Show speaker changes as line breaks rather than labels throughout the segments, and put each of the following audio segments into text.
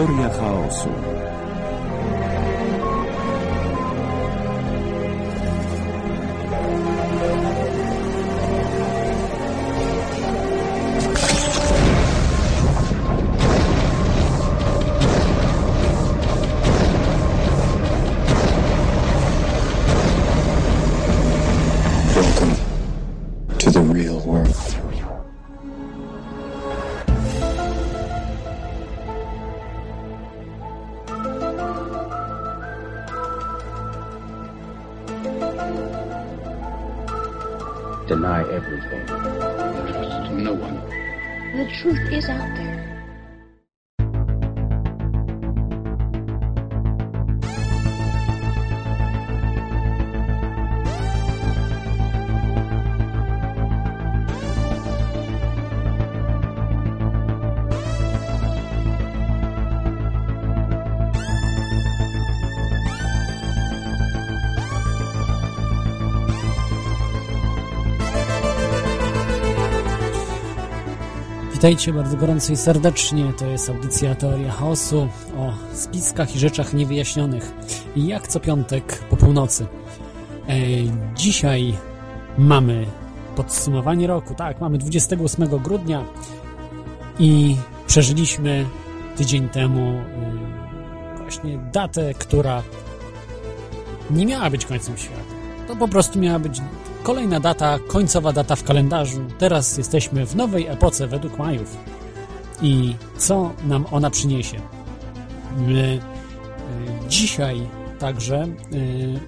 Teoria chaosu.
Witajcie bardzo gorąco i serdecznie. To jest audycja Teoria Chaosu o spiskach i rzeczach niewyjaśnionych. Jak co piątek po północy. E, dzisiaj mamy podsumowanie roku. Tak, mamy 28 grudnia i przeżyliśmy tydzień temu y, właśnie datę, która nie miała być końcem świata. To po prostu miała być kolejna data, końcowa data w kalendarzu. Teraz jesteśmy w nowej epoce według Majów. I co nam ona przyniesie? My, y, dzisiaj także y,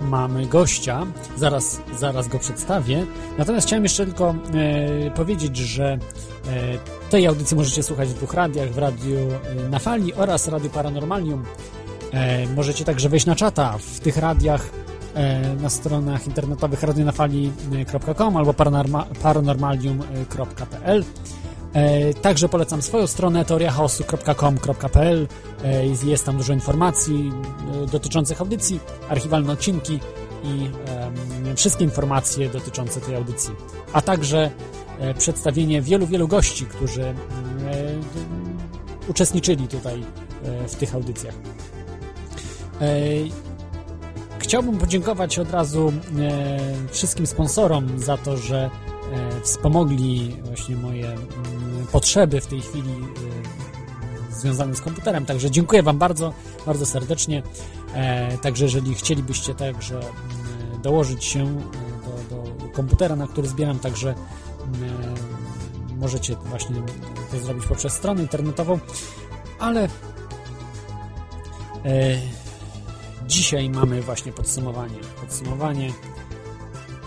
mamy gościa, zaraz, zaraz go przedstawię. Natomiast chciałem jeszcze tylko e, powiedzieć, że tej audycji możecie słuchać w dwóch radiach, w Radiu Na Fali oraz Radiu Paranormalium. Możecie także wejść na czata w tych radiach na stronach internetowych radionafali.com albo paranorma, paranormalium.pl. E, Także polecam swoją stronę teoriachaosu.com.pl. E, Jest, tam dużo informacji e, dotyczących audycji, archiwalne odcinki i wszystkie informacje dotyczące tej audycji. A także e, przedstawienie wielu, wielu gości, którzy e, uczestniczyli tutaj e, w tych audycjach. Chciałbym podziękować od razu e, wszystkim sponsorom za to, że e, wspomogli właśnie moje mm, potrzeby w tej chwili e, związane z komputerem. Także dziękuję Wam bardzo, bardzo serdecznie. Także jeżeli chcielibyście także mm, dołożyć się do, do komputera, na który zbieram, także mm, możecie właśnie to zrobić poprzez stronę internetową, ale Dzisiaj mamy właśnie podsumowanie. Podsumowanie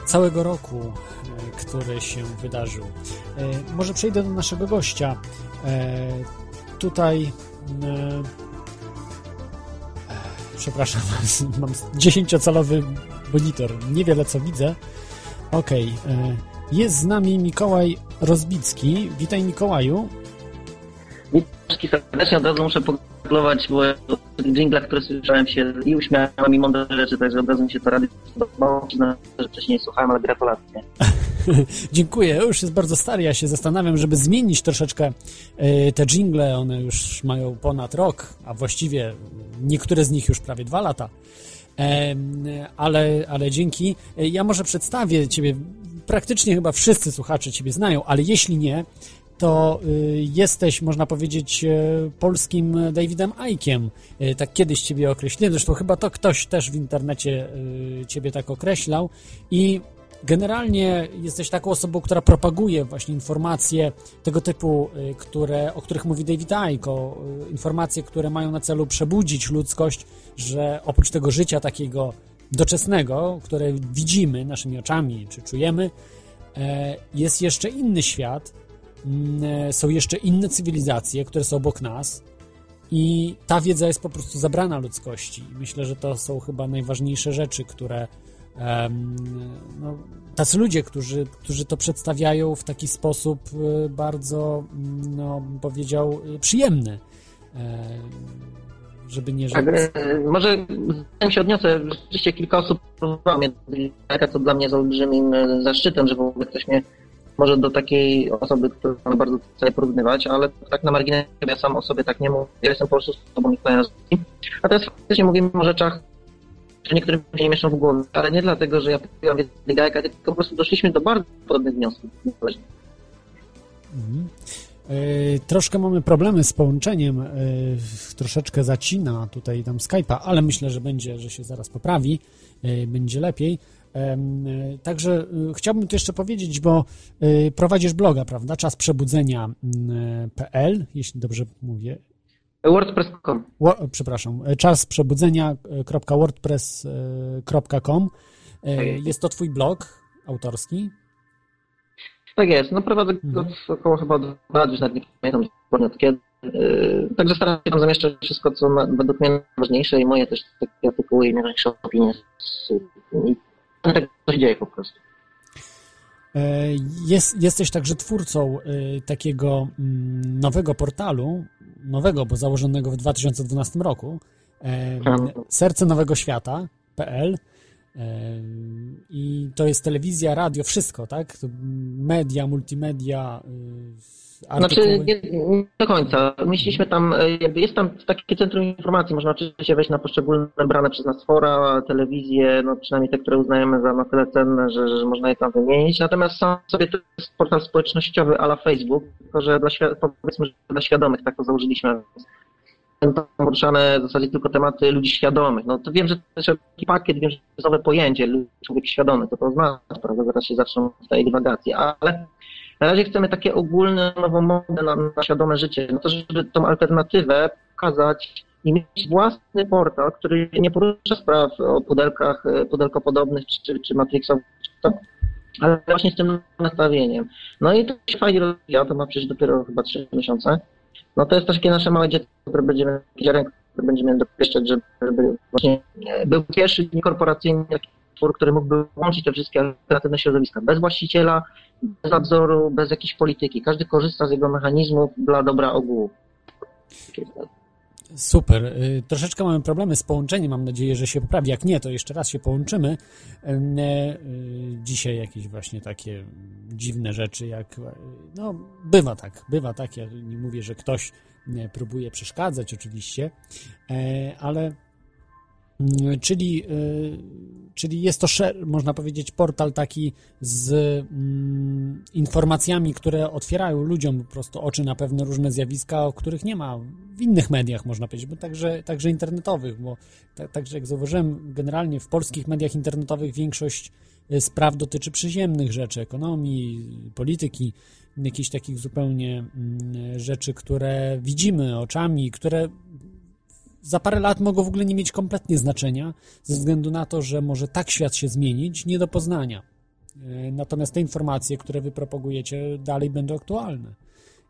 całego roku, e, który się wydarzył. E, Może przejdę do naszego gościa. E, Tutaj. Przepraszam, mam 10-calowy monitor. Niewiele co widzę. Okej. e, Jest z nami Mikołaj Rozbicki. Witaj Mikołaju.
Wszystkich serdecznie od razu muszę pogratulować, bo w dżinglach, które słyszałem się i uśmiałem i mądre rzeczy, także od razu mi się to rady podobało. Że wcześniej nie słuchałem, ale gratulacje.
Dziękuję. Już jest bardzo stary. Ja się zastanawiam, żeby zmienić troszeczkę e, te jingle. One już mają ponad rok, a właściwie niektóre z nich już prawie dwa lata. Ale, ale dzięki. E, Ja może przedstawię Ciebie. Praktycznie chyba wszyscy słuchacze Ciebie znają, ale jeśli nie, to y, jesteś, można powiedzieć, e, polskim Davidem Ickiem. E, Tak kiedyś Ciebie określiłem. Zresztą chyba to ktoś też w internecie y, Ciebie tak określał. I generalnie jesteś taką osobą, która propaguje właśnie informacje tego typu, y, które, o których mówi David Icke, o y, informacje, które mają na celu przebudzić ludzkość, że oprócz tego życia takiego doczesnego, które widzimy naszymi oczami czy czujemy, e, jest jeszcze inny świat, są jeszcze inne cywilizacje, które są obok nas i ta wiedza jest po prostu zabrana ludzkości. Myślę, że to są chyba najważniejsze rzeczy, które no, tacy ludzie, którzy, którzy to przedstawiają w taki sposób e, bardzo, mm, no, powiedział, e, przyjemny. E, Żeby nie
Tak, e, może się odniosę, rzeczywiście kilka osób próbowało mnie, co dla mnie jest olbrzymim e, zaszczytem, że w ogóle ktoś mnie może do takiej osoby, którą bardzo chcę porównywać, ale tak na marginesie ja sam o sobie tak nie mówię, ja jestem po prostu osobą niekojarzącą. A teraz faktycznie mówimy o rzeczach, które niektórym się nie mieszczą w głowie, ale nie dlatego, że ja powiedziałam więcej gajka, tylko po prostu doszliśmy do bardzo podobnych wniosków.
Mhm. E, troszkę mamy problemy z połączeniem, e, troszeczkę zacina tutaj tam Skype'a, ale myślę, że będzie, że się zaraz poprawi, e, będzie lepiej. Także chciałbym tu jeszcze powiedzieć, bo prowadzisz bloga, prawda? Czas przebudzenia.pl, jeśli dobrze mówię.
WordPress.com.
Przepraszam, czas przebudzenia.wordpress.com. Tak jest to twój blog autorski?
Tak jest, no prowadzę go mhm. około chyba dwa lat, już nawet nie pamiętam dokładnie od kiedy. Także staram się tam zamieszczać wszystko, co według mnie najważniejsze i moje też takie artykuły i najważniejsze opinie. Tak coś dzieje po prostu.
E, jest, jesteś także twórcą y, takiego mm, nowego portalu, nowego, bo założonego w 2012 roku, e, serce nowego świata.pl i to jest telewizja, radio, wszystko, tak? Media, multimedia, y,
artykuły. Znaczy, nie, nie, do końca. Myśleliśmy tam, jakby jest tam takie centrum informacji, można oczywiście wejść na poszczególne brane przez nas fora, telewizje, no przynajmniej te, które uznajemy za na tyle cenne, że, że można je tam wymienić. Natomiast sam sobie to jest portal społecznościowy ala Facebook, tylko że dla, powiedzmy, że dla świadomych, tak to założyliśmy tam poruszane w zasadzie tylko tematy ludzi świadomych. No to wiem, że to jest taki pakiet, wiem, że to jest nowe pojęcie, człowiek świadomy, to to oznacza, prawda, zaraz się zaczną tutaj dywagacje, ale na razie chcemy takie ogólne, nową modę na, na świadome życie, no to żeby tą alternatywę pokazać i mieć własny portal, który nie porusza spraw o pudelkach, pudelkopodobnych czy, czy matrixowych, ale właśnie z tym nastawieniem. No i to się fajnie rozwija, to ma przecież dopiero chyba 3 miesiące. No to jest takie nasze małe dziecko, które będziemy, ziarenko, które będziemy dopieszczać, żeby, żeby właśnie był pierwszy niekorporacyjny twór, który mógłby łączyć te wszystkie alternatywne środowiska. Bez właściciela, bez nadzoru, bez jakiejś polityki. Każdy korzysta z jego mechanizmów dla dobra ogółu.
Super. Y, troszeczkę mamy problemy z połączeniem. Mam nadzieję, że się poprawi. Jak nie, to jeszcze raz się połączymy. Y, dzisiaj jakieś właśnie takie dziwne rzeczy, jak. No, bywa tak, bywa tak. Ja nie mówię, że ktoś próbuje przeszkadzać, oczywiście, e, ale czyli, y, czyli jest to, można powiedzieć, portal taki z mm, informacjami, które otwierają ludziom po prostu oczy na pewne różne zjawiska, o których nie ma w innych mediach, można powiedzieć, bo także, także internetowych, bo także jak zauważyłem, generalnie w polskich mediach internetowych większość y, spraw dotyczy przyziemnych rzeczy, ekonomii, polityki, jakichś takich zupełnie mm, rzeczy, które widzimy oczami, które za parę lat mogą w ogóle nie mieć kompletnie znaczenia, ze względu na to, że może tak świat się zmienić, nie do poznania. E, natomiast te informacje, które wy propagujecie, dalej będą aktualne.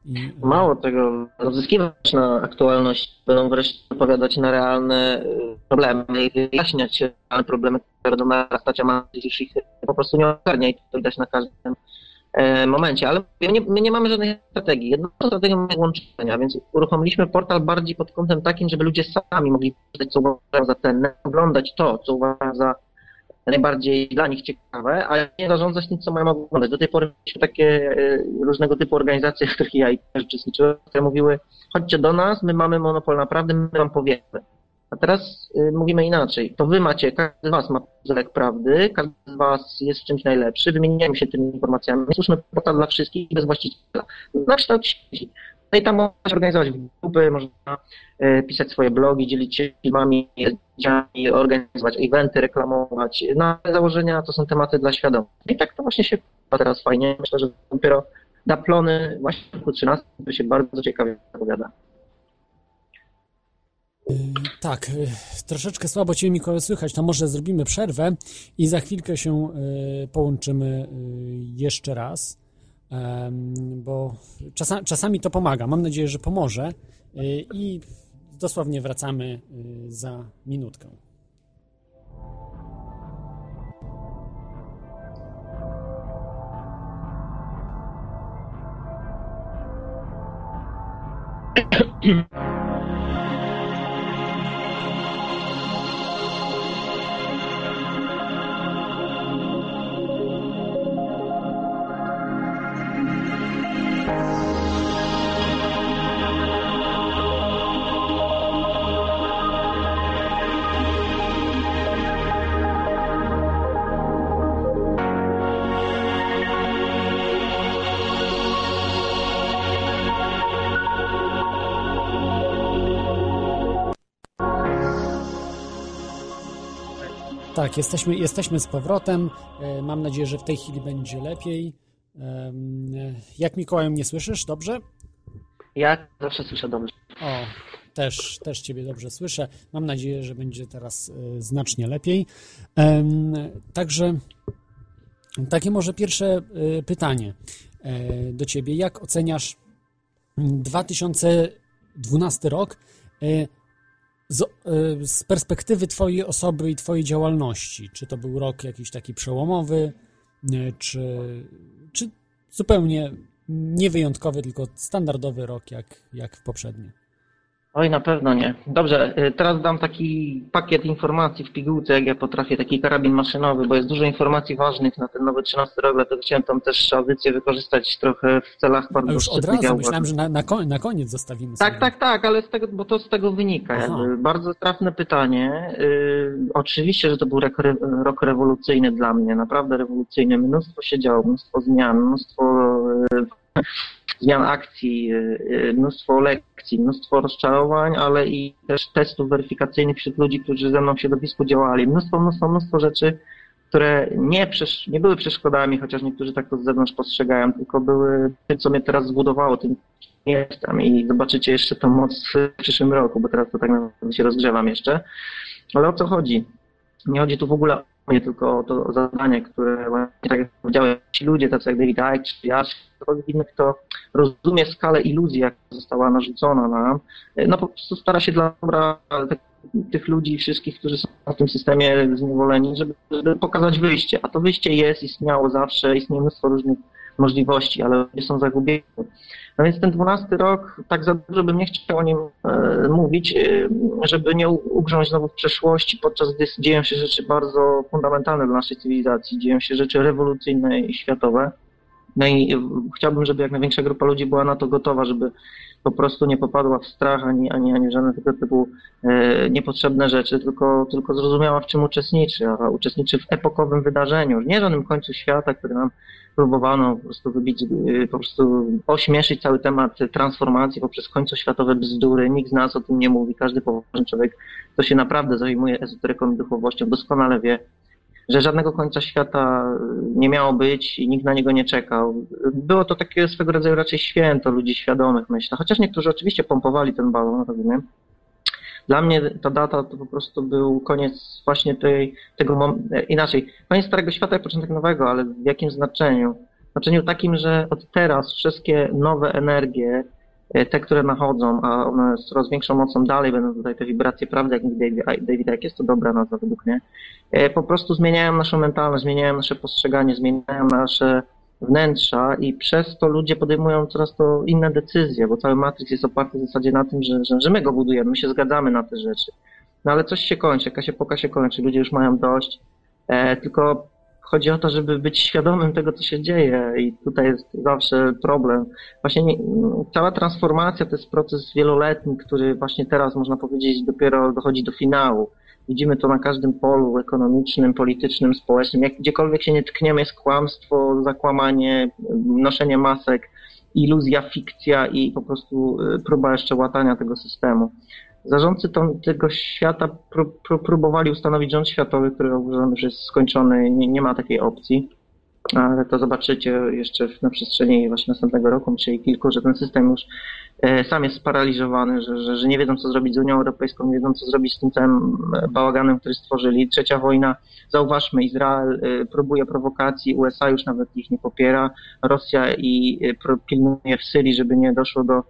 I... E, Mało tego, zyskiwać na aktualność, będą wreszcie odpowiadać na realne e, problemy i wyjaśniać realne problemy, które będą narastać, a ma ich po prostu nie ogarnia i to widać na każdym momencie, ale my nie, my nie mamy żadnej strategii. Jedną strategią jest łączenia, więc uruchomiliśmy portal bardziej pod kątem takim, żeby ludzie sami mogli czytać, co uważają za cenne, oglądać to, co uważają za najbardziej dla nich ciekawe, a nie zarządzać tym, co mają oglądać. Do tej pory mieliśmy takie e, różnego typu organizacje, w których ja uczestniczyłem, które mówiły, chodźcie do nas, my mamy monopol na prawdę, my wam powiemy. A teraz y, mówimy inaczej. To wy macie, każdy z was ma puzelek prawdy, każdy z was jest w czymś najlepszy, wymieniają się tymi informacjami. Stwórzmy portal dla wszystkich bez właściciela. Na kształt sieci. No i tam można się organizować grupy, można y, pisać swoje blogi, dzielić się filmami, zdjęciami, organizować eventy, reklamować. Na założenia to są tematy dla świadomych. I tak to właśnie się teraz fajnie. Myślę, że dopiero na plony właśnie w roku 13 to się bardzo ciekawie zapowiada.
Yy, tak, yy, troszeczkę słabo Cię Mikołaj słychać, to może zrobimy przerwę i za chwilkę się yy, połączymy jeszcze raz, bo czasami to pomaga. Mam nadzieję, że pomoże i dosłownie wracamy za minutkę. Tak, jesteśmy, jesteśmy z powrotem. E, mam nadzieję, że w tej chwili będzie lepiej. Jak Mikołaju mnie słyszysz? Dobrze?
Ja zawsze słyszę dobrze.
O, też, też Ciebie dobrze słyszę. Mam nadzieję, że będzie teraz e, znacznie lepiej. Także takie może pierwsze e, pytanie do Ciebie. Jak oceniasz 2012 rok z, e, z perspektywy Twojej osoby i Twojej działalności? Czy to był rok jakiś taki przełomowy, e, czy, czy zupełnie niewyjątkowy, tylko standardowy rok jak, jak w poprzednim?
Oj, na pewno nie. Dobrze, y, teraz dam taki pakiet informacji w pigułce, jak ja potrafię, taki karabin maszynowy, bo jest dużo informacji ważnych na ten nowy 13 rok, dlatego chciałem tam też audycję wykorzystać trochę w celach bardzo
A już od
ja
razu myślałem, że na, na, koń, na koniec zostawimy sobie.
Tak, tak, tak, ale z tego, bo to z tego wynika. Jakby. Bardzo trafne pytanie. Yy, oczywiście, że to był rok, rok rewolucyjny dla mnie, naprawdę rewolucyjny. Mnóstwo się działo, mnóstwo zmian, mnóstwo yy, zmian akcji, yy, mnóstwo lekcji, mnóstwo rozczarowań, ale i też testów weryfikacyjnych wśród ludzi, którzy ze mną w środowisku działali. Mnóstwo, mnóstwo, mnóstwo rzeczy, które nie, nie były przeszkodami, chociaż niektórzy tak to z zewnątrz postrzegają, tylko były tym, co mnie teraz zbudowało, tym, jestem i zobaczycie jeszcze tą moc w przyszłym roku, bo teraz to tak naprawdę się rozgrzewam jeszcze. Ale o co chodzi? Nie chodzi tu w ogóle o mnie, tylko to zadanie, które właśnie, tak jak powiedziałem, ci ludzie, tacy jak David Icke czy ja, czy ktokolwiek inny, kto rozumie skalę iluzji, jaka została narzucona nam, no po prostu stara się dla dobra tych- tych ludzi, wszystkich, którzy są w tym systemie zniewoleni, żeby, żeby pokazać wyjście. A to wyjście jest, istniało zawsze, istnieje mnóstwo różnych możliwości, ale ludzie są zagubieni. No więc ten 12 rok, tak za dużo bym nie chciał o nim e, mówić, e, żeby nie u- ugrząć znowu w przeszłości, podczas gdy dzieją się rzeczy bardzo fundamentalne dla naszej cywilizacji, dzieją się rzeczy rewolucyjne i światowe. No i chciałbym, żeby jak największa grupa ludzi była na to gotowa, żeby po prostu nie popadła w strach ani, ani, ani żadne tego typu e, niepotrzebne rzeczy, tylko, tylko zrozumiała, w czym uczestniczy, a uczestniczy w epokowym wydarzeniu, nie żadnym końcu świata, który nam próbowano po prostu wybić, y, po prostu ośmieszyć cały temat transformacji poprzez końcoświatowe bzdury. Nikt z nas o tym nie mówi. Każdy poważny człowiek, kto się naprawdę zajmuje ezoteryką i duchowością, doskonale wie, że żadnego końca świata nie miało być i nikt na niego nie czekał. Było to takie swego rodzaju raczej święto ludzi świadomych, myślę. Chociaż niektórzy oczywiście pompowali ten balon, rozumiem. Dla mnie ta data to po prostu był koniec właśnie tej, tego mom- e, inaczej, koniec Starego Świata i początek nowego, ale w jakim znaczeniu? W znaczeniu takim, że od teraz wszystkie nowe energie, te, które nachodzą, a one z coraz większą mocą dalej będą tutaj te wibracje prawdy, jak mówi David jak jest to dobra nazwa według mnie, e, po prostu zmieniają naszą mentalność, zmieniają nasze postrzeganie, zmieniają nasze wnętrza i przez to ludzie podejmują coraz to inne decyzje, bo cały Matrix jest oparty w zasadzie na tym, że, że, że my go budujemy, my się zgadzamy na te rzeczy. No ale coś się kończy, jakaś epoka się kończy, ludzie już mają dość, e, tylko chodzi o to, żeby być świadomym tego, co się dzieje i tutaj jest zawsze problem. Właśnie nie, cała transformacja to jest proces wieloletni, który właśnie teraz, można powiedzieć, dopiero dochodzi do finału. Widzimy to na każdym polu ekonomicznym, politycznym, społecznym. Jak gdziekolwiek się nie tkniemy, jest kłamstwo, zakłamanie, noszenie masek, iluzja, fikcja i po prostu y, próba jeszcze łatania tego systemu. Zarządcy tą, tego świata pró, pró, próbowali ustanowić rząd światowy, który uważam, że jest skończony, nie, nie ma takiej opcji. Ale to zobaczycie jeszcze na przestrzeni właśnie następnego roku, myślę i kilku, że ten system już e, sam jest sparaliżowany, że, że, że nie wiedzą, co zrobić z Unią Europejską, nie wiedzą, co zrobić z tym całym e, bałaganem, który stworzyli. Trzecia wojna, zauważmy, Izrael e, próbuje prowokacji, USA już nawet ich nie popiera, Rosja i pilnuje w Syrii, żeby nie doszło do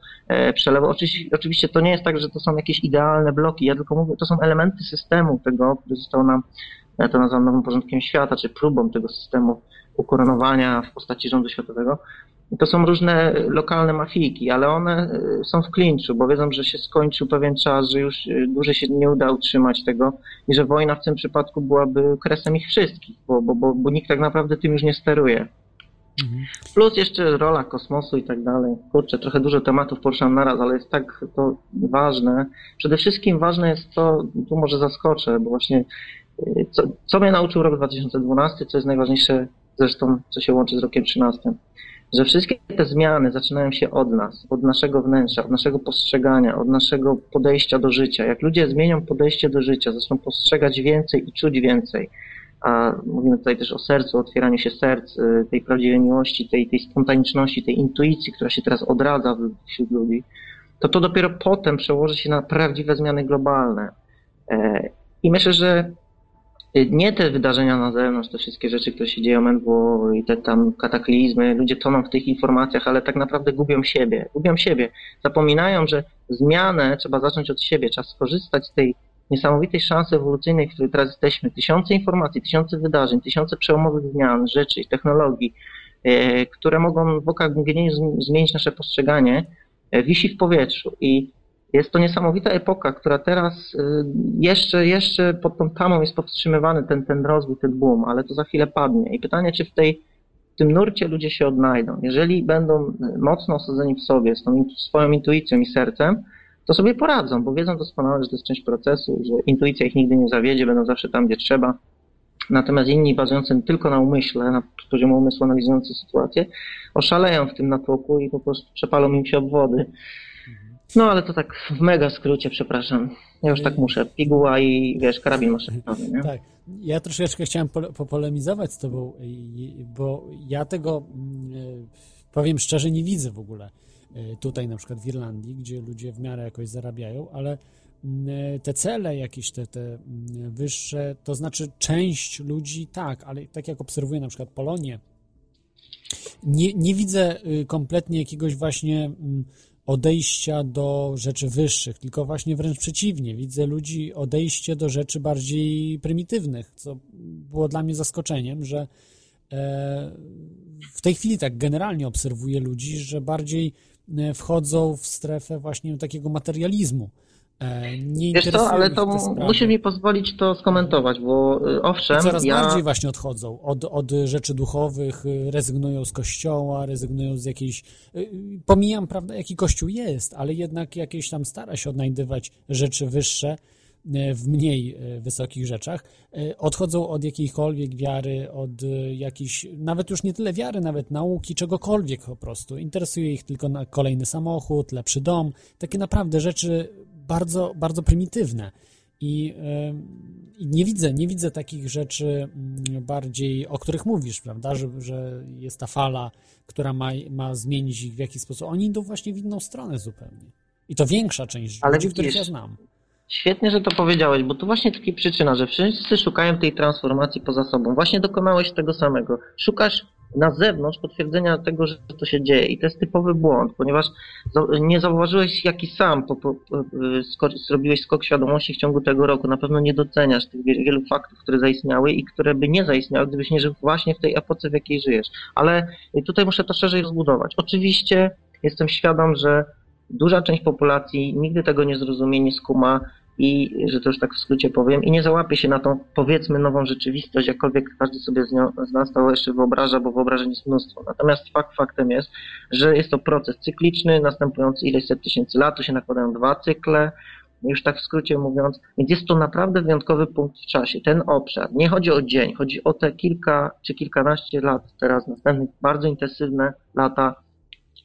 przelewu. Oczywiście, oczywiście to nie jest tak, że to są jakieś idealne bloki, ja tylko mówię, to są elementy systemu tego, który został nam, ja to nazywam nowym porządkiem świata, czy próbą tego systemu ukoronowania w postaci rządu światowego. To są różne lokalne mafijki, ale one y, są w klinczu, bo wiedzą, że się skończył pewien czas, że już y, dłużej się nie uda utrzymać tego i że wojna w tym przypadku byłaby kresem ich wszystkich, bo, bo, bo, bo nikt tak naprawdę tym już nie steruje.
Mhm.
Plus jeszcze rola kosmosu i tak dalej. Kurczę, trochę dużo tematów poruszam naraz, ale jest tak to ważne. Przede wszystkim ważne jest to, tu może zaskoczę, bo właśnie y, co, co mnie nauczył rok 2012, co jest najważniejsze zresztą, co się łączy z rokiem 13. że wszystkie te zmiany zaczynają się od nas, od naszego wnętrza, od naszego postrzegania, od naszego podejścia do życia. Jak ludzie zmienią podejście do życia, zaczną postrzegać więcej i czuć więcej, a mówimy tutaj też o sercu, o otwieraniu się serc, y, tej prawdziwej miłości, tej, tej spontaniczności, tej intuicji, która się teraz odradza wśród ludzi, to to dopiero potem przełoży się na prawdziwe zmiany globalne. E, I myślę, że nie te wydarzenia na zewnątrz, te wszystkie rzeczy, które się dzieją NWO i te tam kataklizmy, ludzie toną w tych informacjach, ale tak naprawdę gubią siebie, gubią siebie. Zapominają, że zmianę trzeba zacząć od siebie, trzeba skorzystać z tej niesamowitej szansy ewolucyjnej, w której teraz jesteśmy. Tysiące informacji, tysiące wydarzeń, tysiące przełomowych zmian, rzeczy technologii, e, które mogą w okach mgnienia zmienić nasze postrzeganie, e, wisi w powietrzu i jest to niesamowita epoka, która teraz y, jeszcze, jeszcze pod tą tamą jest powstrzymywany ten, ten rozwój, ten boom, ale to za chwilę padnie. I pytanie, czy w tej w tym nurcie ludzie się odnajdą. Jeżeli będą y, mocno osadzeni w sobie, z tą swoją intuicją i sercem, to sobie poradzą, bo wiedzą doskonale, że to jest część procesu, że intuicja ich nigdy nie zawiedzie, będą zawsze tam, gdzie trzeba. Natomiast inni bazujący tylko na umyśle, na poziomie umysłu analizujący sytuację, oszaleją w tym natłoku i po prostu przepalą im się obwody. No ale to tak w mega skrócie, przepraszam. Ja już tak muszę. Piguła i wiesz, karabin maszynowy?
Tak. Ja troszeczkę chciałem popolemizować z tobą, bo ja tego, mm, powiem szczerze, nie widzę w ogóle e, tutaj na przykład w Irlandii, gdzie ludzie w miarę jakoś zarabiają, ale mm, te cele jakieś, te, te mm, wyższe, to znaczy część ludzi tak, ale tak jak obserwuję na przykład Polonię, nie, nie widzę y, kompletnie jakiegoś właśnie odejścia do rzeczy wyższych, tylko właśnie wręcz przeciwnie. Widzę ludzi odejście do rzeczy bardziej prymitywnych, co było dla mnie zaskoczeniem, że e, w tej chwili tak generalnie obserwuję ludzi, że bardziej e, wchodzą w strefę właśnie takiego materializmu.
E, nie Wiesz co, ale to musi mi pozwolić to skomentować, bo y, owszem. I
coraz
ja...
bardziej właśnie odchodzą od, od rzeczy duchowych, y, rezygnują z kościoła, rezygnują z jakiejś. Pomijam, prawda, jaki kościół jest, ale jednak jakieś tam stara się odnajdywać rzeczy wyższe w mniej wysokich rzeczach, odchodzą od jakiejkolwiek wiary, od jakiejś, nawet już nie tyle wiary, nawet nauki, czegokolwiek po prostu. Interesuje ich tylko kolejny samochód, lepszy dom, takie naprawdę rzeczy bardzo, bardzo prymitywne. I, I, nie widzę, nie widzę takich rzeczy mm, bardziej, o których mówisz, prawda, że, że jest ta fala, która ma, ma zmienić ich w jakiś sposób. Oni idą właśnie w inną stronę zupełnie. I to większa część Ale ludzi, widzisz, których ja znam.
Świetnie, że to powiedziałeś, bo tu właśnie taka przyczyna, że wszyscy szukają tej transformacji poza sobą. Właśnie dokonałeś tego samego. Szukasz na zewnątrz potwierdzenia tego, że to się dzieje. I to jest typowy błąd, ponieważ nie zauważyłeś, jaki sam po, po, zrobiłeś skok świadomości w ciągu tego roku. Na pewno nie doceniasz tych wielu faktów, które zaistniały i które by nie zaistniały, gdybyś nie żył właśnie w tej epoce, w jakiej żyjesz. Ale tutaj muszę to szerzej rozbudować. Oczywiście jestem świadom, że duża część populacji nigdy tego nie zrozumie, nie skuma, i, że to już tak w skrócie powiem, i nie załapie się na tą, powiedzmy, nową rzeczywistość, jakkolwiek każdy sobie z, nią, z nas to jeszcze wyobraża, bo wyobrażeń jest mnóstwo. Natomiast fakt faktem jest, że jest to proces cykliczny, następujący ileś set tysięcy lat, tu się nakładają dwa cykle, już tak w skrócie mówiąc, więc jest to naprawdę wyjątkowy punkt w czasie. Ten obszar, nie chodzi o dzień, chodzi o te kilka czy kilkanaście lat teraz, następnych bardzo intensywne lata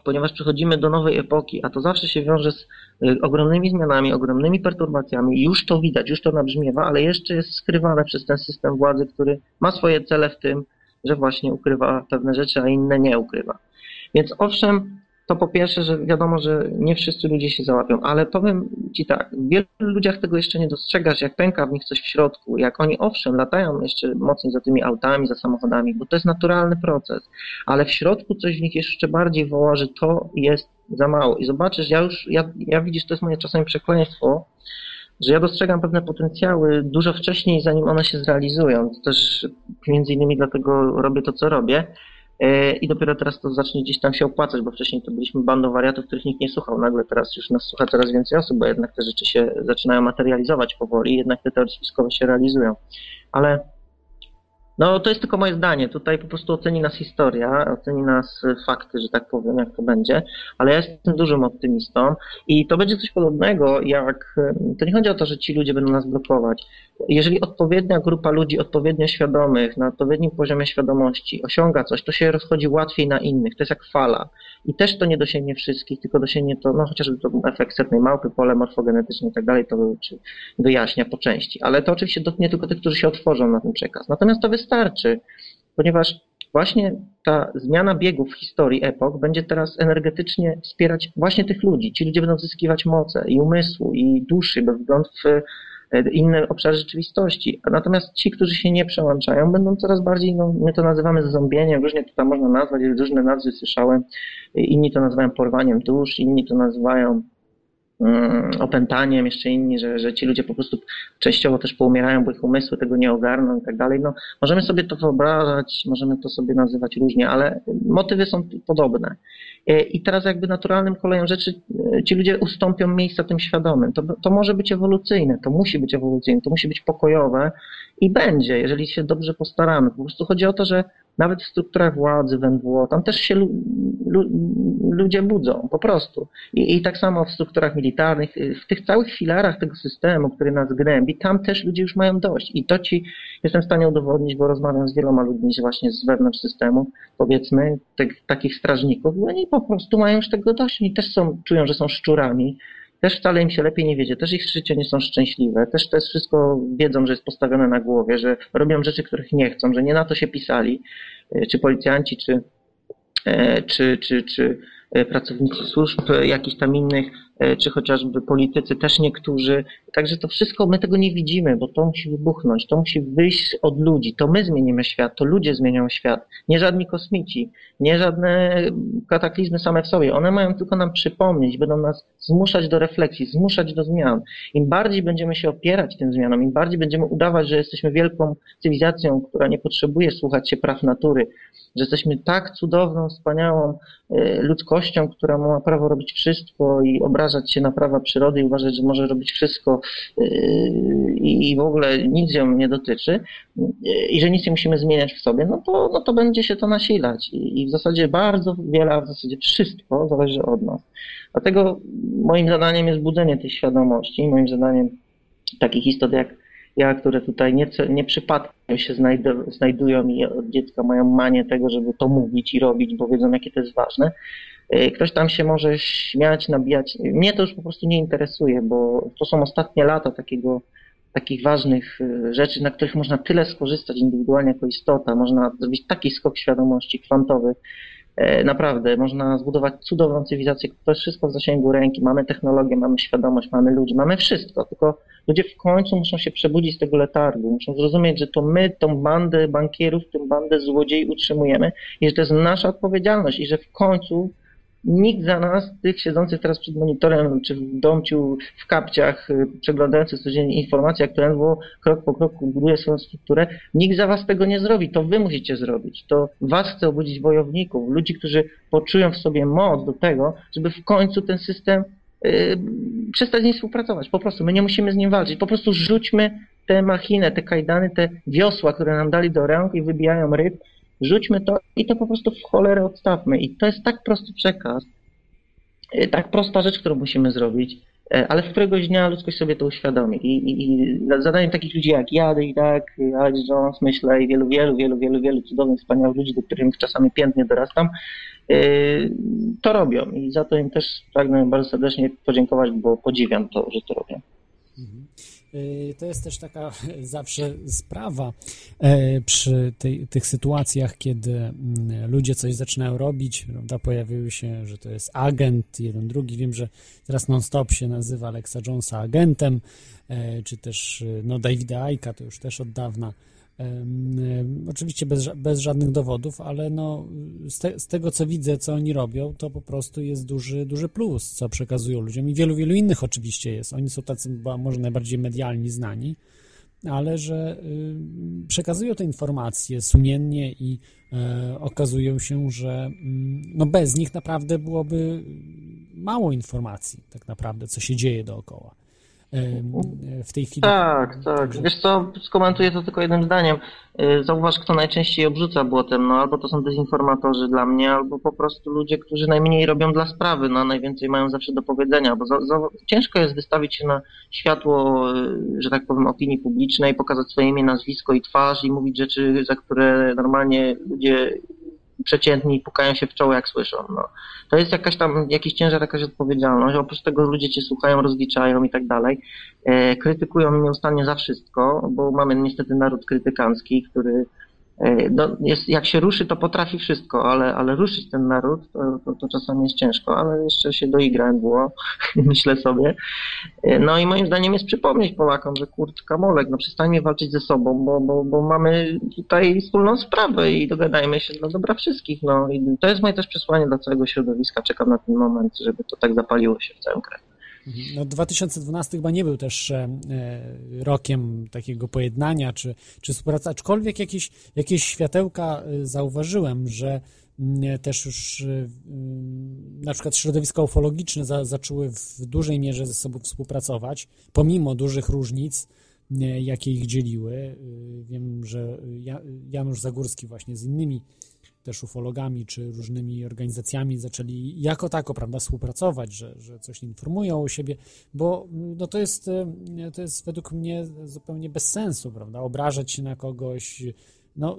ponieważ przechodzimy do nowej epoki, a to zawsze się wiąże z y, ogromnymi zmianami, ogromnymi perturbacjami. Już to widać, już to nabrzmiewa, ale jeszcze jest skrywane przez ten system władzy, który ma swoje cele w tym, że właśnie ukrywa pewne rzeczy, a inne nie ukrywa. Więc owszem, to po pierwsze, że wiadomo, że nie wszyscy ludzie się załapią, ale powiem Ci tak, w wielu ludziach tego jeszcze nie dostrzegasz, jak pęka w nich coś w środku, jak oni owszem latają jeszcze mocniej za tymi autami, za samochodami, bo to jest naturalny proces, ale w środku coś w nich jeszcze bardziej woła, że to jest za mało. I zobaczysz, ja już, ja, ja widzisz, to jest moje czasami przekleństwo, że ja dostrzegam pewne potencjały dużo wcześniej, zanim one się zrealizują. To też między innymi dlatego robię to, co robię, i dopiero teraz to zacznie gdzieś tam się opłacać, bo wcześniej to byliśmy bandą wariatów, których nikt nie słuchał. Nagle teraz już nas słucha coraz więcej osób, bo jednak te rzeczy się zaczynają materializować powoli, jednak te teorie spiskowe się realizują. Ale No to jest tylko moje zdanie. Tutaj po prostu oceni nas historia, oceni nas fakty, że tak powiem, jak to będzie, ale ja jestem dużym optymistą i to będzie coś podobnego, jak to nie chodzi o to, że ci ludzie będą nas blokować. Jeżeli odpowiednia grupa ludzi, odpowiednio świadomych, na odpowiednim poziomie świadomości osiąga coś, to się rozchodzi łatwiej na innych. To jest jak fala. I też to nie dosięgnie wszystkich, tylko dosięgnie to, no chociażby to efekt setnej małpy, pole morfogenetyczne i tak dalej, to wyjaśnia po części. Ale to oczywiście dotknie tylko tych, którzy się otworzą na ten przekaz. Natomiast to wystarczy, ponieważ właśnie ta zmiana biegów w historii epok będzie teraz energetycznie wspierać właśnie tych ludzi. Ci ludzie będą zyskiwać moce i umysłu, i duszy, bo wgląd w e, inne obszary rzeczywistości. Natomiast ci, którzy się nie przełączają, będą coraz bardziej, no, my to nazywamy zombieniem, różnie to tam można nazwać, różne nazwy słyszałem. Inni to nazywają porwaniem dusz, inni to nazywają opętaniem, jeszcze inni, że, że ci ludzie po prostu częściowo też poumierają, bo ich umysły tego nie ogarną i tak dalej. No, możemy sobie to wyobrażać, możemy to sobie nazywać różnie, ale motywy są podobne. E, I teraz jakby naturalnym koleją rzeczy e, ci ludzie ustąpią miejsca tym świadomym. To, to może być ewolucyjne, to musi być ewolucyjne, to musi być pokojowe i będzie, jeżeli się dobrze postaramy. Po prostu chodzi o to, że nawet w strukturach władzy w NWO, tam też się lu, lu, ludzie budzą, po prostu. I, I, tak samo w strukturach militarnych, w tych całych filarach tego systemu, który nas gnębi, tam też ludzie już mają dość. I to ci jestem w stanie udowodnić, bo rozmawiam z wieloma ludźmi właśnie z wewnątrz systemu, powiedzmy, tych, takich strażników, i oni po prostu mają już tego dość. Oni też są, czują, że są szczurami, też wcale im się lepiej nie wiedzie, też ich życie nie są szczęśliwe, też to jest wszystko wiedzą, że jest postawione na głowie, że robią rzeczy, których nie chcą, że nie na to się pisali, e, czy policjanci, czy, e, czy, czy, czy e, pracownicy służb jakichś tam innych, czy chociażby politycy, też niektórzy. Także to wszystko, my tego nie widzimy, bo to musi wybuchnąć, to musi wyjść od ludzi. To my zmienimy świat, to ludzie zmienią świat, nie żadni kosmici, nie żadne kataklizmy same w sobie. One mają tylko nam przypomnieć, będą nas zmuszać do refleksji, zmuszać do zmian. Im bardziej będziemy się opierać tym zmianom, im bardziej będziemy udawać, że jesteśmy wielką cywilizacją, która nie potrzebuje słuchać się praw natury, że jesteśmy tak cudowną, wspaniałą e, ludzkością, która ma prawo robić wszystko i obrażać się na prawa przyrody i uważać, że może robić wszystko e, i w ogóle nic ją nie dotyczy e, i że nic nie musimy zmieniać w sobie, no to, no to będzie się to nasilać i w zasadzie bardzo wiele, a w zasadzie wszystko zależy od nas. Dlatego moim zadaniem jest budzenie tej świadomości, moim zadaniem takich istot jak ja, które tutaj nie, nie przypadkiem się znajdują i od dziecka mają manię tego, żeby to mówić i robić, bo wiedzą, jakie to jest ważne. Y, ktoś tam się może śmiać, nabijać. Mnie to już po prostu nie interesuje, bo to są ostatnie lata takiego, takich ważnych y, rzeczy, na których można tyle skorzystać indywidualnie jako istota. Można zrobić taki skok świadomości kwantowy, E, naprawdę, można zbudować cudowną cywilizację, to jest wszystko w zasięgu ręki. Mamy technologię, mamy świadomość, mamy ludzi, mamy wszystko, tylko ludzie w końcu muszą się przebudzić z tego letargu, muszą zrozumieć, że to my tą bandę bankierów, tę bandę złodziei utrzymujemy i że to jest nasza odpowiedzialność i że w końcu nikt za nas, tych siedzących teraz przed monitorem, czy w domciu, w kapciach, y, przeglądających codziennie informacje, NWO krok po kroku buduje swoją strukturę, nikt za was tego nie zrobi. To wy musicie zrobić. To was chce obudzić wojowników, ludzi, którzy poczują w sobie moc do tego, żeby w końcu ten system yy, przestać z nim współpracować. Po prostu my nie musimy z nim walczyć. Po prostu rzućmy tę machinę, te kajdany, te wiosła, które nam dali do ręk i wybijają ryb rzućmy to i to po prostu w cholerę odstawmy. I to jest tak prosty przekaz, y, tak prosta rzecz, którą musimy zrobić, y, ale w któregoś dnia ludzkość sobie to uświadomi. I, i, i zadaniem takich ludzi jak ja, tak, Alex Jones, myślę, i wielu, wielu, wielu, wielu, wielu cudownych, wspaniałych ludzi, do których czasami pięknie dorastam, y, to robią. I za to im też pragnę bardzo serdecznie podziękować, bo podziwiam to, że to robią. Mhm.
Y, to jest też taka zawsze sprawa e, przy tej, tych sytuacjach, kiedy mm, ludzie coś zaczynają robić, prawda, pojawiły się, że to jest agent, jeden, drugi. Wiem, że teraz non-stop się nazywa Alexa Jonesa agentem, e, czy też no, Davida Aika, to już też od dawna Oczywiście bez, bez żadnych dowodów, ale no, z, te, z, tego, co widzę, co oni robią, to po prostu jest duży, duży plus, co przekazują ludziom i wielu, wielu innych oczywiście jest. Oni są tacy może najbardziej medialni znani, ale że przekazują te informacje sumiennie i y, okazują się, że y, no bez nich naprawdę byłoby mało informacji, tak naprawdę, co się dzieje dookoła. W tej chwili.
Tak, tak. Wiesz co, skomentuję to tylko jednym zdaniem. Y, zauważ, kto najczęściej obrzuca błotem. No albo to są dezinformatorzy dla mnie, albo po prostu ludzie, którzy najmniej robią dla sprawy, no najwięcej mają zawsze do powiedzenia, bo za, za, ciężko jest wystawić się na światło, y, że tak powiem, opinii publicznej, pokazać swoje imię, nazwisko i twarz i mówić rzeczy, za które normalnie ludzie przeciętni pukają się w czoło, jak słyszą. No. To jest jakaś tam, jakiś ciężar, jakaś odpowiedzialność. Oprócz tego ludzie cię słuchają, rozliczają i tak dalej. E, krytykują nieustannie za wszystko, bo mamy niestety naród krytykancki, który no, jest, jak się ruszy, to potrafi wszystko, ale, ale ruszyć ten naród, to, to, to czasami jest ciężko, ale jeszcze się doigra było, myślę sobie. E, no i moim zdaniem jest przypomnieć Polakom, że kurczka molek, no przestańmy walczyć ze sobą, bo, bo, bo mamy tutaj wspólną sprawę i dogadajmy się dla dobra wszystkich. No i to jest moje też przesłanie dla całego środowiska. Czekam na ten moment, żeby to tak zapaliło się w całym kraju.
No 2012 chyba nie był też e, rokiem takiego pojednania czy, czy współpracy, aczkolwiek jakieś, jakieś światełka e, zauważyłem, że mm, też już e, na przykład środowiska ufologiczne za, zaczęły w dużej mierze ze sobą współpracować, pomimo dużych różnic, jakie ich dzieliły. Wiem, że Janusz Zagórski właśnie z innymi też ufologami czy różnymi organizacjami zaczęli jako tako, prawda, współpracować, że, że coś informują o siebie, bo no to, jest, e, to jest według mnie zupełnie bez sensu, prawda, obrażać się na kogoś, no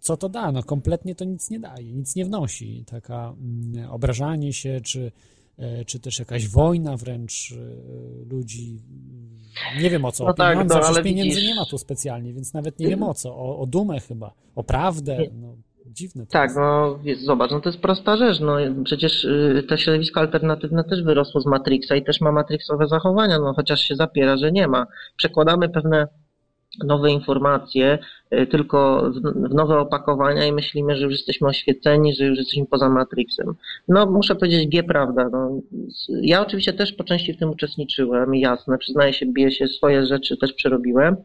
co to da? No kompletnie to nic nie daje, nic nie wnosi. Taka mm, obrażanie się, czy, e, czy też jakaś wojna wręcz e, ludzi. Nie wiem o co, no tak, no, ale pieniędzy widzisz... nie ma tu specjalnie, więc nawet nie wiem o co, o, o dumę chyba, o prawdę. No. Dziwne.
tak, jest. no zobacz, no to jest prosta rzecz. No, przecież y, to środowisko alternatywne też wyrosło z Matrixa i też ma matrixowe zachowania, no chociaż się zapiera, że nie ma. Przekładamy pewne nowe informacje, y, tylko w nowe opakowania i myślimy, że już jesteśmy oświeceni, że już jesteśmy poza Matrixem. No muszę powiedzieć, G prawda. No, ja oczywiście też po części w tym uczestniczyłem, jasne, przyznaję się, biję się, swoje rzeczy też przerobiłem,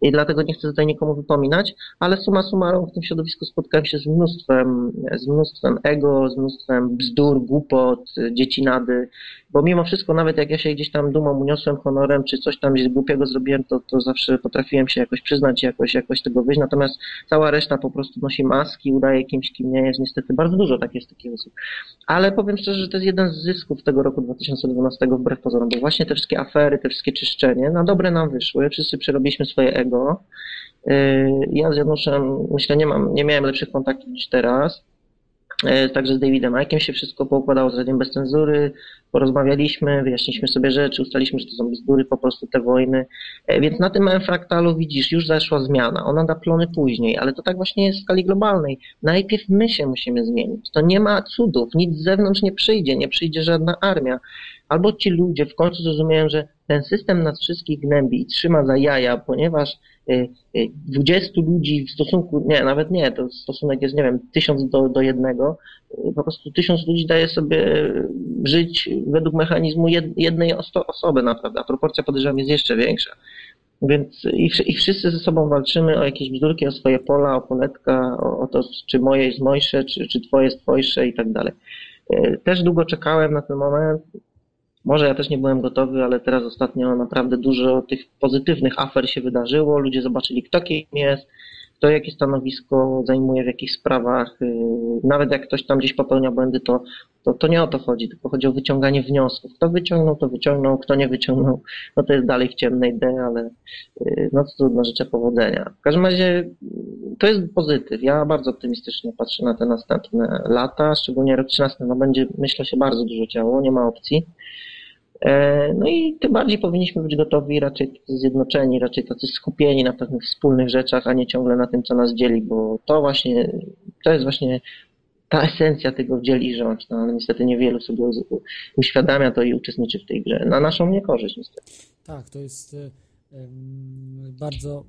i dlatego nie chcę tutaj nikomu wypominać, ale suma summarum w tym środowisku spotkałem się z mnóstwem, z mnóstwem ego, z mnóstwem bzdur, głupot, dziecinady, bo mimo wszystko, nawet jak ja się gdzieś tam dumą uniosłem honorem, czy coś tam głupiego zrobiłem, to, to zawsze potrafiłem się jakoś przyznać, jakoś, jakoś tego wyjść, natomiast cała reszta po prostu nosi maski, udaje kimś, kim nie jest, niestety bardzo dużo tak jest takich osób. Ale powiem szczerze, że to jest jeden z zysków tego roku 2012 wbrew pozorom, bo właśnie te wszystkie afery, te wszystkie czyszczenie, na dobre nam wyszły, wszyscy przerobiliśmy swoje ego, yy, ja z Januszem, myślę, nie, mam, nie miałem lepszych kontaktów niż teraz. E, także z Davidem Ickiem się wszystko poukładało z Radiem Bez Cenzury, porozmawialiśmy, wyjaśniliśmy sobie rzeczy, ustaliliśmy, że to są bzdury, po prostu te wojny. E, więc na tym fraktalu widzisz, już zaszła zmiana. Ona da plony później, ale to tak właśnie jest w skali globalnej. Najpierw my się musimy zmienić. To nie ma cudów, nic z zewnątrz nie przyjdzie, nie przyjdzie żadna armia. Albo ci ludzie w końcu zrozumieją, że ten system nas wszystkich gnębi i trzyma za jaja, ponieważ 20 y, y, ludzi w stosunku, nie, nawet nie, to stosunek jest, nie wiem, tysiąc do, do jednego, y, po prostu tysiąc ludzi daje sobie żyć według mechanizmu jednej osoby naprawdę, a proporcja podejrzewam jest jeszcze większa. Więc i, i wszyscy ze sobą walczymy o jakieś bzdurki, o swoje pola, o poletka, o, o to, czy moje jest mojsze, czy, czy twoje jest twojsze i tak dalej. Też długo czekałem na ten moment, może ja też nie byłem gotowy, ale teraz ostatnio naprawdę dużo tych pozytywnych afer się wydarzyło. Ludzie zobaczyli, kto kim jest, kto jakie stanowisko zajmuje w jakich sprawach. Y, nawet jak ktoś tam gdzieś popełnia błędy, to, to, to nie o to chodzi, tylko chodzi o wyciąganie wniosków. Kto wyciągnął, to wyciągnął, kto nie wyciągnął, no to jest dalej w ciemnej D, ale y, no to trudno, życzę powodzenia. W każdym razie to jest pozytyw. Ja bardzo optymistycznie patrzę na te następne lata, szczególnie rok 13, no będzie myślę się bardzo dużo działo, nie ma opcji. E, no i tym bardziej powinniśmy być gotowi, raczej zjednoczeni, raczej tacy skupieni na pewnych wspólnych rzeczach, a nie ciągle na tym, co nas dzieli, bo to właśnie, to jest właśnie ta esencja tego dzieli rząd, no ale niestety niewielu sobie uświadamia to i uczestniczy w tej grze. Na naszą niekorzyść niestety.
Tak, to jest bardzo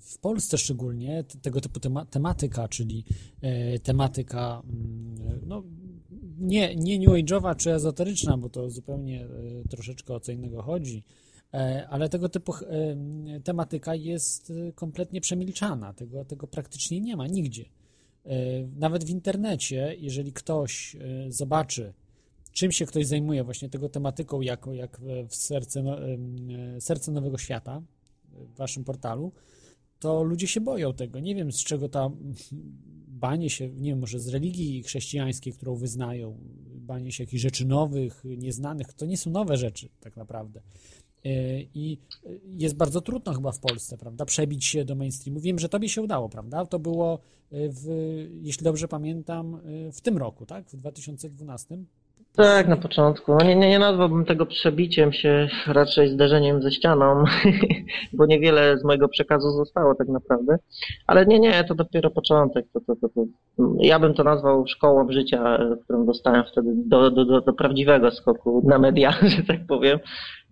w Polsce szczególnie tego typu tematyka, czyli e, tematyka no, nie, nie New Age'owa czy ezoteryczna, bo to zupełnie e, troszeczkę o co innego chodzi, e, ale tego typu e, tematyka jest kompletnie przemilczana. Tego, tego praktycznie nie ma nigdzie. Nawet w internecie, jeżeli ktoś zobaczy, czym się ktoś zajmuje właśnie tego tematyką, jako jak w serce, no, serce Nowego Świata, w waszym portalu, to ludzie się boją tego. Nie wiem, z czego ta banie się, nie wiem, może z religii chrześcijańskiej, którą wyznają, banie się jakichś rzeczy nowych, nieznanych. To nie są nowe rzeczy tak naprawdę. E, I jest bardzo trudno chyba w Polsce, prawda, przebić się do mainstreamu. Wiem, że tobie się udało, prawda? To było, w, jeśli dobrze pamiętam, w tym roku, tak? W 2012.
Tak, na początku. No nie, nie, nie nazwałbym tego przebiciem się, raczej zderzeniem ze ścianą, bo niewiele z mojego przekazu zostało tak naprawdę. Ale nie, nie, to dopiero początek. To, to, to, to. Ja bym to nazwał szkołą życia, którą dostałem wtedy do, do, do, do prawdziwego skoku na media, że tak powiem,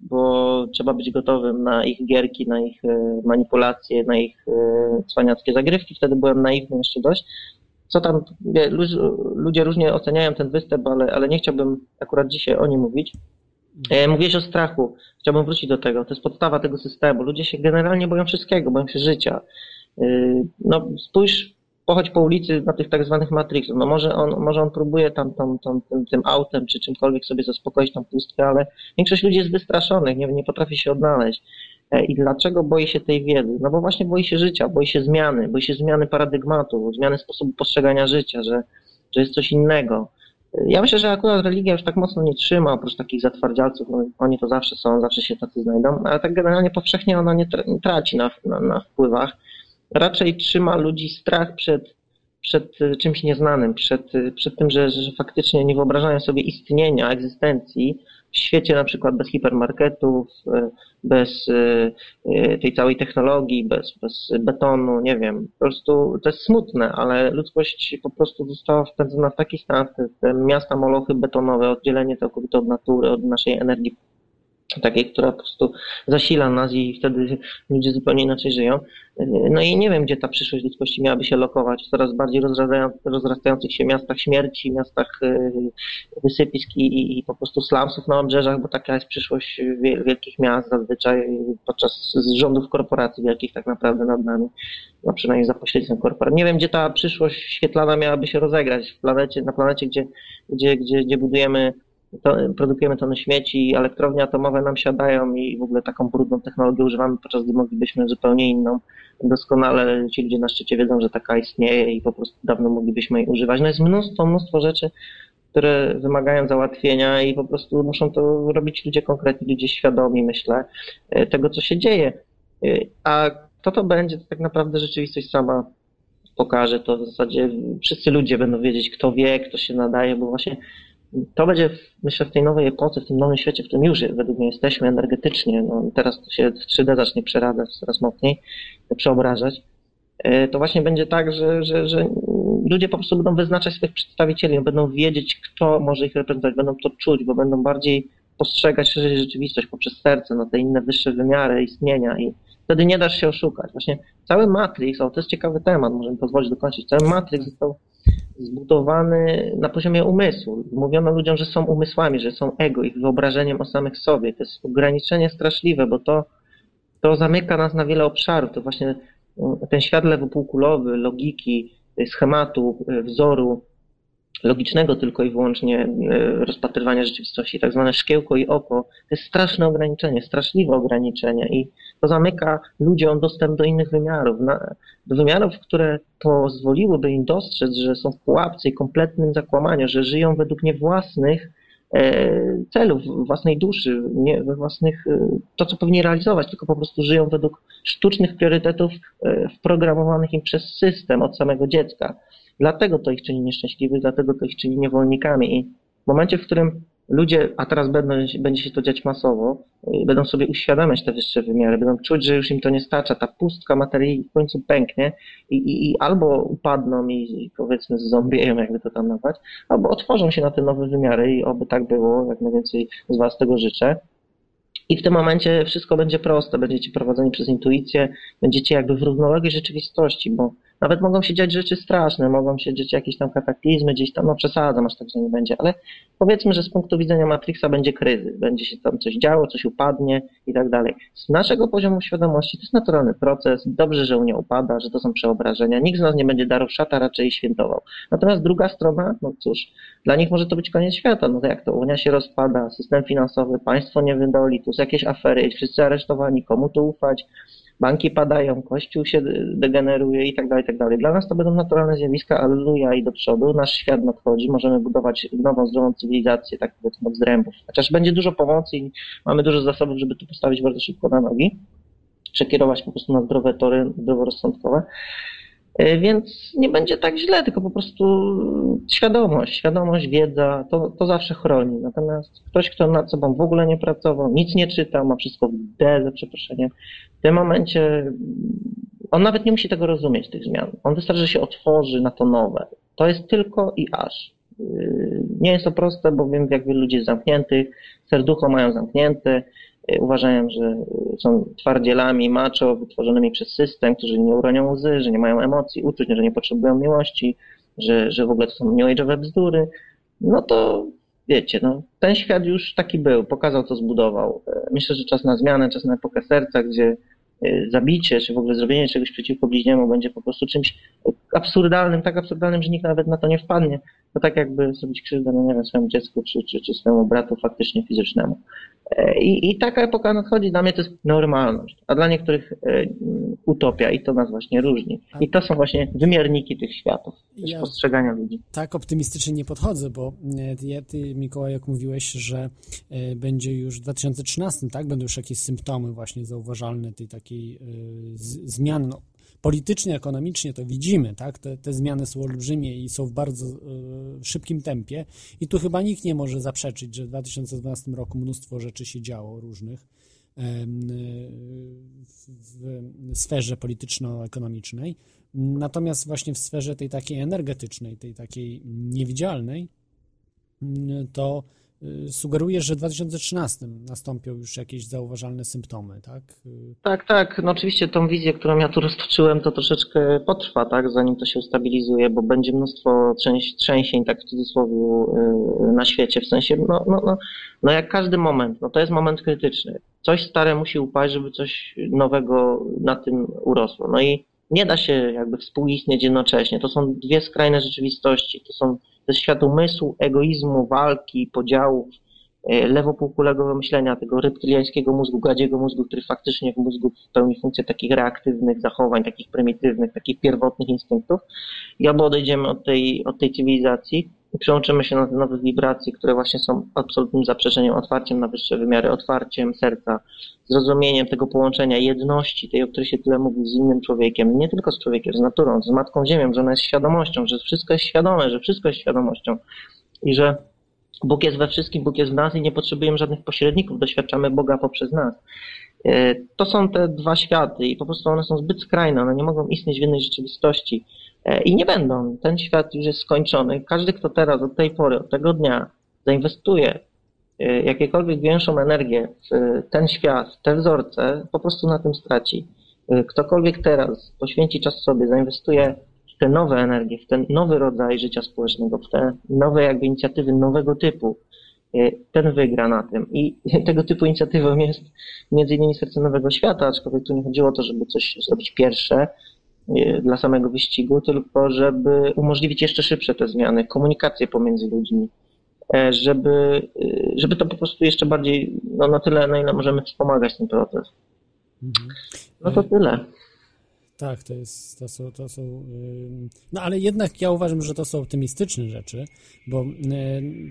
bo trzeba być gotowym na ich gierki, na ich e, manipulacje, na ich e, cwaniackie zagrywki. Wtedy byłem naiwny jeszcze dość co tam, ludzie różnie oceniają ten występ, ale, ale nie chciałbym akurat dzisiaj o nim mówić. E, mówiłeś o strachu. Chciałbym wrócić do tego. To jest podstawa tego systemu. Ludzie się generalnie boją wszystkiego, boją się życia. E, no, spójrz, pochodź po ulicy na tych tak zwanych Matrixów. No może on, może on próbuje tam, tam, tam tym, tym autem czy czymkolwiek sobie zaspokoić tą pustkę, ale większość ludzi jest wystraszonych, nie, nie potrafi się odnaleźć. E, I dlaczego boi się tej wiedzy? No bo właśnie boi się życia, boi się zmiany, boi się zmiany paradygmatu, zmiany sposobu postrzegania życia, że, że jest coś innego. E, ja myślę, że akurat religia już tak mocno nie trzyma, oprócz takich zatwardzialców, no, oni to zawsze są, zawsze się tacy znajdą, ale tak generalnie powszechnie ona nie, tra nie traci na, na, na wpływach. Raczej trzyma ludzi strach przed, przed e, czymś nieznanym, przed, przed tym, że, że faktycznie nie wyobrażają sobie istnienia, egzystencji w świecie na przykład bez hipermarketów, e, bez e, e, tej całej technologii, bez, bez betonu, nie wiem, po prostu to jest smutne, ale ludzkość po prostu została wpędzona w taki stan, te miasta molochy betonowe, oddzielenie całkowite od natury, od naszej energii takiej, która po prostu zasila nas i wtedy ludzie zupełnie inaczej żyją. No i nie wiem, gdzie ta przyszłość ludzkości miałaby się lokować w coraz bardziej rozrastających się miastach śmierci, miastach y, wysypisk i, i po prostu slumsów na obrzeżach, bo taka jest przyszłość wielkich miast zazwyczaj podczas rządów korporacji wielkich tak naprawdę nad nami, no przynajmniej za pośrednictwem korporacji. Nie wiem, gdzie ta przyszłość świetlana miałaby się rozegrać w planecie, na planecie, gdzie, gdzie, gdzie, gdzie budujemy to, produkujemy tony śmieci, elektrownie atomowe nam siadają i w ogóle taką brudną technologię używamy, podczas gdy moglibyśmy zupełnie inną. Doskonale ci ludzie na szczycie wiedzą, że taka istnieje i po prostu dawno moglibyśmy jej używać. No jest mnóstwo, mnóstwo rzeczy, które wymagają załatwienia i po prostu muszą to robić ludzie konkretni, ludzie świadomi, myślę, e, tego, co się dzieje. E, a kto to będzie, to tak naprawdę rzeczywistość sama pokaże. To w zasadzie wszyscy ludzie będą wiedzieć, kto wie, kto się nadaje, bo właśnie to będzie, myślę, w tej nowej epoce, w tym nowym świecie, w którym już według mnie jesteśmy energetycznie, no teraz to się w 3D zacznie przeradzać coraz mocniej, przeobrażać, e, to właśnie będzie tak, że, że, że ludzie po prostu będą wyznaczać swoich przedstawicieli, będą wiedzieć, kto może ich reprezentować, będą to czuć, bo będą bardziej postrzegać szerzej rzeczywistość poprzez serce, no te inne wyższe wymiary istnienia i wtedy nie dasz się oszukać. Właśnie cały Matrix, o to jest ciekawy temat, możemy pozwolić dokończyć, cały Matrix został zbudowany na poziomie umysłu. Mówiono ludziom, że są umysłami, że są ego, ich wyobrażeniem o samych sobie. To jest ograniczenie straszliwe, bo to, to zamyka nas na wiele obszarów. To właśnie mm, ten świat lewopółkulowy, logiki, schematu, wzoru, logicznego tylko i wyłącznie e, rozpatrywania rzeczywistości, tak zwane szkiełko i oko, to jest straszne ograniczenie, straszliwe ograniczenie i to zamyka ludziom dostęp do innych wymiarów, do wymiarów, które pozwoliłyby im dostrzec, że są w pułapce i kompletnym zakłamaniu, że żyją według nie własnych e, celów, własnej duszy, nie własnych, e, to co powinni realizować, tylko po prostu żyją według sztucznych priorytetów wprogramowanych im przez system od samego dziecka. Dlatego to ich czyni nieszczęśliwych, dlatego to ich czyni niewolnikami. I w momencie, w którym ludzie, a teraz będą, będzie się to dziać masowo, y, będą sobie uświadamiać te wyższe wymiary, będą czuć, że już im to nie starcza, ta pustka materii w końcu pęknie i, i, i albo upadną i, i powiedzmy zombieją, jakby to tam nazwać, albo otworzą się na te nowe wymiary i oby tak było, jak najwięcej z Was tego życzę. I w tym momencie wszystko będzie proste, będziecie prowadzeni przez intuicję, będziecie jakby w równoległej rzeczywistości, bo Nawet mogą się dziać rzeczy straszne, mogą się dziać jakieś tam kataklizmy, gdzieś tam, no przesadzam, aż tak, że nie będzie, ale powiedzmy, że z punktu widzenia Matrixa będzie kryzys, będzie się tam coś działo, coś upadnie i tak dalej. Z naszego poziomu świadomości to jest naturalny proces, dobrze, że Unia upada, że to są przeobrażenia, nikt z nas nie będzie darów szata, raczej świętował. Natomiast druga strona, no cóż, dla nich może to być koniec świata, no to jak to, Unia się rozpada, system finansowy, państwo nie wydoli, tu są jakieś afery, wszyscy aresztowani, komu tu ufać, banki padają, kościół się degeneruje i tak dalej, tak dalej. Dla nas to będą naturalne zjawiska, alleluja i do przodu, nasz świat nadchodzi, możemy budować nową, zdrową cywilizację, tak powiedzmy od zrębów. Chociaż będzie dużo pomocy i mamy dużo zasobów, żeby to postawić bardzo szybko na nogi, przekierować po prostu na zdrowe tory, zdroworozsądkowe. E, więc nie będzie tak źle, tylko po prostu świadomość, świadomość, wiedza, to, to zawsze chroni. Natomiast ktoś, kto nad sobą w ogóle nie pracował, nic nie czytał, ma wszystko w D, za przeproszeniem, tym momencie on nawet nie musi tego rozumieć, tych zmian. On wystarczy, że się otworzy na to nowe. To jest tylko i aż. Yy, nie jest to proste, bo wiem, jak wielu ludzi jest zamkniętych, serducho mają zamknięte, Y, uważają, że są twardzielami, macho, wytworzonymi przez system, którzy nie uronią łzy, że nie mają emocji, uczuć, że nie potrzebują miłości, że, że w ogóle to są new bzdury, no to wiecie, no, ten świat już taki był, pokazał, co zbudował. Myślę, że czas na zmianę, czas na epokę serca, gdzie zabicie, czy w ogóle zrobienie czegoś przeciwko bliźniemu będzie po prostu czymś absurdalnym, tak absurdalnym, że nikt nawet na to nie wpadnie. To tak jakby zrobić krzywdę, no nie wiem, swojemu dziecku, czy, czy, czy swojemu bratu faktycznie fizycznemu. I, I taka epoka nadchodzi, dla mnie to jest normalność, a dla niektórych e, utopia i to nas właśnie różni. I to są właśnie wymierniki tych światów, ja postrzegania ludzi.
Tak optymistycznie nie podchodzę, bo e, ja, ty Mikołaj, jak mówiłeś, że e, będzie już w 2013, tak? Będą już jakieś symptomy właśnie zauważalne tej takiej zmiany. No, politycznie, ekonomicznie to widzimy, tak? Te, te zmiany są olbrzymie i są w bardzo y, szybkim tempie i tu chyba nikt nie może zaprzeczyć, że w 2012 roku mnóstwo rzeczy się działo różnych y, w sferze polityczno-ekonomicznej. Natomiast właśnie w sferze tej takiej energetycznej, tej takiej niewidzialnej, to Y, sugerujesz, że w 2013 nastąpią już jakieś zauważalne symptomy, tak?
Tak, tak. No oczywiście tą wizję, którą ja tu roztoczyłem, to troszeczkę potrwa, tak, zanim to się ustabilizuje, bo będzie mnóstwo trzęs trzęsień, tak w cudzysłowie, y, na świecie, w sensie, no, no, no, no jak każdy moment, no to jest moment krytyczny. Coś stare musi upaść, żeby coś nowego na tym urosło. No i nie da się jakby współistnieć jednocześnie. To są dwie skrajne rzeczywistości. To są jest świat umysłu, egoizmu, walki, podziałów, e, lewopółkulego myślenia, tego reptyliańskiego mózgu, gadziego mózgu, który faktycznie w mózgu pełni funkcję takich reaktywnych zachowań, takich prymitywnych, takich pierwotnych instynktów. I albo odejdziemy od tej, od tej cywilizacji przełączymy się na te nowe wibracje, które właśnie są absolutnym zaprzeczeniem, otwarciem na wyższe wymiary, otwarciem serca, zrozumieniem tego połączenia jedności, tej, o której się tyle mówi z innym człowiekiem, nie tylko z człowiekiem, z naturą, z Matką Ziemią, że ona jest świadomością, że wszystko jest świadome, że wszystko jest świadomością i że Bóg jest we wszystkim, Bóg jest w nas i nie potrzebujemy żadnych pośredników, doświadczamy Boga poprzez nas. E, to są te dwa światy i po prostu one są zbyt skrajne, one nie mogą istnieć w jednej rzeczywistości. E, I nie będą. Ten świat już jest skończony. Każdy, kto teraz, od tej pory, od tego dnia zainwestuje e, jakiekolwiek większą energię w ten świat, w te wzorce, po prostu na tym straci. E, ktokolwiek teraz poświęci czas sobie, zainwestuje w te nowe energie, w ten nowy rodzaj życia społecznego, w te nowe jakby inicjatywy nowego typu, ten wygra na tym. I tego typu inicjatywą jest między innymi Serce Nowego Świata, aczkolwiek tu nie chodziło o to, żeby coś zrobić pierwsze, dla samego wyścigu, tylko żeby umożliwić jeszcze szybsze te zmiany, komunikację pomiędzy ludźmi, e, żeby, e, żeby to po prostu jeszcze bardziej, no na tyle, na ile możemy wspomagać ten proces. Mhm. No to tyle.
Tak, to, jest, to, są, to są. No ale jednak ja uważam, że to są optymistyczne rzeczy, bo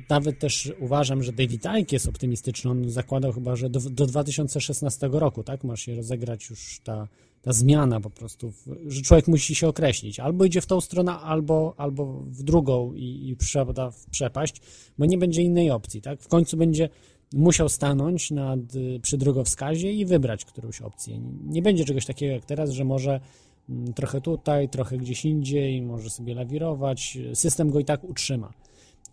nawet też uważam, że David Icke jest optymistyczny. On zakładał chyba, że do, do 2016 roku, tak, ma się rozegrać już ta, ta zmiana po prostu, że człowiek musi się określić. Albo idzie w tą stronę, albo, albo w drugą i, i przepada w przepaść, bo nie będzie innej opcji, tak? W końcu będzie musiał stanąć nad, przy drogowskazie i wybrać którąś opcję. Nie będzie czegoś takiego jak teraz, że może mm, trochę tutaj, trochę gdzieś indziej, może sobie lawirować. System go i tak utrzyma.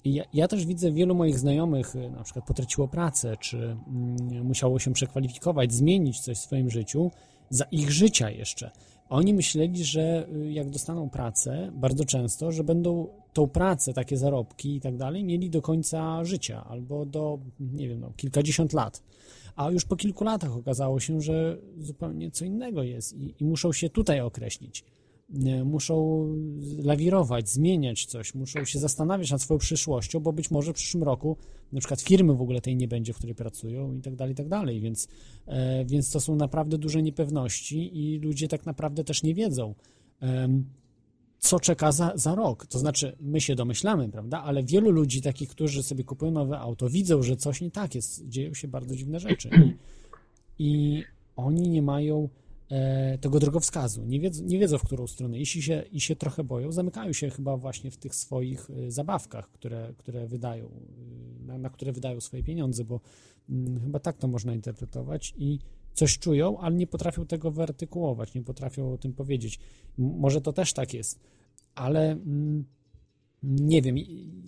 Ja, ja, też widzę wielu moich znajomych, na przykład potraciło pracę, czy mm, musiało się przekwalifikować, zmienić coś w swoim życiu, za ich życia jeszcze. Oni myśleli, że y, jak dostaną pracę, bardzo często, że będą tą pracę, takie zarobki i tak dalej, mieli do końca życia albo do, nie wiem, no, kilkadziesiąt lat. A już po kilku latach okazało się, że zupełnie co innego jest i, i muszą się tutaj określić muszą lawirować, zmieniać coś, muszą się zastanawiać nad swoją przyszłością, bo być może w przyszłym roku na przykład firmy w ogóle tej nie będzie, w której pracują i tak dalej, i tak dalej, więc, e, więc to są naprawdę duże niepewności i ludzie tak naprawdę też nie wiedzą, co czeka za, za rok. To znaczy, my się domyślamy, prawda, ale wielu ludzi takich, którzy sobie kupują nowe auto, widzą, że coś nie tak jest, dzieją się bardzo dziwne rzeczy. I, i oni nie mają tego drogowskazu. Nie wiedzą, nie wiedzą, w którą stronę. Jeśli się, i się trochę boją, zamykają się chyba właśnie w tych swoich e, zabawkach, które, które wydają, e, na, na które wydają swoje pieniądze, bo hmm, chyba tak to można interpretować i coś czują, ale nie potrafią tego wyartykułować, nie potrafią o tym powiedzieć. Może to też tak jest, ale hmm, nie wiem,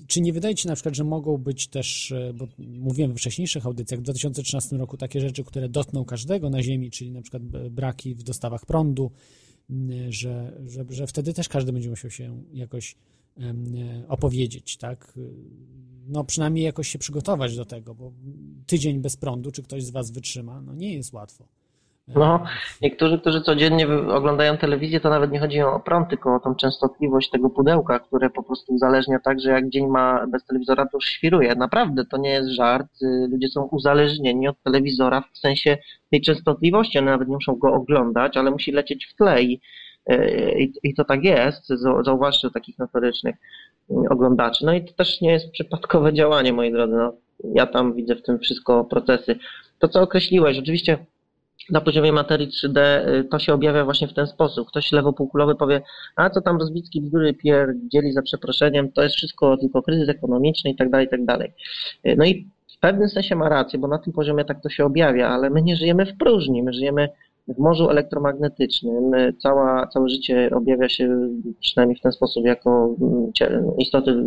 czy nie wydaje Ci na przykład, że mogą być też, e, bo mówiłem we wcześniejszych audycjach, w 2013 roku takie rzeczy, które dotkną każdego na Ziemi, czyli na przykład braki w dostawach prądu, że, że, że wtedy też każdy będzie musiał się jakoś opowiedzieć, tak? No przynajmniej jakoś się przygotować do tego, bo tydzień bez prądu, czy ktoś z Was wytrzyma, no nie jest łatwo.
No, niektórzy, którzy codziennie oglądają telewizję, to nawet nie chodzi o prąd, tylko o tą częstotliwość tego pudełka, które po prostu uzależnia tak, że jak dzień ma bez telewizora, to już świruje. Naprawdę, to nie jest żart. Y, ludzie są uzależnieni od telewizora w sensie tej częstotliwości. One nawet nie muszą go oglądać, ale musi lecieć w tle i, y, i, i to tak jest. Zauważcie takich notorycznych y, oglądaczy. No i to też nie jest przypadkowe działanie, moi drodzy. No, ja tam widzę w tym wszystko procesy. To, co określiłeś, oczywiście na poziomie materii 3D y, to się objawia właśnie w ten sposób. Ktoś lewopółkulowy powie, a co tam Rozbicki bzdury pierdzieli za przeproszeniem, to jest wszystko tylko kryzys ekonomiczny i tak dalej, i tak dalej. Y, no i w pewnym sensie ma rację, bo na tym poziomie tak to się objawia, ale my nie żyjemy w próżni, my żyjemy w morzu elektromagnetycznym cała, całe życie objawia się przynajmniej w ten sposób, jako mm, istoty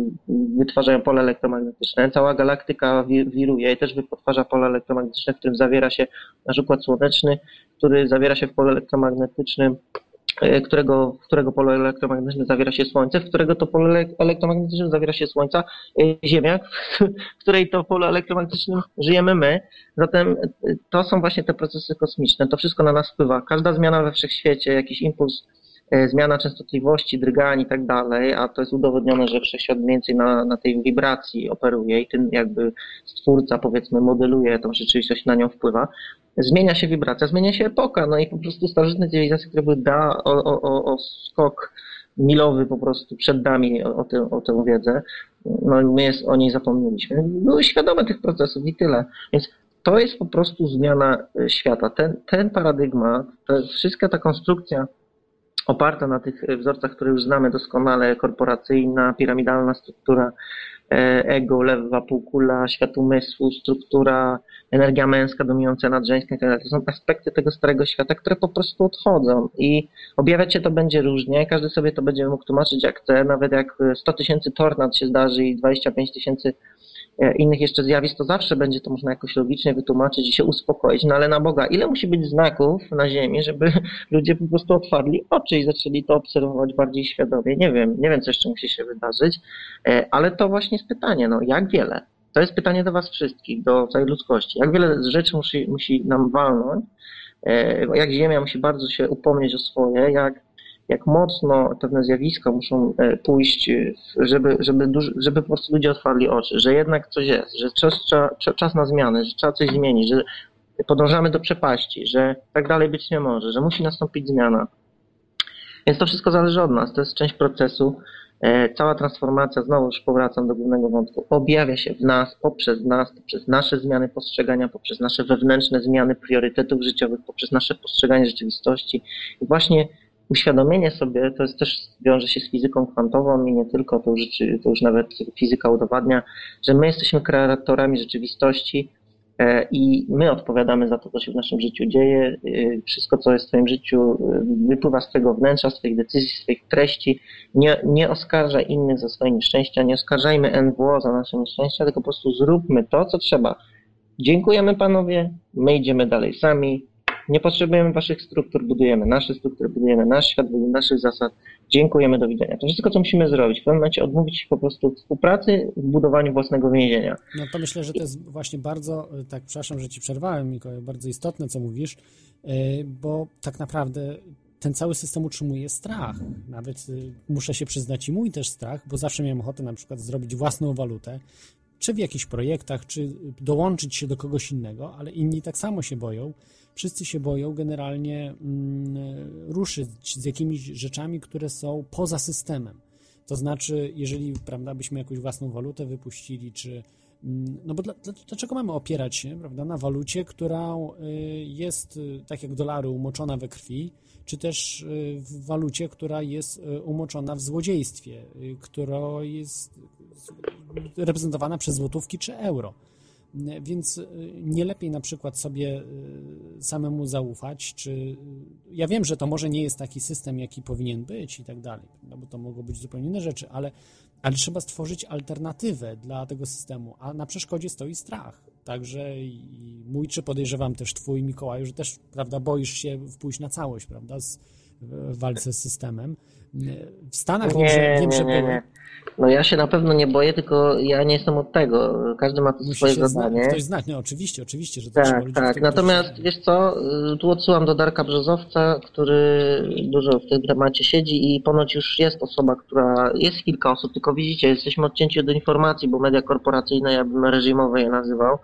wytwarzają pole elektromagnetyczne. Cała galaktyka wiruje i też wytwarza pole elektromagnetyczne, w którym zawiera się nasz układ słoneczny, który zawiera się w pole elektromagnetycznym którego, w którego pole elektromagnetyczne zawiera się Słońce, w którego to pole elektromagnetyczne zawiera się Słońca, e, Ziemia, w której to pole elektromagnetycznym żyjemy my. Zatem e, to są właśnie te procesy kosmiczne. To wszystko na nas wpływa. Każda zmiana we wszechświecie, jakiś impuls E, zmiana częstotliwości, drgań i tak dalej, a to jest udowodnione, że wszechświat więcej na, na tej wibracji operuje i tym jakby stwórca powiedzmy modeluje tą rzeczywistość, na nią wpływa. Zmienia się wibracja, zmienia się epoka, no i po prostu starożytne cywilizacje, które były da o, o, o skok milowy po prostu przed nami o, o, tę, o tę wiedzę, no my jest, o niej zapomnieliśmy. Były świadome tych procesów i tyle. Więc to jest po prostu zmiana e, świata. Ten, ten paradygmat, wszystka ta konstrukcja oparta na tych wzorcach, które już znamy doskonale, korporacyjna, piramidalna struktura ego, lewa półkula, świat umysłu, struktura, energia męska dominująca nad żeńską itd. To są aspekty tego starego świata, które po prostu odchodzą i objawiać się to będzie różnie, każdy sobie to będzie mógł tłumaczyć jak chce, nawet jak 100 tysięcy tornad się zdarzy i 25 tysięcy E, innych jeszcze zjawisk, to zawsze będzie to można jakoś logicznie wytłumaczyć i się uspokoić. No ale na Boga, ile musi być znaków na Ziemi, żeby ludzie po prostu otwarli oczy i zaczęli to obserwować bardziej świadomie? Nie wiem, nie wiem, co jeszcze musi się wydarzyć, e, ale to właśnie jest pytanie, no jak wiele? To jest pytanie do Was wszystkich, do całej ludzkości. Jak wiele rzeczy musi, musi nam walnąć, e, jak Ziemia musi bardzo się upomnieć o swoje, jak jak mocno pewne zjawiska muszą e, pójść, e, żeby, żeby, żeby po prostu ludzie otwarli oczy, że jednak coś jest, że czas, czas na zmiany, że trzeba coś zmienić, że podążamy do przepaści, że tak dalej być nie może, że musi nastąpić zmiana. Więc to wszystko zależy od nas, to jest część procesu. E, cała transformacja, znowu już powracam do głównego wątku, objawia się w nas, poprzez nas, poprzez nasze zmiany postrzegania, poprzez nasze wewnętrzne zmiany priorytetów życiowych, poprzez nasze postrzeganie rzeczywistości. I właśnie uświadomienie sobie, to jest też wiąże się z fizyką kwantową i nie tylko, to już, to już nawet fizyka udowadnia, że my jesteśmy kreatorami rzeczywistości e, i my odpowiadamy za to, co się w naszym życiu dzieje. E, wszystko, co jest w Twoim życiu, e, wypływa z Twojego wnętrza, z Twoich decyzji, z Twoich treści. Nie, nie oskarżaj innych za swoje nieszczęścia, nie oskarżajmy NWO za nasze nieszczęścia, tylko po prostu zróbmy to, co trzeba. Dziękujemy Panowie, my idziemy dalej sami, nie potrzebujemy waszych struktur, budujemy nasze struktury, budujemy nasz świat według naszych zasad. Dziękujemy, do widzenia. To wszystko, co musimy zrobić. W pewnym momencie odmówić się po prostu współpracy w budowaniu własnego więzienia.
No to myślę, że to jest właśnie bardzo, tak przepraszam, że ci przerwałem, Mikołaj, bardzo istotne, co mówisz, y, bo tak naprawdę ten cały system utrzymuje strach. Nawet y, muszę się przyznać i mój też strach, bo zawsze miałem ochotę na przykład zrobić własną walutę, czy w jakichś projektach, czy dołączyć się do kogoś innego, ale inni tak samo się boją. Wszyscy się boją generalnie mm, ruszyć z jakimiś rzeczami, które są poza systemem. To znaczy, jeżeli prawda, byśmy jakąś własną walutę wypuścili, czy mm, no bo dla, dlaczego mamy opierać się prawda, na walucie, która y, jest, y, tak jak dolary, umoczona we krwi, czy też y, w walucie, która jest umoczona w złodziejstwie, która jest reprezentowana przez złotówki czy euro. Więc y, nie lepiej na przykład sobie y, samemu zaufać, czy ja wiem, że to może nie jest taki system, jaki powinien być i tak dalej, no bo to mogą być zupełnie inne rzeczy, ale, ale trzeba stworzyć alternatywę dla tego systemu, a na przeszkodzie stoi strach. Także i mój, czy podejrzewam też twój, Mikołaju, że też, prawda, boisz się wpójść na całość, prawda, z, w walce z systemem. W Stanach
nie,
wiem, że, wiem,
nie, nie, nie. No ja się na pewno nie boję, tylko ja nie jestem od tego. Każdy ma to
Musi
swoje zadanie.
Zna, ktoś znać, no oczywiście, oczywiście, że to
Tak,
ludzi,
tak. Natomiast wiesz co, y, tu odsyłam do Darka Brzozowca, który dużo w tym temacie siedzi i ponoć już jest osoba, która, jest kilka osób, tylko widzicie, jesteśmy odcięci od informacji, bo media korporacyjne, ja bym reżimowe je nazywał,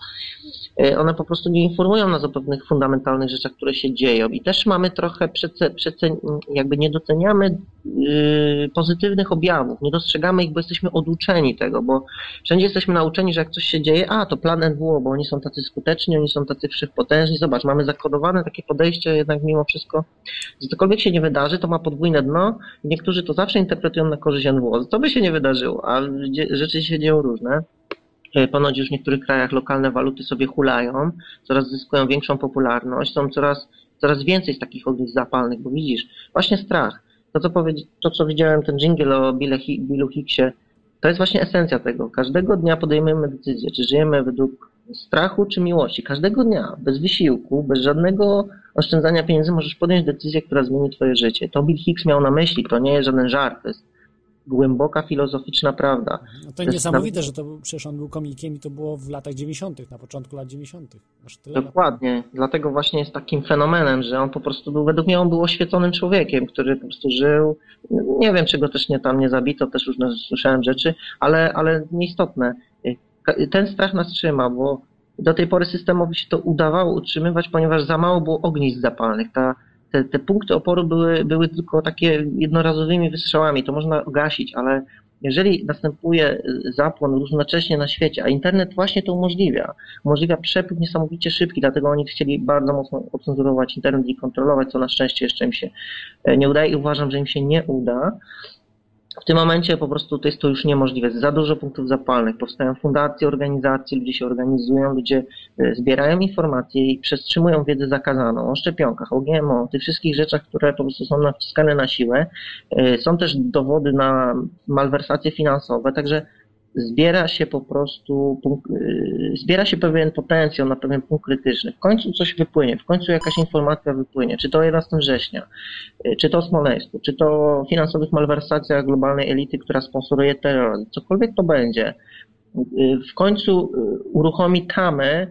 y, one po prostu nie informują nas o pewnych fundamentalnych rzeczach, które się dzieją i też mamy trochę przece, przece, jakby nie doceniamy yy, pozytywnych objawów, nie dostrzegamy ich, bo jesteśmy oduczeni tego, bo wszędzie jesteśmy nauczeni, że jak coś się dzieje, a to plan NWO, bo oni są tacy skuteczni, oni są tacy wszechpotężni. Zobacz, mamy zakodowane takie podejście jednak mimo wszystko, że cokolwiek się nie wydarzy, to ma podwójne dno i niektórzy to zawsze interpretują na korzyść NWO. To by się nie wydarzyło, a rzeczy się dzieją różne. E, Ponoć już w niektórych krajach lokalne waluty sobie hulają, coraz zyskują większą popularność, są coraz, coraz więcej z takich ognisk zapalnych, bo widzisz, właśnie strach. To, co, to, co widziałem, ten jingle o Billu Hicksie, to jest właśnie esencja tego. Każdego dnia podejmujemy decyzję, czy żyjemy według strachu czy miłości. Każdego dnia, bez wysiłku, bez żadnego oszczędzania pieniędzy możesz podjąć decyzję, która zmieni twoje życie. To Bill Hicks miał na myśli, to nie jest żaden żart, to jest głęboka filozoficzna prawda.
No to
jest
niesamowite, że to przecież on był komikiem i to było w latach 90., na początku lat 90. Aż tyle lat.
Dokładnie. Dlatego właśnie jest takim fenomenem, że on po prostu był, według mnie on był oświeconym człowiekiem, który po prostu żył. Nie wiem, czy go też nie tam nie zabito, też różne słyszałem rzeczy, ale, ale nieistotne. Ten strach nas trzyma, bo do tej pory systemowi się to udawało utrzymywać, ponieważ za mało było ognisk zapalnych. Ta, te, te punkty oporu były, były tylko takie jednorazowymi wystrzałami, to można gasić, ale jeżeli następuje zapłon równocześnie na świecie, a internet właśnie to umożliwia, umożliwia przepływ niesamowicie szybki, dlatego oni chcieli bardzo mocno ocenzurować internet i kontrolować, co na szczęście jeszcze im się e, nie udaje i uważam, że im się nie uda. W tym momencie po prostu to jest to już niemożliwe. Za dużo punktów zapalnych. Powstają fundacje, organizacje, ludzie się organizują, ludzie e, zbierają informacje i przestrzymują wiedzę zakazaną o szczepionkach, o GMO, o tych wszystkich rzeczach, które po prostu są naciskane na siłę. E, Są też dowody na malwersacje finansowe, także zbiera się po prostu, yy, zbiera się pewien potencjał na pewien punkt krytyczny. W końcu coś wypłynie, w końcu jakaś informacja wypłynie, czy to o 11 września, yy, czy to Smoleńsku, czy to o finansowych malwersacjach globalnej elity, która sponsoruje terror, cokolwiek to będzie. Yy, W końcu uruchomi tamę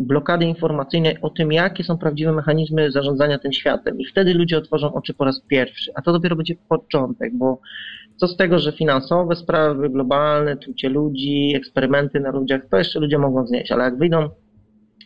blokady informacyjnej o tym, jakie są prawdziwe mechanizmy zarządzania tym światem. I wtedy ludzie otworzą oczy po raz pierwszy. A to dopiero będzie początek, bo co z tego, że finansowe sprawy, globalne, trucie ludzi, eksperymenty na ludziach, to jeszcze ludzie mogą znieść, ale jak wyjdą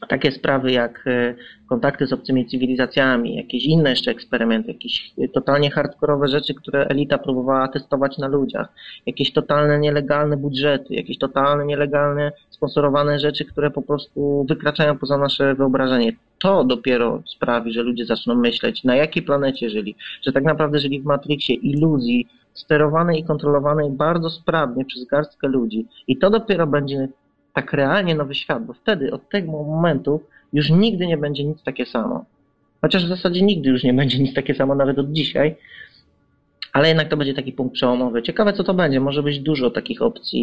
takie sprawy jak e, kontakty z obcymi cywilizacjami, jakieś inne jeszcze eksperymenty, jakieś e, totalnie hardkorowe rzeczy, które elita próbowała testować na ludziach, jakieś totalne nielegalne budżety, jakieś totalne nielegalne sponsorowane rzeczy, które po prostu wykraczają poza nasze wyobrażenie. To dopiero sprawi, że ludzie zaczną myśleć, na jakiej planecie żyli, że tak naprawdę żyli w Matrixie iluzji, sterowanej i kontrolowanej bardzo sprawnie przez garstkę ludzi. I to dopiero będzie tak realnie nowy świat, bo wtedy od tego momentu już nigdy nie będzie nic takie samo. Chociaż w zasadzie nigdy już nie będzie nic takie samo, nawet od dzisiaj. Ale jednak to będzie taki punkt przełomowy. Ciekawe, co to będzie. Może być dużo takich opcji.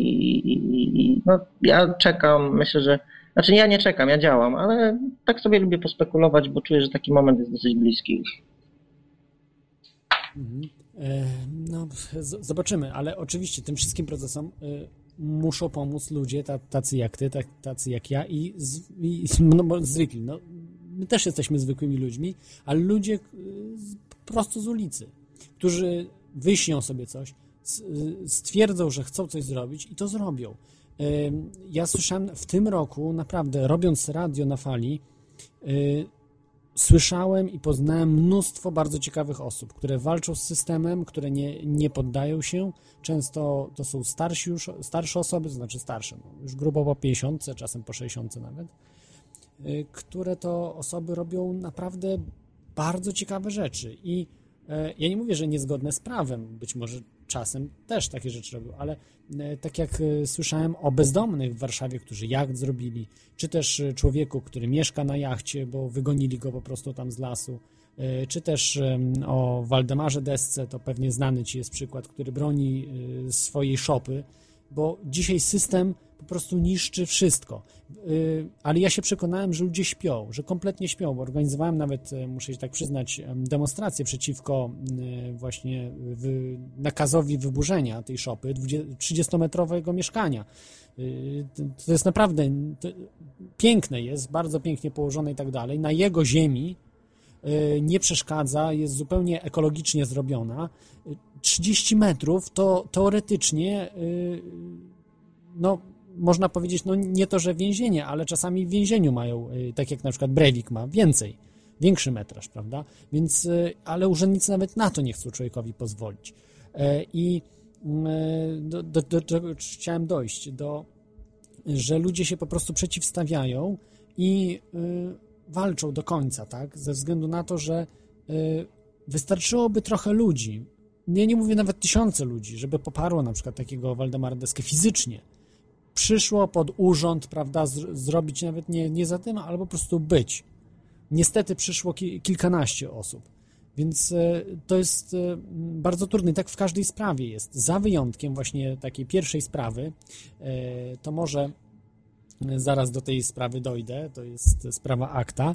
I, no, ja czekam. Myślę, że Znaczy ja nie czekam, ja działam, ale tak sobie lubię pospekulować, bo czuję, że taki moment jest dosyć bliski już.
Mhm. E, no, zobaczymy, ale oczywiście tym wszystkim procesom e, muszą pomóc ludzie ta- tacy jak ty, tak, tacy jak ja i, z, i no, zwykli. No, my też jesteśmy zwykłymi ludźmi, ale ludzie e, po prostu z ulicy, którzy wyśnią sobie coś, stwierdzą, że chcą coś zrobić i to zrobią. Ja słyszałem w tym roku, naprawdę, robiąc radio na fali, słyszałem i poznałem mnóstwo bardzo ciekawych osób, które walczą z systemem, które nie, nie poddają się. Często to są starsi już, starsze osoby, to znaczy starsze, no, już grubo po 50, czasem po 60 nawet, y, które to osoby robią naprawdę bardzo ciekawe rzeczy. I e, ja nie mówię, że niezgodne z prawem, być może czasem też takie rzeczy robią, ale e, tak jak e, słyszałem o bezdomnych w Warszawie, którzy jacht zrobili, czy też e, człowieku, który mieszka na jachcie, bo wygonili go po prostu tam z lasu, czy też o Waldemarze Desce, to pewnie znany ci jest przykład, który broni swojej szopy, bo dzisiaj system po prostu niszczy wszystko. Y, Ale ja się przekonałem, że ludzie śpią, że kompletnie śpią, bo organizowałem nawet, e, muszę się tak przyznać, em, demonstrację przeciwko e, właśnie nakazowi wyburzenia tej szopy, 20 30-metrowego mieszkania. Y, To jest naprawdę piękne jest, bardzo pięknie położone i tak dalej. Na jego ziemi y, nie przeszkadza, jest zupełnie ekologicznie zrobiona. Y, 30 metrów to teoretycznie, y, no można powiedzieć, no nie to, że więzienie, ale czasami w więzieniu mają, y, tak jak na przykład Breivik ma, więcej, większy metraż, prawda? Więc, y, ale urzędnicy nawet na to nie chcą człowiekowi pozwolić. E, I mm, do, do, do czego chciałem dojść? Do, że ludzie się po prostu przeciwstawiają i walczą do końca, tak? Ze względu na to, że wystarczyłoby trochę ludzi, ja nie mówię nawet tysiące ludzi, żeby poparło na przykład takiego Waldemara Deskę fizycznie. Przyszło pod urząd, prawda, z, zrobić nawet nie, nie za tym, ale po prostu być. Niestety przyszło ki, kilkanaście osób. Więc e, to jest e, bardzo trudne. I tak w każdej sprawie jest. Za wyjątkiem właśnie takiej pierwszej sprawy, e, to może zaraz do tej sprawy dojdę, to jest sprawa akta,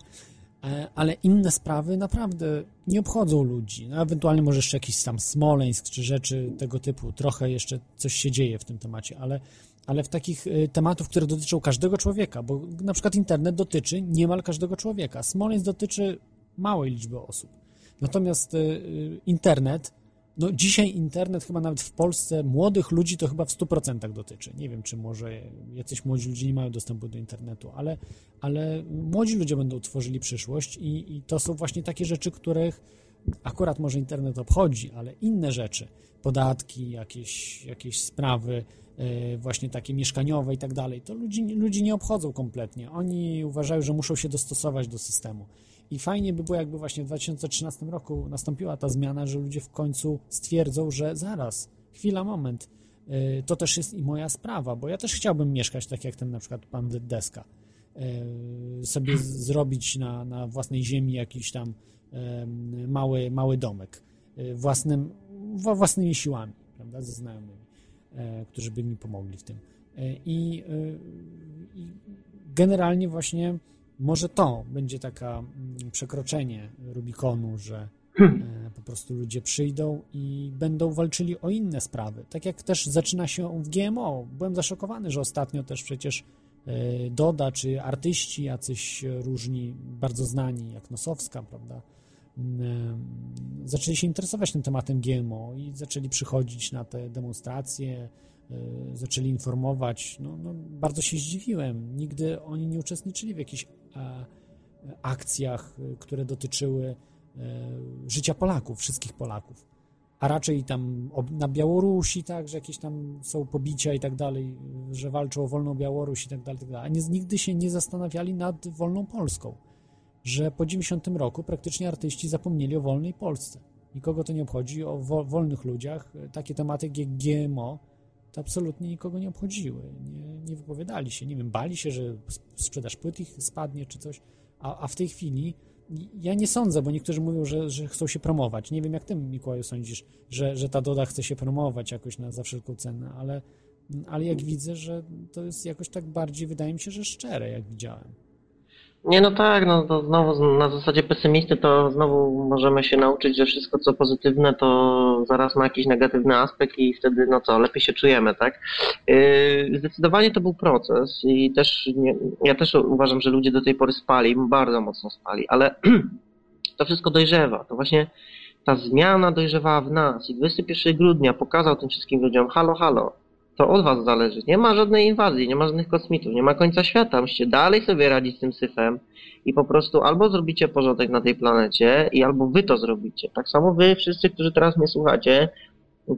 ale inne sprawy naprawdę nie obchodzą ludzi. No, ewentualnie może jeszcze jakiś tam Smoleńsk czy rzeczy tego typu. Trochę jeszcze coś się dzieje w tym temacie, ale, ale w takich e, tematów, które dotyczą każdego człowieka, bo na przykład internet dotyczy niemal każdego człowieka. Smoleńsk dotyczy małej liczby osób. Natomiast e, e, internet, no dzisiaj internet chyba nawet w Polsce młodych ludzi to chyba w 100% dotyczy. Nie wiem, czy może jacyś młodzi ludzie nie mają dostępu do internetu, ale, ale młodzi ludzie będą tworzyli przyszłość i, i to są właśnie takie rzeczy, których akurat może internet obchodzi, ale inne rzeczy, podatki, jakieś, jakieś sprawy e, właśnie takie mieszkaniowe i tak dalej, to ludzi, ludzi nie obchodzą kompletnie. Oni uważają, że muszą się dostosować do systemu. I fajnie by było, jakby właśnie w 2013 roku nastąpiła ta zmiana, że ludzie w końcu stwierdzą, że zaraz, chwila, moment, y, to też jest i moja sprawa, bo ja też chciałbym mieszkać tak jak ten na przykład pan Deska. Y, Sobie zrobić na, na własnej ziemi jakiś tam mały, mały domek y, własnym, wła- własnymi siłami, prawda, ze znajomymi, e, którzy by mi pomogli w tym. E, I, i generalnie właśnie może to będzie taka mm, przekroczenie Rubikonu, że e, po prostu ludzie przyjdą i będą walczyli o inne sprawy. Tak jak też zaczyna się w GMO. Byłem zaszokowany, że ostatnio też przecież e, Doda czy artyści jacyś różni, bardzo znani, jak Nosowska, prawda, mm, zaczęli się interesować tym tematem GMO i zaczęli przychodzić na te demonstracje, e, zaczęli informować. No, no, bardzo się zdziwiłem. Nigdy oni nie uczestniczyli w jakichś e, akcjach, e, które dotyczyły e, życia Polaków, wszystkich Polaków. A raczej tam na Białorusi, tak, że jakieś tam są pobicia i tak dalej, że walczą o wolną Białoruś i tak dalej, tak dalej. A nie, nigdy się nie zastanawiali nad wolną Polską. Że po 90 roku praktycznie artyści zapomnieli o wolnej Polsce. Nikogo to nie obchodzi, o wo- wolnych ludziach. Takie tematy jak GMO to absolutnie nikogo nie obchodziły. Nie, nie wypowiadali się. Nie wiem, bali się, że sp- sprzedaż płyt ich spadnie czy coś. A, a w tej chwili ja nie sądzę, bo niektórzy mówią, że, że chcą się promować. Nie wiem, jak ty, Mikołaju, sądzisz, że, że ta Doda chce się promować jakoś na, za wszelką cenę, ale ale jak widzę, że to jest jakoś tak bardziej, wydaje mi się, że szczere, jak widziałem.
Nie, no tak, no to znowu na zasadzie pesymisty to znowu możemy się nauczyć, że wszystko co pozytywne to zaraz ma jakiś negatywny aspekt i wtedy no co, lepiej się czujemy, tak? Yy, zdecydowanie to był proces i też nie, ja też uważam, że ludzie do tej pory spali, bardzo mocno spali, ale to wszystko dojrzewa. To właśnie ta zmiana dojrzewała w nas i 21 grudnia pokazał tym wszystkim ludziom, halo, halo, to od was zależy. Nie ma żadnej inwazji, nie ma żadnych kosmitów, nie ma końca świata. Musicie dalej sobie radzić z tym syfem i po prostu albo zrobicie porządek na tej planecie i albo wy to zrobicie. Tak samo wy wszyscy, którzy teraz mnie słuchacie,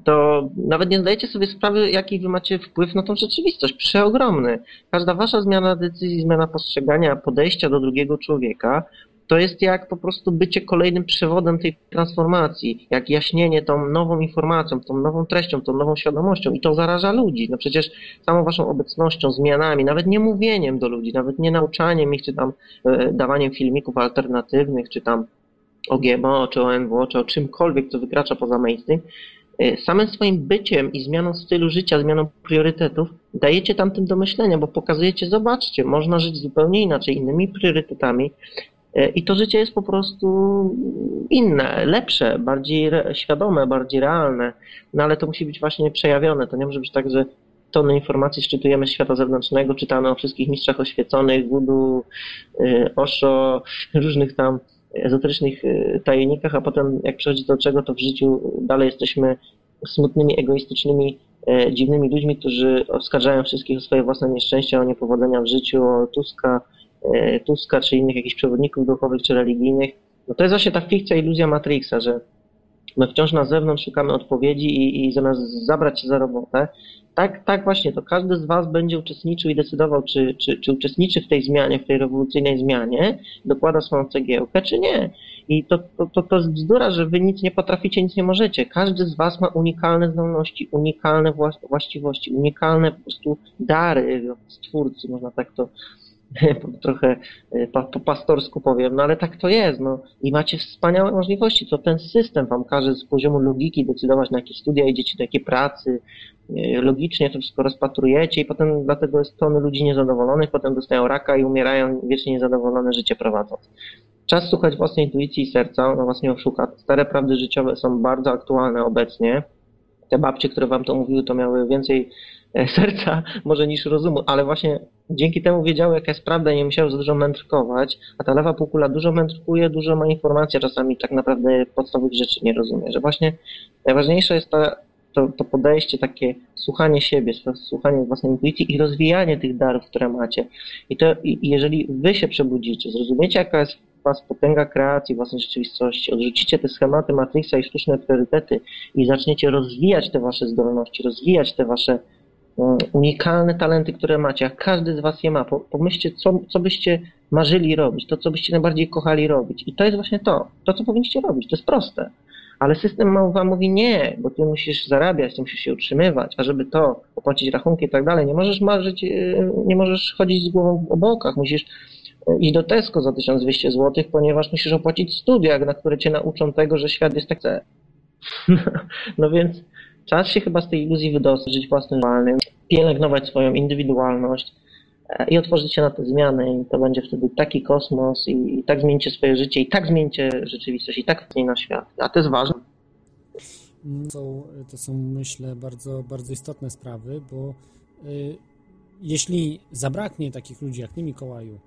to nawet nie zdajecie sobie sprawy, jaki wy macie wpływ na tą rzeczywistość. Przeogromny. Każda wasza zmiana decyzji, zmiana postrzegania, podejścia do drugiego człowieka to jest jak po prostu bycie kolejnym przewodem tej transformacji, jak jaśnienie tą nową informacją, tą nową treścią, tą nową świadomością i to zaraża ludzi. No przecież samą waszą obecnością, zmianami, nawet nie mówieniem do ludzi, nawet nie nauczaniem ich, czy tam e, dawaniem filmików alternatywnych, czy tam o GMO, czy o NWO, czy o czymkolwiek, co wykracza poza mainstream, e, samym swoim byciem i zmianą stylu życia, zmianą priorytetów, dajecie tam tym do myślenia, bo pokazujecie, zobaczcie, można żyć zupełnie inaczej, innymi priorytetami, I to życie jest po prostu inne, lepsze, bardziej świadome, bardziej realne, no ale to musi być właśnie przejawione. To nie może być tak, że tony informacji szczytujemy z świata zewnętrznego, czytamy o wszystkich mistrzach oświeconych, Gudu, e, Osho, różnych tam ezoterycznych e, tajemnikach, a potem jak przychodzi do czego, to w życiu dalej jesteśmy smutnymi, egoistycznymi, dziwnymi ludźmi, którzy oskarżają wszystkich o swoje własne nieszczęścia, o niepowodzenia w życiu, o Tuska, E, Tuska, czy innych jakichś przewodników duchowych, czy religijnych, no to jest właśnie ta fikcja, iluzja Matrixa, że my wciąż na zewnątrz szukamy odpowiedzi i, i zamiast zabrać się za robotę, tak, tak właśnie, to każdy z Was będzie uczestniczył i decydował, czy, czy, czy uczestniczy w tej zmianie, w tej rewolucyjnej zmianie, dokłada swoją cegiełkę, czy nie. I to, to, to, to jest bzdura, że Wy nic nie potraficie, nic nie możecie. Każdy z Was ma unikalne zdolności, unikalne właściwości, unikalne po prostu dary stwórcy, można tak to trochę e, po pastorsku powiem, no ale tak to jest, no i macie wspaniałe możliwości, co ten system wam każe z poziomu logiki decydować na jakie studia idziecie, do jakiej pracy, e, logicznie to wszystko rozpatrujecie i potem dlatego jest tony ludzi niezadowolonych, potem dostają raka i umierają wiecznie niezadowolone życie prowadząc. Czas słuchać własnej intuicji i serca, no was nie oszuka. Stare prawdy życiowe są bardzo aktualne obecnie. Te babcie, które wam to mówiły, to miały więcej serca może niż rozumu, ale właśnie dzięki temu wiedziały, jaka jest prawda i nie musiały za dużo mędrkować, a ta lewa półkula dużo mędrkuje, dużo ma informacji, czasami tak naprawdę podstawowych rzeczy nie rozumie, że właśnie najważniejsze jest to, to podejście, takie słuchanie siebie, słuchanie własnej intuicji i rozwijanie tych darów, które macie. I, to, i jeżeli wy się przebudzicie, zrozumiecie, jaka jest was potęga kreacji własnej rzeczywistości, odrzucicie te schematy Matrixa i sztuczne priorytety i zaczniecie rozwijać te wasze zdolności, rozwijać te wasze unikalne talenty, które macie, a każdy z was je ma. Pomyślcie, co, co byście marzyli robić, to, co byście najbardziej kochali robić. I to jest właśnie to, to, co powinniście robić. To jest proste. Ale system wam mówi nie, bo ty musisz zarabiać, ty musisz się utrzymywać, a żeby to, opłacić rachunki i tak dalej, nie możesz marzyć, e, nie możesz chodzić z głową w bokach, musisz e, iść do Tesco za 1200 zł, ponieważ musisz opłacić studia, na które cię nauczą tego, że świat jest tak No więc Czas się chyba z tej iluzji wydostać, żyć własnym walnym, pielęgnować swoją indywidualność e, i otworzyć się na te zmiany i to będzie wtedy taki kosmos i, i tak zmienicie swoje życie i tak zmienicie rzeczywistość i tak wpłynie na świat. A to jest ważne.
Są, to są, myślę, bardzo, bardzo istotne sprawy, bo y, jeśli zabraknie takich ludzi jak ty, Mikołaju,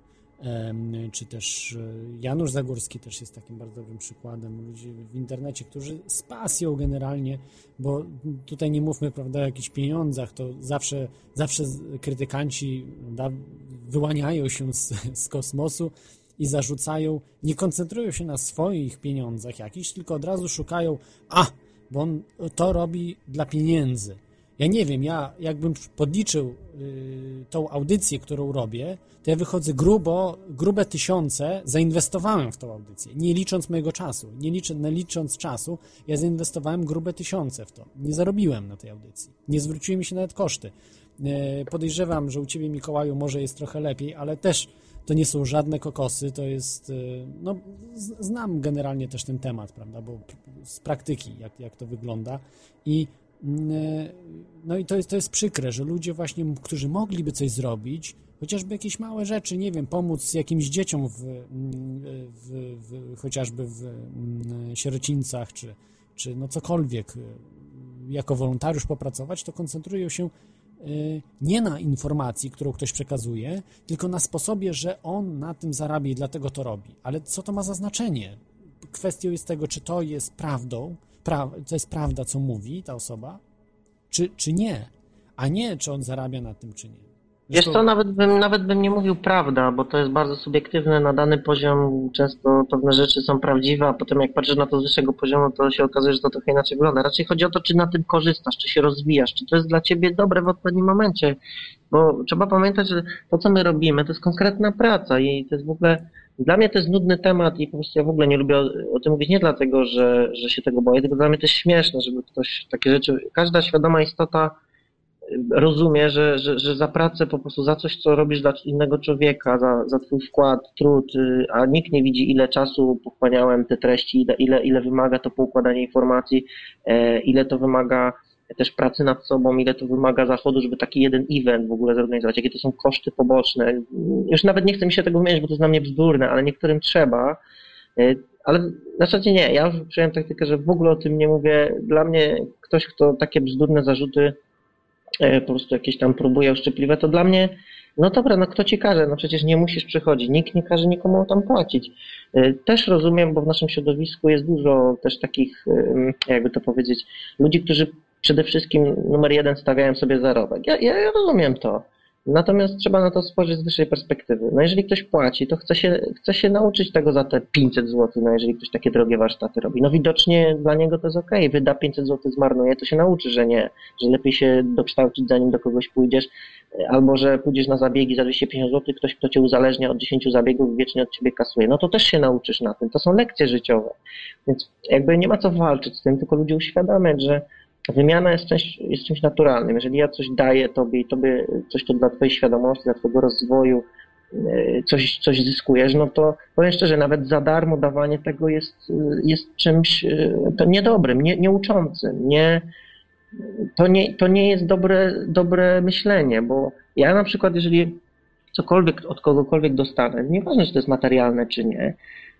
czy też e, Janusz Zagórski też jest takim bardzo dobrym przykładem. Ludzi w internecie, którzy z pasją generalnie, bo tutaj nie mówmy prawda, o jakichś pieniądzach, to zawsze, zawsze krytykanci wyłaniają się z, z kosmosu i zarzucają, nie koncentrują się na swoich pieniądzach jakichś, tylko od razu szukają, a, bo on to robi dla pieniędzy ja nie wiem, ja jakbym podliczył y, tą audycję, którą robię, to ja wychodzę grubo, grube tysiące zainwestowałem w tą audycję, nie licząc mojego czasu. Nie, liczę, nie licząc czasu, ja zainwestowałem grube tysiące w to. Nie zarobiłem na tej audycji. Nie zwróciły mi się nawet koszty. Y, podejrzewam, że u Ciebie, Mikołaju, może jest trochę lepiej, ale też to nie są żadne kokosy, to jest, y, no, znam generalnie też ten temat, prawda, bo z praktyki, jak, jak to wygląda i no i to jest, to jest przykre, że ludzie właśnie, którzy mogliby coś zrobić, chociażby jakieś małe rzeczy, nie wiem, pomóc jakimś dzieciom w, mm, w, w chociażby w mm, sierocińcach, czy, czy no cokolwiek, y, jako wolontariusz popracować, to koncentrują się nie na informacji, którą ktoś przekazuje, tylko na sposobie, że on na tym zarabia i dlatego to robi. Ale co to ma za znaczenie? Kwestią jest tego, czy to jest prawdą, pra, to jest prawda, co mówi ta osoba, czy, czy nie, a nie, czy on zarabia na tym, czy nie.
Wiesz co, nawet bym, nawet bym nie mówił prawda, bo to jest bardzo subiektywne na dany poziom. Często pewne rzeczy są prawdziwe, a potem jak patrzysz na to z wyższego poziomu, to się okazuje, że to trochę inaczej wygląda. Raczej chodzi o to, czy na tym korzystasz, czy się rozwijasz, czy to jest dla ciebie dobre w odpowiednim momencie. Bo trzeba pamiętać, że to, co my robimy, to jest konkretna praca i to jest w ogóle dla mnie to jest nudny temat i po prostu ja w ogóle nie lubię o, tym mówić nie dlatego, że, że się tego boję, tylko dla mnie to jest śmieszne, żeby ktoś takie rzeczy, każda świadoma istota rozumie, że, że, że za pracę po prostu, za coś, co robisz dla innego człowieka, za, za twój wkład, trud, y, a nikt nie widzi, ile czasu pochłaniałem te treści, ile, ile, ile wymaga to poukładanie informacji, e, ile to wymaga też pracy nad sobą, ile to wymaga zachodu, żeby taki jeden event w ogóle zorganizować, jakie to są koszty poboczne. Już nawet nie chcę mi się tego wymieniać, bo to jest dla mnie bzdurne, ale niektórym trzeba. E, ale na zasadzie nie, ja już przyjąłem taktykę, że w ogóle o tym nie mówię. Dla mnie ktoś, kto takie bzdurne zarzuty E, po prostu jakieś tam próbuje uszczypliwe, to dla mnie, no dobra, no kto ci każe? No przecież nie musisz przychodzić, nikt nie każe nikomu tam płacić. E, też rozumiem, bo w naszym środowisku jest dużo też takich, jakby to powiedzieć, ludzi, którzy przede wszystkim numer jeden stawiają sobie zarobek. Ja, ja, ja rozumiem to. Natomiast trzeba na to spojrzeć z wyższej perspektywy. No jeżeli ktoś płaci, to chce się, chce się nauczyć tego za te 500 zł, no jeżeli ktoś takie drogie warsztaty robi. No widocznie dla niego to jest ok, wyda 500 zł, zmarnuje, to się nauczy, że nie, że lepiej się dokształcić zanim do kogoś pójdziesz, albo że pójdziesz na zabiegi za 250 zł, ktoś, kto cię uzależnia od 10 zabiegów, wiecznie od ciebie kasuje. No to też się nauczysz na tym. To są lekcje życiowe. Więc jakby nie ma co walczyć z tym, tylko ludzie uświadamiać, że Wymiana jest, część, jest czymś naturalnym. Jeżeli ja coś daję tobie i tobie coś to dla twojej świadomości, dla twojego rozwoju, e, coś, coś zyskujesz, no to powiem szczerze, nawet za darmo dawanie tego jest, jest czymś e, niedobrym, nie, nieuczącym. Nie, to, nie, to nie jest dobre, dobre myślenie, bo ja na przykład, jeżeli cokolwiek od kogokolwiek dostanę, nieważne, czy to jest materialne, czy nie,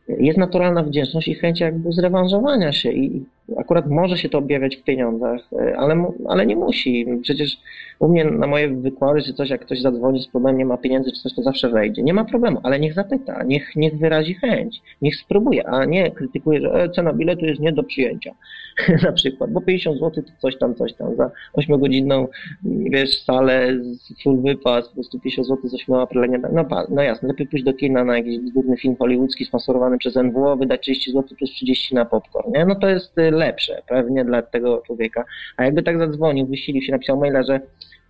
jest naturalna wdzięczność i chęć jakby zrewanżowania się i akurat może się to objawiać w pieniądzach, e, ale, ale nie musi. Przecież u mnie na moje wykłady czy coś, jak ktoś zadzwoni z problemem, nie ma pieniędzy czy coś, to zawsze wejdzie. Nie ma problemu, ale niech zapyta, niech, niech wyrazi chęć, niech spróbuje, a nie krytykuje, że e, cena biletu jest nie do przyjęcia na przykład, bo 50 zł to coś tam, coś tam za 8-godzinną, wiesz, salę, full wypas, po prostu 50 zł z 8 aprila, nie, no, no jasne, lepiej pójść do kina na jakiś bzdurny film hollywoodzki sponsorowany przez NWO, wydać 30 zł plus 30 na popcorn, nie? No to jest y, lepsze pewnie dla tego człowieka. A jakby tak zadzwonił, wysilił się, napisał maila, że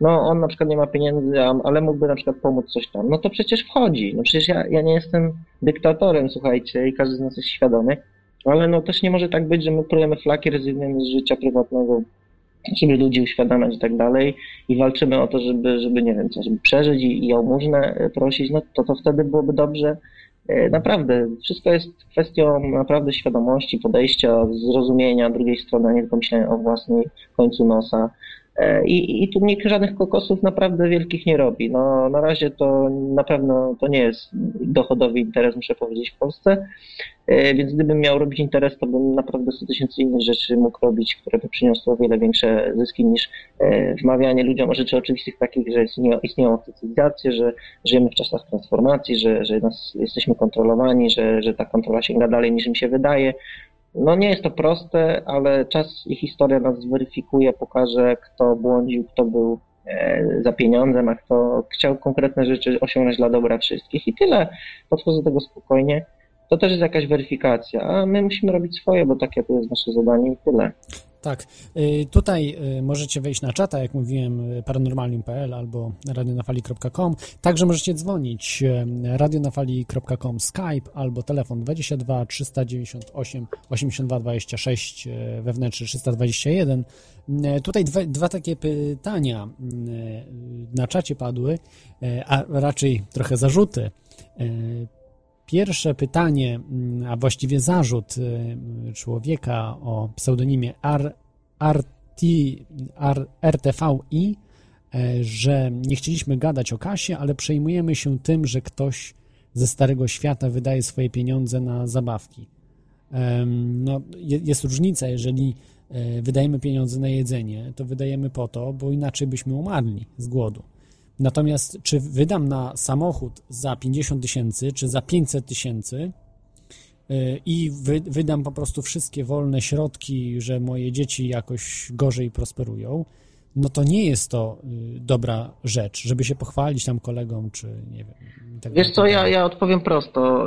no on na przykład nie ma pieniędzy, ale mógłby na przykład pomóc coś tam, no to przecież wchodzi. No przecież ja, ja nie jestem dyktatorem, słuchajcie, i każdy z nas jest świadomy, ale no też nie może tak być, że my prujemy flaki, rezygnujemy z życia prywatnego, żeby ludzi uświadamiać i tak dalej i walczymy o to, żeby, żeby nie wiem co, żeby przeżyć i, i jałmużnę prosić, no to to wtedy byłoby dobrze, E, naprawdę, wszystko jest kwestią naprawdę świadomości, podejścia, zrozumienia drugiej strony, a nie tylko myślenia o własnej końcu nosa. E, I, I tu nikt żadnych kokosów naprawdę wielkich nie robi. No, na razie to na pewno to nie jest dochodowy interes, muszę powiedzieć, w Polsce. E, więc gdybym miał robić interes, to bym naprawdę 100 tysięcy innych rzeczy mógł robić, które by przyniosły o wiele większe zyski niż e, wmawianie ludziom rzeczy oczywistych takich, że istnieją, istnieją cywilizacje, że żyjemy w czasach transformacji, że, że nas, jesteśmy kontrolowani, że, że ta kontrola sięga dalej niż im się wydaje. No nie jest to proste, ale czas i historia nas zweryfikuje, pokaże, kto błądził, kto był e, za pieniądzem, a kto chciał konkretne rzeczy osiągnąć dla dobra wszystkich. I tyle. Podchodzę do tego spokojnie to też jest jakaś weryfikacja, a my musimy robić swoje, bo takie to jest nasze zadanie i tyle.
Tak. Y, tutaj y, możecie wejść na czata, jak mówiłem, y, paranormalium.pl albo radionafali.com. Także możecie dzwonić radionafali.com Skype albo telefon 22 398 82 26 wewnętrzny 321. Tutaj dwa, dwa takie pytania na czacie padły, a raczej trochę zarzuty Pierwsze pytanie, mm, a właściwie zarzut y, człowieka o pseudonimie Ar, Art RTVI, e, że nie chcieliśmy gadać o kasie, ale przejmujemy się tym, że ktoś ze Starego Świata wydaje swoje pieniądze na zabawki. No, jest różnica, jeżeli e, wydajemy pieniądze na jedzenie, to wydajemy po to, bo inaczej byśmy umarli z głodu. Natomiast czy wydam na samochód za 50 tysięcy, czy za 500 tysięcy y, i wy, wydam po prostu wszystkie wolne środki, że moje dzieci jakoś gorzej prosperują, no to nie jest to y, dobra rzecz, żeby się pochwalić tam kolegom, czy nie wiem.
Tak Wiesz co, ja, ja odpowiem prosto.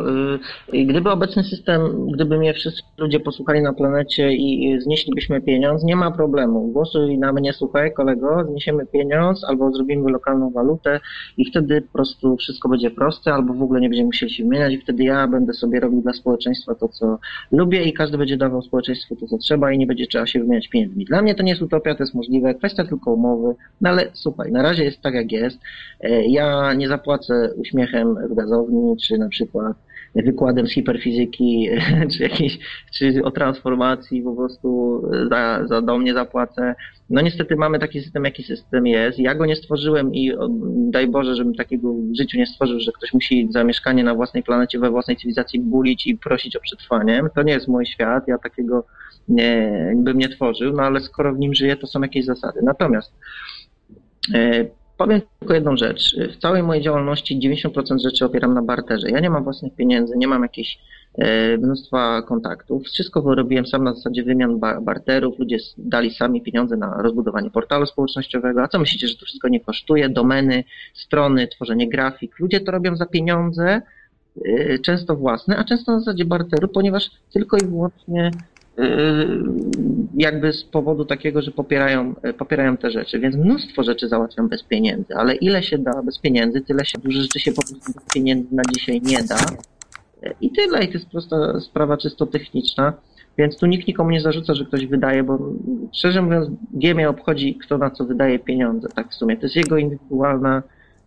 Y, gdyby obecny system, gdyby mnie wszyscy ludzie posłuchali na planecie i znieślibyśmy pieniądz, nie ma problemu. Głosuj na mnie, słuchaj kolego, zniesiemy pieniądz albo zrobimy lokalną walutę i wtedy po prostu wszystko będzie proste, albo w ogóle nie będziemy musieli się wymieniać i wtedy ja będę sobie robił dla społeczeństwa to, co lubię i każdy będzie dawał społeczeństwu to, co trzeba i nie będzie trzeba się wymieniać pieniędzmi. Dla mnie to nie jest utopia, to jest możliwe. Kwestia tylko umowy. No ale słuchaj, na razie jest tak jak jest. E, ja nie zapłacę uśmiechem w gazowni, czy na przykład wykładem z hiperfizyki, czy jakiejś, czy o transformacji po prostu za, za do mnie zapłacę. No niestety mamy taki system, jaki system jest. Ja go nie stworzyłem i daj Boże, żebym takiego w życiu nie stworzył, że ktoś musi za mieszkanie na własnej planecie, we własnej cywilizacji bulić i prosić o przetrwanie. To nie jest mój świat, ja takiego nie, bym nie tworzył, no ale skoro w nim żyję, to są jakieś zasady. Natomiast e, powiem tylko jedną rzecz. W całej mojej działalności 90% rzeczy opieram na barterze. Ja nie mam własnych pieniędzy, nie mam jakichś e, mnóstwa kontaktów. Wszystko robiłem sam na zasadzie wymian barterów. Ludzie dali sami pieniądze na rozbudowanie portalu społecznościowego. A co myślicie, że to wszystko nie kosztuje? Domeny, strony, tworzenie grafik. Ludzie to robią za pieniądze, e, często własne, a często na zasadzie barteru, ponieważ tylko i wyłącznie jakby z powodu takiego, że popierają, popierają te rzeczy, więc mnóstwo rzeczy załatwiam bez pieniędzy, ale ile się da bez pieniędzy, tyle się dużo rzeczy się po prostu bez pieniędzy na dzisiaj nie da. I tyle, i to jest prosta sprawa czysto techniczna, więc tu nikt nikomu nie zarzuca, że ktoś wydaje, bo szczerze mówiąc, G mnie obchodzi, kto na co wydaje pieniądze, tak w sumie, to jest jego indywidualna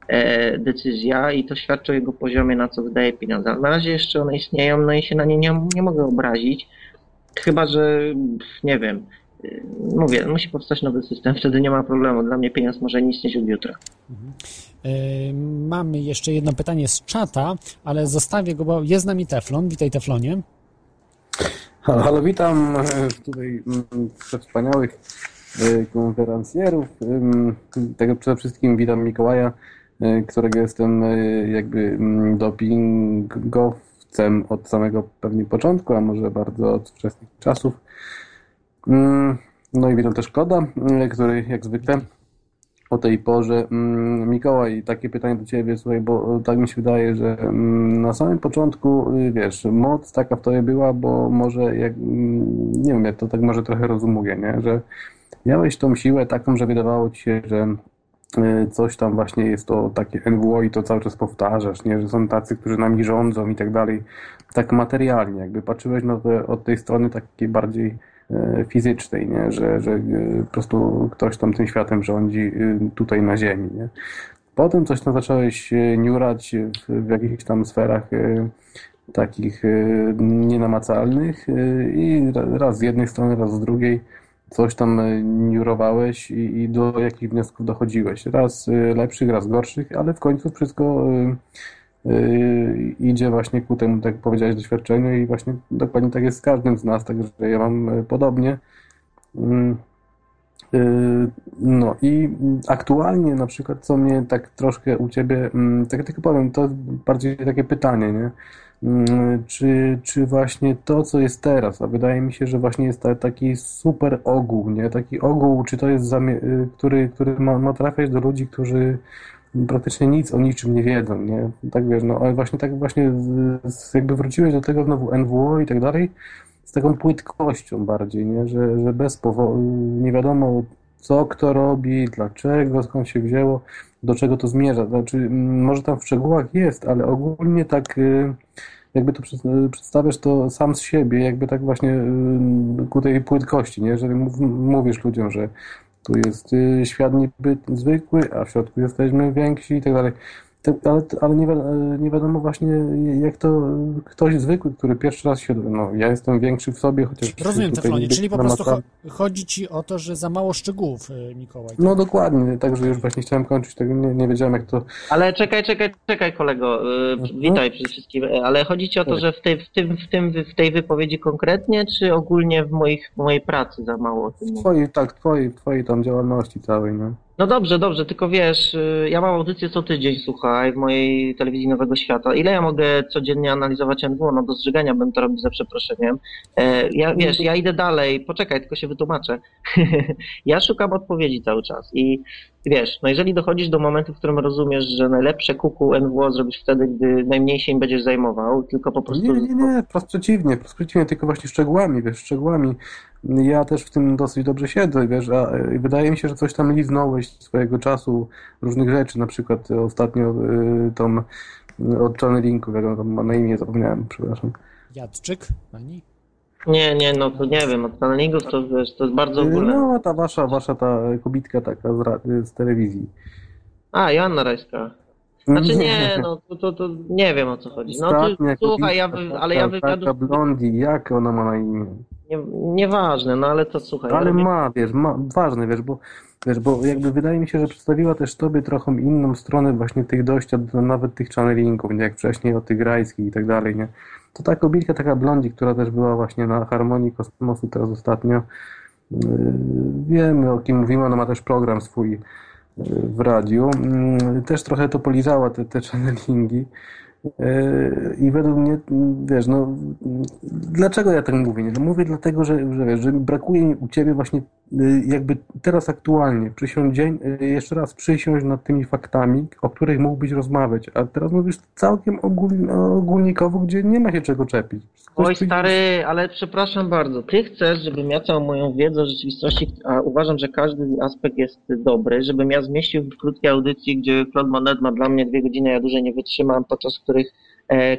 e, decyzja i to świadczy o jego poziomie, na co wydaje pieniądze, ale na razie jeszcze one istnieją, no i się na nie nie, nie mogę obrazić, Chyba, że nie wiem. Mówię, musi powstać nowy system, wtedy nie ma problemu. Dla mnie pieniądz może nie istnieć od jutra. Mhm.
Mamy jeszcze jedno pytanie z czata, ale zostawię go, bo jest z nami Teflon. Witaj Teflonie.
Halo, halo witam e, tutaj wspaniałych e, konferencjerów. Tego przede wszystkim witam Mikołaja, e, którego jestem jakby dopingow twórcem od samego pewnie początku, a może bardzo od wczesnych czasów. Mm, no i witam też Koda, mm, który jak zwykle o tej porze. Mm, Mikołaj, takie pytanie do Ciebie, słuchaj, bo tak mi się wydaje, że na samym początku, y, wiesz, moc taka w Tobie była, bo może, jak, nie wiem, to tak może trochę rozumuję, nie? że miałeś tą siłę taką, że wydawało Ci się, że coś tam właśnie jest to takie NWO i to cały czas powtarzasz, nie? że są tacy, którzy nami rządzą i tak dalej, tak materialnie, jakby patrzyłeś na to od tej strony takiej bardziej y, fizycznej, nie? Że, że y, po prostu ktoś tam tym światem rządzi tutaj na ziemi. Nie? Potem coś tam zacząłeś niurać w, w jakichś tam sferach takich nienamacalnych i raz z jednej strony, raz z drugiej coś tam e, niurowałeś i, i do jakich wniosków dochodziłeś. Raz e, lepszych, raz gorszych, ale w końcu wszystko e, idzie właśnie ku temu, tak powiedziałeś, doświadczeniu i właśnie dokładnie tak jest z każdym z nas, także ja mam podobnie. Mm, no i aktualnie na przykład, co mnie tak troszkę u Ciebie, mm, tak tylko powiem, to bardziej takie pytanie, nie? Mm, czy, czy właśnie to, co jest teraz, a wydaje mi się, że właśnie jest taki super ogół, nie? Taki ogół, czy to jest, y, który, który ma, ma trafiać do ludzi, którzy praktycznie nic o niczym nie wiedzą, nie? Tak wiesz, no ale właśnie tak właśnie z, jakby wróciłeś do tego znowu NWO i tak dalej, z taką płytkością bardziej, nie? Że, że bez powodu, nie wiadomo co kto robi, dlaczego, skąd się wzięło, do czego to zmierza. Znaczy, może tam w szczegółach jest, ale ogólnie tak y, jakby to przedstawiasz to sam z siebie, jakby tak właśnie y, ku tej płytkości, nie? Że mówisz ludziom, że tu jest y, świat niby zwykły, a w środku jesteśmy więksi i tak dalej. Tak, ale, ale nie, wi nie wiadomo właśnie, jak to ktoś zwykły, który pierwszy raz się. No, ja jestem większy w sobie, chociaż.
Rozumiem, Teflonie, czyli po prostu cho chodzi ci o to, że za mało szczegółów, y, Mikołaj.
No dokładnie, także już właśnie chciałem kończyć, tego nie, nie wiedziałem jak to.
Ale czekaj, czekaj, czekaj kolego, y,
Mhm.
witaj przede wszystkim, ale chodzi ci o to,
Tak.
że w tej, w, tym, w, tym, w tej wypowiedzi konkretnie, czy ogólnie w, moich, w mojej pracy za mało o tym
W twojej, tak, twojej, w twojej tam działalności całej, no.
No dobrze, dobrze, tylko wiesz, y, ja mam audycję co tydzień, słuchaj, w mojej telewizji Nowego Świata. Ile ja mogę codziennie analizować NWO? No do zżygania bym to robił za przeproszeniem. E, Ja, wiesz, ja idę dalej, poczekaj, tylko się wytłumaczę. ja szukam odpowiedzi cały czas i wiesz, no jeżeli dochodzisz do momentu, w którym rozumiesz, że najlepsze kuku NWO zrobisz wtedy, gdy najmniej się im będziesz zajmował, tylko po prostu...
Nie, nie, nie, wprost przeciwnie, wprost przeciwnie, tylko właśnie szczegółami, wiesz, szczegółami. Ja też w tym dosyć dobrze siedzę, wiesz, a wydaje mi się, że coś tam liznąłeś swojego czasu, różnych rzeczy, na przykład ostatnio y, tą y, od channelingu, jak on tam ma na imię, zapomniałem, przepraszam.
Jadczyk, pani?
Nie, nie, no to nie wiem, od tunelingów to wiesz, to jest bardzo
Y,
ogólne.
No, ta wasza, wasza ta kobitka taka z, z telewizji.
A, Joanna Rajska. Znaczy nie, no to, to, to nie wiem o co chodzi. No
Ostatnia
to, słuchaj, ja wy, ale ja wywiadu
Taka blondi, jak ona ma na imię?
nie, nieważne, no ale to słuchaj.
Ale
robię-
ma, wiesz, ma, ważne, wiesz, bo, wiesz, bo jakby wydaje mi się, że przedstawiła też tobie trochę inną stronę właśnie tych dojścia do nawet tych channelingów, nie jak wcześniej o tych grajskich i tak dalej, nie? To ta kobitka, taka blondi, która też była właśnie na Harmonii Kosmosu teraz ostatnio, yy, wiemy o kim mówimy, ona ma też program swój yy, w radiu, Yy, też trochę to polizała te, te channelingi. Yy, I według mnie, wiesz, no, dlaczego ja tak mówię? No mówię dlatego, że, że wiesz, że brakuje mi u ciebie właśnie yy, jakby teraz aktualnie przysiąść dzień, yy, jeszcze raz przysiąść nad tymi faktami, o których mógłbyś rozmawiać, a teraz mówisz całkiem ogól, ogólnikowo, gdzie nie ma się czego czepić. Ktoś
Oj stary, ale przepraszam bardzo. Ty chcesz, żebym ja całą moją wiedzę o rzeczywistości, a uważam, że każdy aspekt jest dobry, żebym ja zmieścił w krótkiej audycji, gdzie Claude Monet ma dla mnie dwie godziny, ja dłużej nie wytrzymam, podczas których e,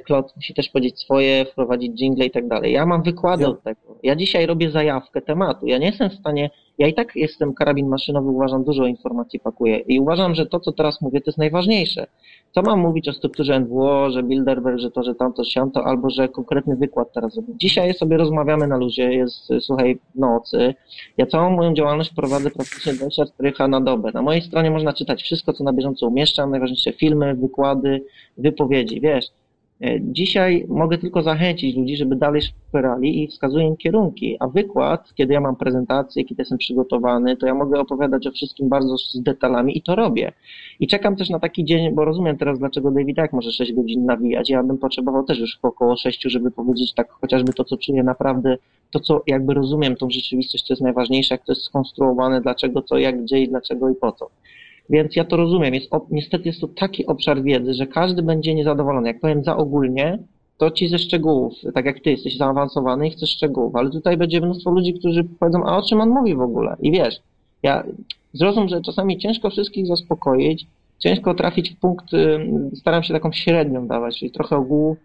Claude musi też powiedzieć swoje, wprowadzić jingle i tak dalej. Ja mam wykłady
Ja-
od tego. Ja dzisiaj robię zajawkę tematu. Ja nie jestem w stanie, ja i tak jestem karabin maszynowy, uważam, dużo informacji pakuję i uważam, że to, co teraz mówię, to jest najważniejsze. Co mam mówić o strukturze NWO, że Bilderberg, że to, że tamto, siamto, albo że konkretny wykład teraz robię. Dzisiaj sobie rozmawiamy na luzie, jest, słuchaj, nocy. Ja całą moją działalność prowadzę praktycznie 24H na dobę. Na mojej stronie można czytać wszystko, co na bieżąco umieszczam, najważniejsze filmy, wykłady, wypowiedzi, wiesz. E, Dzisiaj mogę tylko zachęcić ludzi, żeby dalej szperali i wskazuję im kierunki, a wykład, kiedy ja mam prezentację, kiedy jestem przygotowany, to ja mogę opowiadać o wszystkim bardzo z detalami i to robię. I czekam też na taki dzień, bo rozumiem teraz, dlaczego David jak może 6 godzin nawijać. Ja bym potrzebował też już około 6, żeby powiedzieć tak chociażby to, co czuję naprawdę, to, co jakby rozumiem tą rzeczywistość, to jest najważniejsze, jak to jest skonstruowane, dlaczego, co, jak, gdzie i dlaczego i po co. Więc ja to rozumiem. Jest, ob- niestety jest to taki obszar wiedzy, że każdy będzie niezadowolony. Jak powiem za ogólnie, to ci ze szczegółów, tak jak ty jesteś zaawansowany i chcesz szczegółów, ale tutaj będzie mnóstwo ludzi, którzy powiedzą, a o czym on mówi w ogóle? I wiesz, ja zrozum, że czasami ciężko wszystkich zaspokoić, ciężko trafić w punkt, y, staram się taką średnią dawać, czyli trochę ogółu,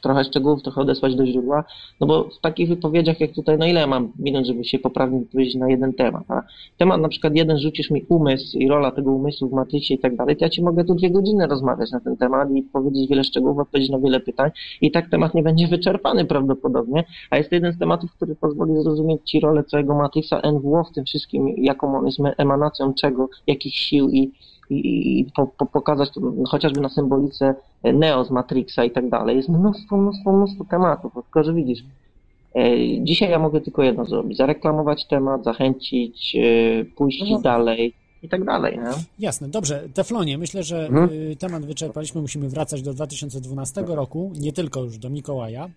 trochę szczegółów, trochę odesłać do źródła, no bo w takich wypowiedziach jak tutaj, no ile mam minut, żeby się poprawnie wypowiedzieć na jeden temat, a temat na przykład jeden rzucisz mi umysł i rola tego umysłu w matrycie i tak dalej, to ja ci mogę tu dwie godziny rozmawiać na ten temat i powiedzieć wiele szczegółów, odpowiedzieć na wiele pytań i tak temat nie będzie wyczerpany prawdopodobnie, a jest to jeden z tematów, który pozwoli zrozumieć ci rolę całego Matrixa NWO w tym wszystkim, jaką on jest emanacją czego, jakich sił i i, i po, po, pokazać to chociażby na symbolice Neo z Matrixa i tak dalej. Jest mnóstwo, mnóstwo, mnóstwo tematów, tylko że widzisz. e, Dzisiaj ja mogę tylko jedno zrobić, zareklamować temat, zachęcić, e, pójść
No.
dalej i tak dalej. Nie?
Jasne, dobrze. Teflonie, myślę, że
Mhm.
y, temat wyczerpaliśmy. Musimy wracać do 2012 roku, nie tylko już do Mikołaja.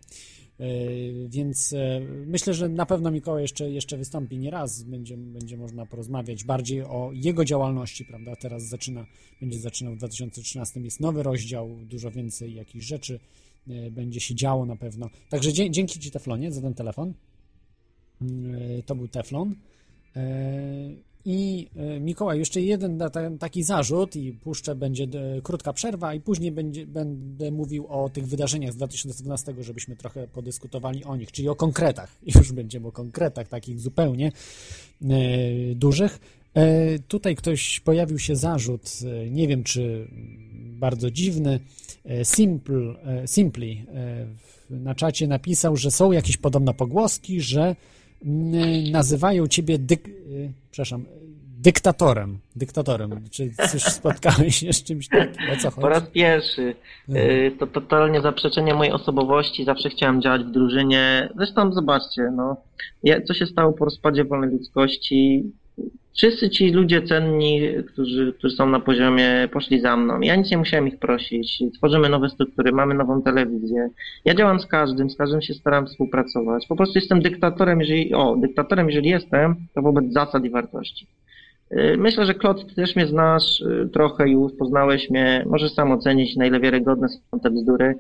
Y, Więc y, myślę, że na pewno Mikołaj jeszcze, jeszcze wystąpi nie raz. Będzie, będzie można porozmawiać bardziej o jego działalności, prawda? Teraz zaczyna, będzie zaczynał w 2013. Jest nowy rozdział, dużo więcej jakichś rzeczy y, będzie się działo na pewno. Także dzięki Ci, Teflonie, za ten telefon. To był Teflon. I y, Mikołaj, jeszcze jeden taki zarzut i puszczę, będzie e, krótka przerwa i później będzie, będę mówił o tych wydarzeniach z 2012, żebyśmy trochę podyskutowali o nich, czyli o konkretach. Już będziemy o konkretach takich zupełnie e, dużych. E, tutaj ktoś pojawił się zarzut, e, nie wiem czy bardzo dziwny. E, Simple, e, Simply e, na czacie napisał, że są jakieś podobne pogłoski, że nazywają ciebie dyk, e, przepraszam, dyktatorem. Dyktatorem. Czy coś spotkałeś się z czymś takim? O co
Po raz
chodzi?
pierwszy. Y, To totalnie zaprzeczenie mojej osobowości. Zawsze chciałem działać w drużynie. Zresztą zobaczcie, no, co się stało po rozpadzie wolnej ludzkości. Wszyscy ci ludzie cenni, którzy, którzy są na poziomie, poszli za mną. Ja nic nie musiałem ich prosić. Tworzymy nowe struktury, mamy nową telewizję. Ja działam z każdym, z każdym się staram współpracować. Po prostu jestem dyktatorem, jeżeli, o, dyktatorem, jeżeli jestem, to wobec zasad i wartości. Y, Myślę, że Klot, ty też mnie znasz y, trochę już, poznałeś mnie, możesz sam ocenić, na ile wiarygodne są te bzdury.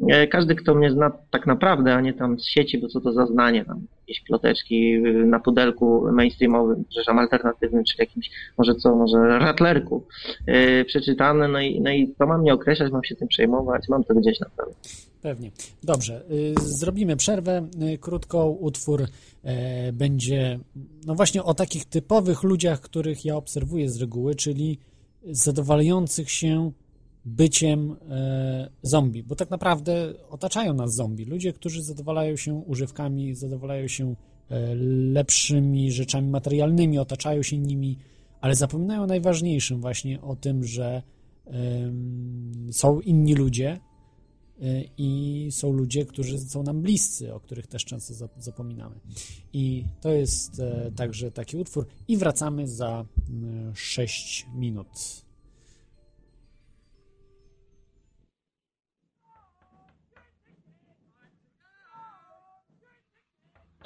Y, Każdy, kto mnie zna tak naprawdę, a nie tam z sieci, bo co to za znanie, tam jakieś ploteczki y, na pudelku mainstreamowym, przepraszam, alternatywnym, czy jakimś, może co, może ratlerku y, przeczytane, no i, no i to mam mnie określać, mam się tym przejmować, mam to gdzieś na pewno.
Pewnie. Dobrze, y, zrobimy przerwę y, krótką. Utwór e, będzie no właśnie o takich typowych ludziach, których ja obserwuję z reguły, czyli zadowalających się byciem e, zombie, bo tak naprawdę otaczają nas zombie. Ludzie, którzy zadowalają się używkami, zadowalają się e, lepszymi rzeczami materialnymi, otaczają się nimi, ale zapominają o najważniejszym właśnie o tym, że są inni ludzie, Y, i są ludzie, którzy są nam bliscy, o których też często zap- zapominamy. I to jest e, także taki utwór. I wracamy za 6 minut.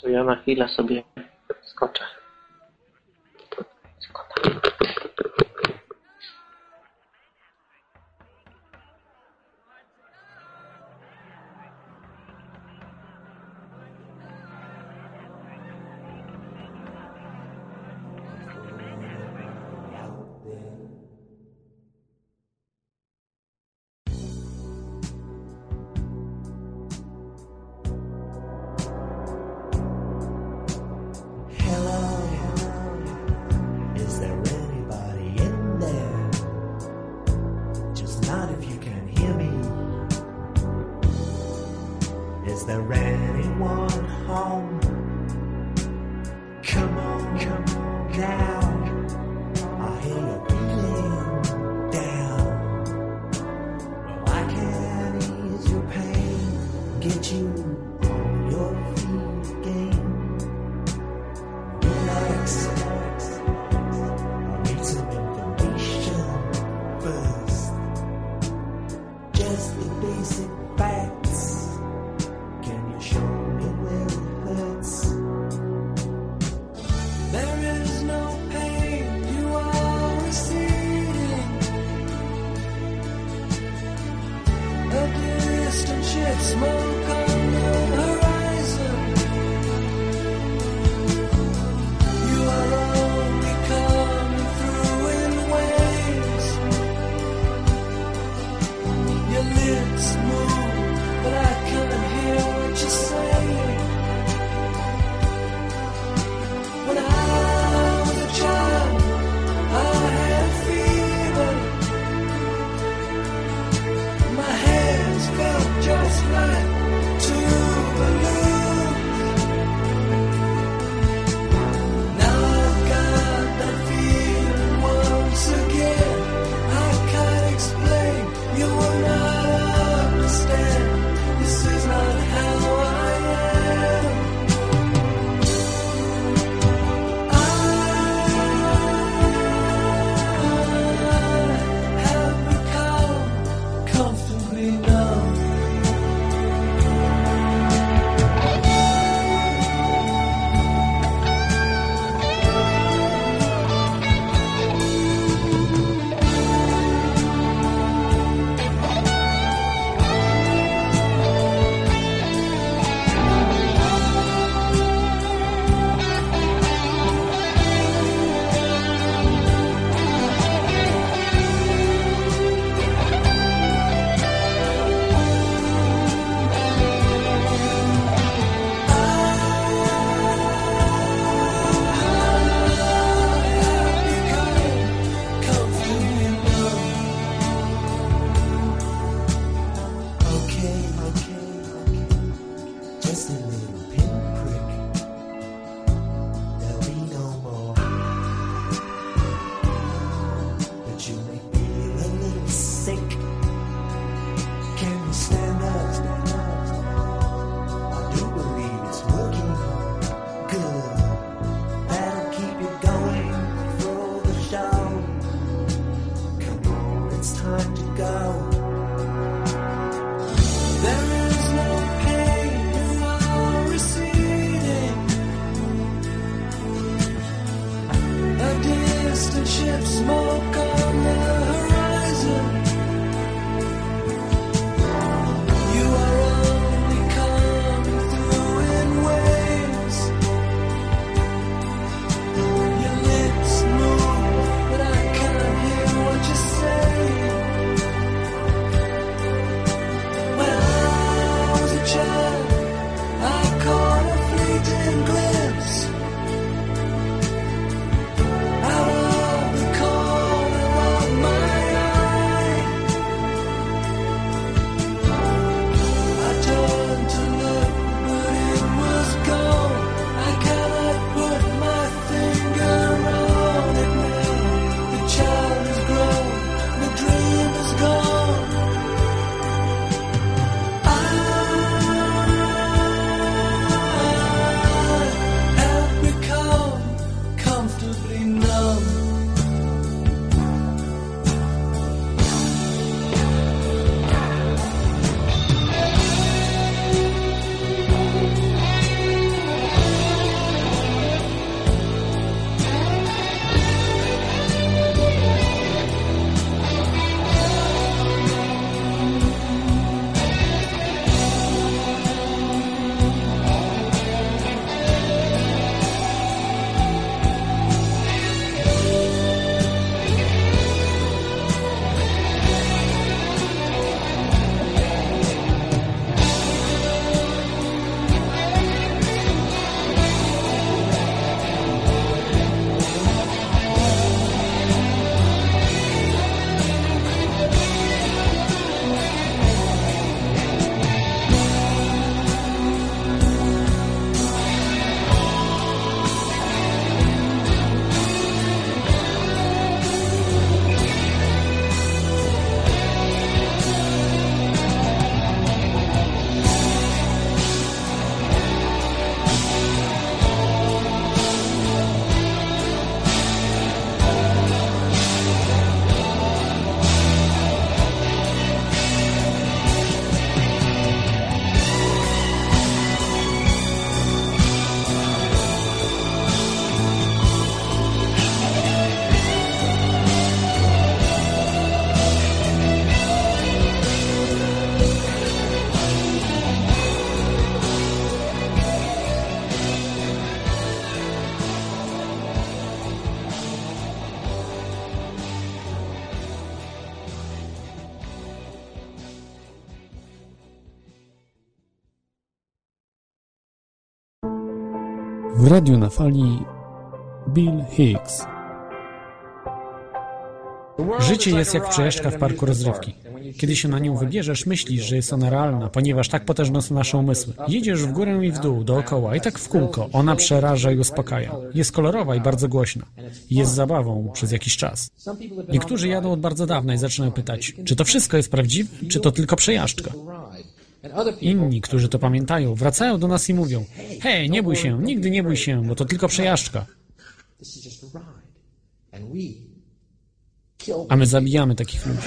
To ja na chwilę sobie skoczę.
Radiu na fali Bill Hicks. Życie jest jak przejażdżka w parku rozrywki. Kiedy się na nią wybierzesz, myślisz, że jest ona realna, ponieważ tak potężne są nasze umysły. Jedziesz w górę i w dół, dookoła i tak w kółko. Ona przeraża i uspokaja. Jest kolorowa i bardzo głośna. Jest zabawą przez jakiś czas. Niektórzy jadą od bardzo dawna i zaczynają pytać, czy to wszystko jest prawdziwe, czy to tylko przejażdżka. Inni, którzy to pamiętają, wracają do nas i mówią: Hej, nie bój się, nigdy nie bój się, bo to tylko przejażdżka. A my zabijamy takich ludzi.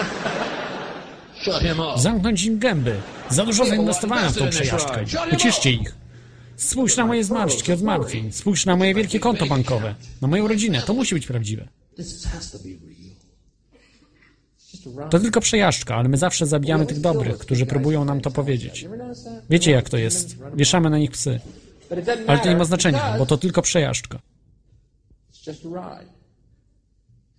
Zamknąć im gęby. Za dużo zainwestowałem w tą przejażdżkę. Uciszcie ich. Spójrz na moje zmarszczki od martwień. Spójrz na moje wielkie konto bankowe. Na moją rodzinę. To musi być prawdziwe. To tylko przejażdżka, ale my zawsze zabijamy tych dobrych, którzy próbują nam to powiedzieć. Wiecie jak to jest. Wieszamy na nich psy. Ale to nie ma znaczenia, bo to tylko przejażdżka.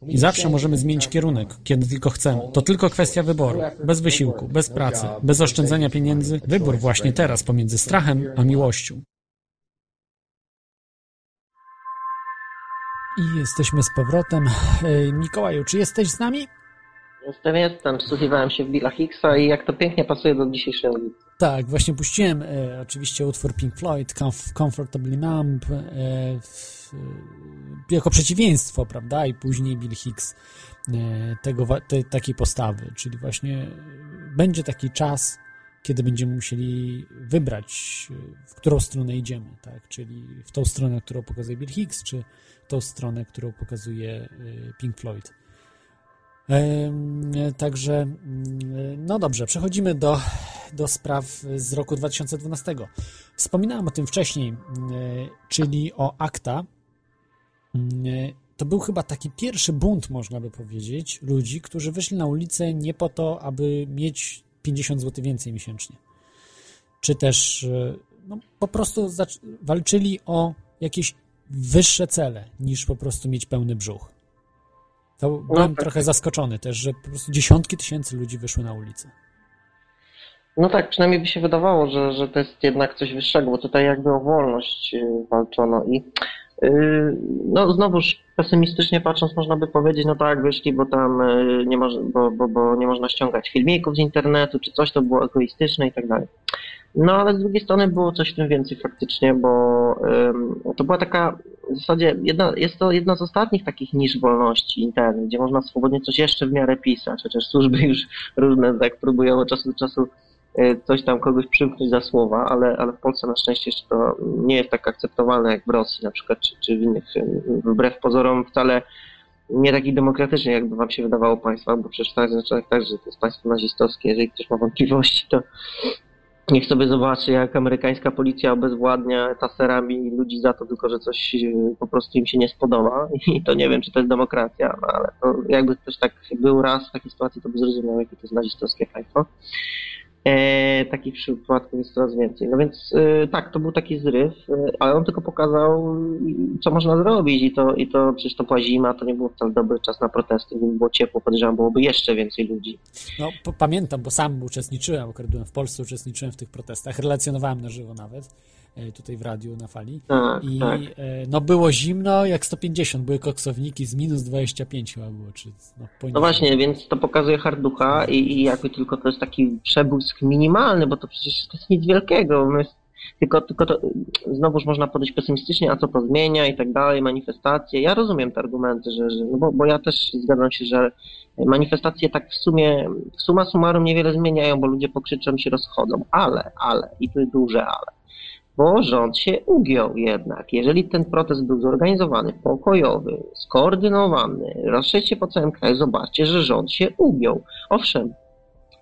I zawsze możemy zmienić kierunek, kiedy tylko chcemy. To tylko kwestia wyboru. Bez wysiłku, bez pracy, bez oszczędzania pieniędzy. Wybór właśnie teraz pomiędzy strachem a miłością. I jesteśmy z powrotem. Mikołaju, czy jesteś z nami?
Jestem, jestem. Wsłuchiwałem się w Billa Hicksa i jak to pięknie pasuje do dzisiejszej audycji.
Tak, właśnie puściłem e, oczywiście utwór Pink Floyd, Comf Comfortably Numb, e, w, e, jako przeciwieństwo, prawda? I później Bill Hicks e, tego, te, takiej postawy, czyli właśnie będzie taki czas, kiedy będziemy musieli wybrać, w którą stronę idziemy, tak? Czyli w tą stronę, którą pokazuje Bill Hicks, czy tą stronę, którą pokazuje e, Pink Floyd. Także, mm, no dobrze, przechodzimy do, do spraw z roku 2012. Wspominałem o tym wcześniej, mm, czyli o akta. Mm, To był chyba taki pierwszy bunt, można by powiedzieć, ludzi, którzy wyszli na ulicę nie po to, aby mieć 50 zł więcej miesięcznie. Czy też e, no, po prostu walczyli o jakieś wyższe cele, niż po prostu mieć pełny brzuch. To byłem
tak.
trochę zaskoczony też, że po prostu dziesiątki tysięcy ludzi wyszły na ulicę.
No tak, przynajmniej by się wydawało, że, że to jest jednak coś wyższego, bo tutaj jakby o wolność y, walczono i y, no znowuż pesymistycznie patrząc można by powiedzieć, no tak, wyszli, bo tam y, nie, moż, bo, bo, bo nie można ściągać filmików z internetu, czy coś to było egoistyczne i tak dalej. No ale z drugiej strony było coś w tym więcej faktycznie, bo ym, to była taka w zasadzie jedna, jest to jedna z ostatnich takich nisz wolności internet, gdzie można swobodnie coś jeszcze w miarę pisać, chociaż służby już różne tak próbują od czasu do czasu y, coś tam kogoś przymknąć za słowa, ale, ale w Polsce na szczęście jeszcze to nie jest tak akceptowalne jak w Rosji na przykład, czy, czy w innych, wbrew pozorom wcale nie taki demokratyczny, jakby wam się wydawało państwa, bo przecież tak, znaczy tak, że to jest państwo nazistowskie, jeżeli ktoś ma wątpliwości, to niech sobie zobaczy, jak amerykańska policja obezwładnia taserami ludzi za to tylko, że coś y, po prostu im się nie spodoba i to nie wiem, czy to jest demokracja, no ale to jakby ktoś tak był raz w takiej sytuacji, to by zrozumiał, jakie to jest nazistowskie państwo. E, takich przypadków jest coraz więcej. No więc e, tak, to był taki zryw, e, ale on tylko pokazał, co można zrobić i to, i to przecież to była zima, to nie było wcale dobry czas na protesty, gdyby było ciepło, podejrzewam, byłoby jeszcze więcej ludzi.
No, pamiętam, bo sam uczestniczyłem, akurat byłem w Polsce, uczestniczyłem w tych protestach, relacjonowałem na żywo nawet, tutaj w radiu na fali.
Tak,
I
tak.
e, no było zimno jak 150, były koksowniki z minus 25 chyba było, czy no.
No właśnie, więc to pokazuje harducha i, i jakby tylko to jest taki przebłysk minimalny, bo to przecież to jest nic wielkiego. My, tylko, tylko to znowuż można podejść pesymistycznie, a co to zmienia i tak dalej, manifestacje. Ja rozumiem te argumenty, że, że no bo, bo ja też zgadzam się, że manifestacje tak w sumie, suma summarum niewiele zmieniają, bo ludzie pokrzyczą się rozchodzą, ale, ale, i tu jest duże ale. Bo rząd się ugiął jednak. Jeżeli ten protest był zorganizowany, pokojowy, skoordynowany, rozszerzcie po całym kraju, zobaczcie, że rząd się ugiął. Owszem,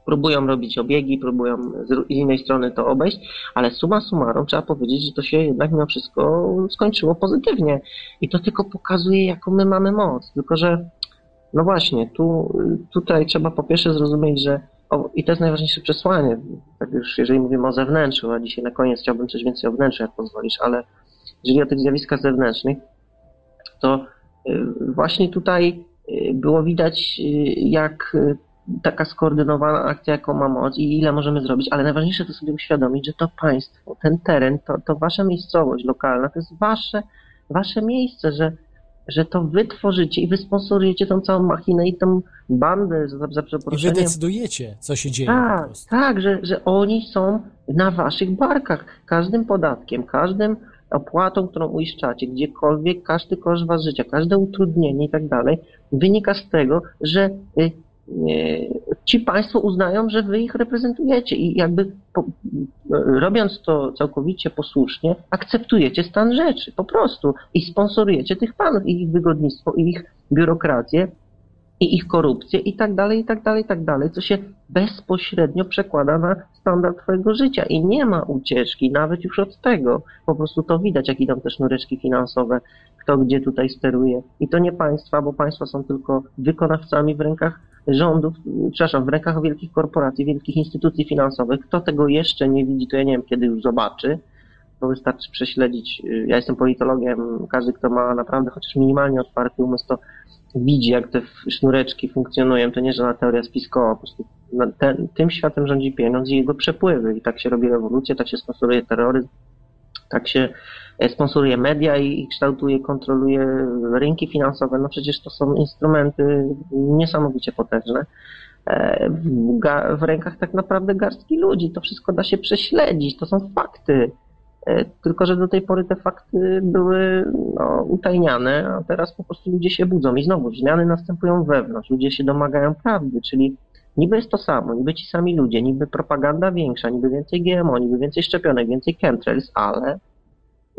próbują robić obiegi, próbują z innej strony to obejść, ale suma summarum trzeba powiedzieć, że to się jednak mimo wszystko skończyło pozytywnie. I to tylko pokazuje, jaką my mamy moc. Tylko, że no właśnie, tu, tutaj trzeba po pierwsze zrozumieć, że o, i to jest najważniejsze przesłanie, tak już jeżeli mówimy o zewnętrzu, a dzisiaj na koniec chciałbym coś więcej o wnętrzu, jak pozwolisz, ale jeżeli o tych zjawiskach zewnętrznych, to y, właśnie tutaj y, było widać, y, jak taka skoordynowana akcja, jaką ma moc i ile możemy zrobić, ale najważniejsze to sobie uświadomić, że to państwo, ten teren, to, to wasza miejscowość lokalna, to jest wasze, wasze miejsce, że, że to wy tworzycie i wy sponsorujecie tą całą machinę i tą bandę, za, za
I wy
przeproszeniem.
decydujecie, co się dzieje
Tak, tak, że, że oni są na waszych barkach. Każdym podatkiem, każdym opłatą, którą uiszczacie, gdziekolwiek, każdy koszt was życia, każde utrudnienie i tak dalej, wynika z tego, że y, ci państwo uznają, że wy ich reprezentujecie i jakby po, robiąc to całkowicie posłusznie, akceptujecie stan rzeczy, po prostu i sponsorujecie tych panów i ich wygodnictwo, i ich biurokrację, i ich korupcję i tak dalej, i tak dalej, i tak dalej, co się bezpośrednio przekłada na standard twojego życia i nie ma ucieczki, nawet już od tego. Po prostu to widać, jak idą te sznureczki finansowe, kto gdzie tutaj steruje. I to nie państwa, bo państwa są tylko wykonawcami w rękach rządów, przepraszam, w rękach wielkich korporacji, wielkich instytucji finansowych. Kto tego jeszcze nie widzi, to ja nie wiem, kiedy już zobaczy, bo wystarczy prześledzić. Ja jestem politologiem, każdy, kto ma naprawdę chociaż minimalnie otwarty umysł, to widzi, jak te sznureczki funkcjonują. To nie żadna teoria spiskowa, po prostu ten, tym światem rządzi pieniądz i jego przepływy. I tak się robi rewolucja, tak się sponsoruje terroryzm, tak się e, sponsoruje media i, kształtuje, kontroluje rynki finansowe. No przecież to są instrumenty niesamowicie potężne. E, W, w rękach tak naprawdę garstki ludzi. To wszystko da się prześledzić. To są fakty. E, Tylko, że do tej pory te fakty były no, utajniane, a teraz po prostu ludzie się budzą i znowu zmiany następują wewnątrz. Ludzie się domagają prawdy, czyli niby jest to samo, niby ci sami ludzie, niby propaganda większa, niby więcej GMO, niby więcej szczepionek, więcej chemtrails, ale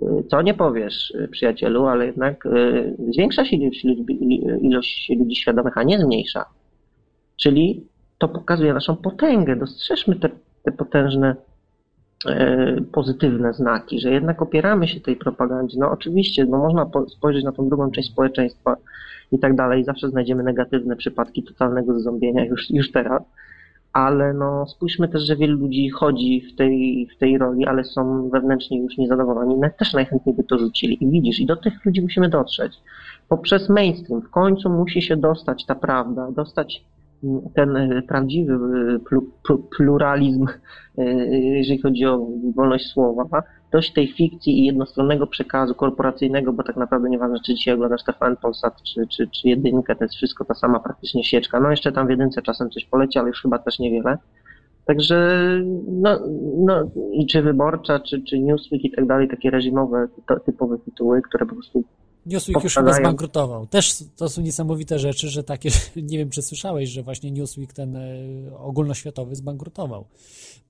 y, co nie powiesz, y, przyjacielu, ale jednak y, zwiększa się ilość ludzi, ilość ludzi świadomych, a nie zmniejsza. Czyli to pokazuje naszą potęgę. Dostrzeżmy te, te potężne pozytywne znaki, że jednak opieramy się tej propagandzie. No oczywiście, no można po- spojrzeć na tą drugą część społeczeństwa i tak dalej, zawsze znajdziemy negatywne przypadki totalnego zazombienia już, już teraz, ale no spójrzmy też, że wielu ludzi chodzi w tej, w tej roli, ale są wewnętrznie już niezadowoleni, no, też najchętniej by to rzucili i widzisz, i do tych ludzi musimy dotrzeć. Poprzez mainstream w końcu musi się dostać ta prawda, dostać ten e, prawdziwy e, plu, plu, pluralizm, e, jeżeli chodzi o wolność słowa, dość tej fikcji i jednostronnego przekazu korporacyjnego, bo tak naprawdę nieważne, czy dzisiaj oglądasz TVN, Polsat, czy, czy, czy jedynkę, to jest wszystko ta sama praktycznie sieczka. No jeszcze tam w jedynce czasem coś poleci, ale już chyba też niewiele. Także, no, no i czy wyborcza, czy, czy Newsweek i tak dalej, takie reżimowe, typowe tytuły, które po prostu
Newsweek już chyba zbankrutował. Też to są niesamowite rzeczy, że takie, nie wiem czy słyszałeś, że właśnie Newsweek ten e, ogólnoświatowy zbankrutował.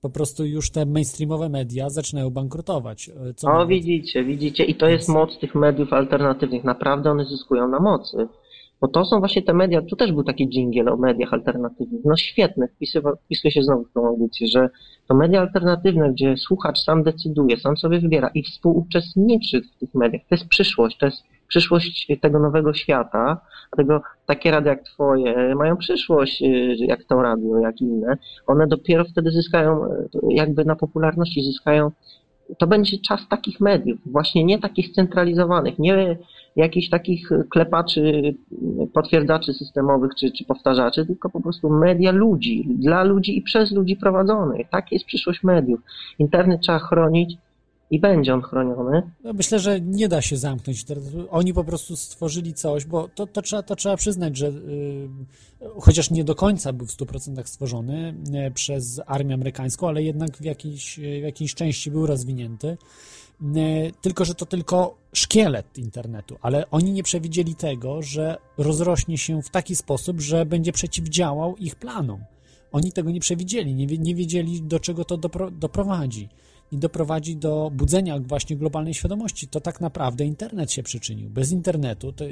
Po prostu już te mainstreamowe media zaczynają bankrutować. E, Co
O,
nawet-
widzicie, widzicie. I to jest moc tych mediów alternatywnych. Naprawdę one zyskują na mocy. Bo to są właśnie te media, tu też był taki dżingiel o mediach alternatywnych. No świetne, wpisywa- wpisuje się znowu w tą audycję, że to media alternatywne, gdzie słuchacz sam decyduje, sam sobie wybiera i współuczestniczy w tych mediach. To jest przyszłość, to jest przyszłość tego nowego świata, dlatego takie radia jak twoje mają przyszłość, y, jak to radio, jak inne. One dopiero wtedy zyskają, y, jakby na popularności zyskają to będzie czas takich mediów, właśnie nie takich centralizowanych, nie jakichś takich klepaczy, potwierdzaczy systemowych czy, czy powtarzaczy, tylko po prostu media ludzi, dla ludzi i przez ludzi prowadzonych. Tak jest przyszłość mediów. Internet trzeba chronić i będzie on chroniony.
No, Myślę, że nie da się zamknąć. Oni po prostu stworzyli coś, bo to, to, trzeba, to trzeba przyznać, że y, chociaż nie do końca był w 100% stworzony y, przez armię amerykańską, ale jednak w jakiejś, w jakiejś części był rozwinięty. Y, Tylko, że to tylko szkielet internetu, ale oni nie przewidzieli tego, że rozrośnie się w taki sposób, że będzie przeciwdziałał ich planom. Oni tego nie przewidzieli, nie, nie wiedzieli, do czego to dopro, doprowadzi. I doprowadzi do budzenia właśnie globalnej świadomości. To tak naprawdę internet się przyczynił. Bez internetu to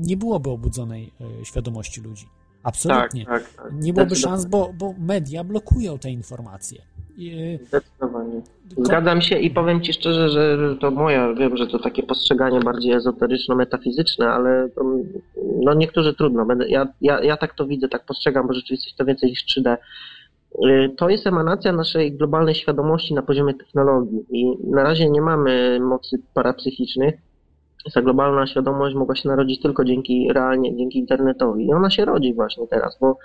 nie byłoby obudzonej e, świadomości ludzi. Absolutnie.
tak, tak.
Nie byłoby szans, bo, bo media blokują te informacje. I, e,
Zdecydowanie. Zgadzam się i powiem Ci szczerze, że to moja, wiem, że to takie postrzeganie bardziej ezoteryczno-metafizyczne, ale to, no niektórzy trudno. Ja, ja, ja tak to widzę, tak postrzegam, bo rzeczywiście to więcej niż 3D. Y, To jest emanacja naszej globalnej świadomości na poziomie technologii i na razie nie mamy mocy parapsychicznych. Ta globalna świadomość mogła się narodzić tylko dzięki realnie, dzięki internetowi. I ona się rodzi właśnie teraz, bo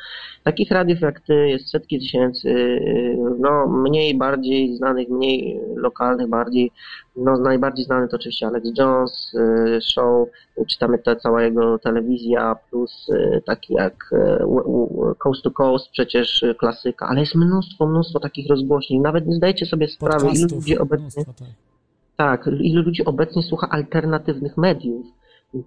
takich radiów jak ty jest setki tysięcy, yy, no mniej, bardziej znanych, mniej lokalnych, bardziej, no najbardziej znany to oczywiście Alex Jones, yy, show, czytamy ta cała jego telewizja, plus yy, taki jak yy, Coast to Coast, przecież yy, klasyka, ale jest mnóstwo, mnóstwo takich rozgłośni, nawet nie zdajecie sobie sprawy, ilu ludzi obecnie
mnóstwo, tak.
Tak, ilu ludzi obecnie słucha alternatywnych mediów.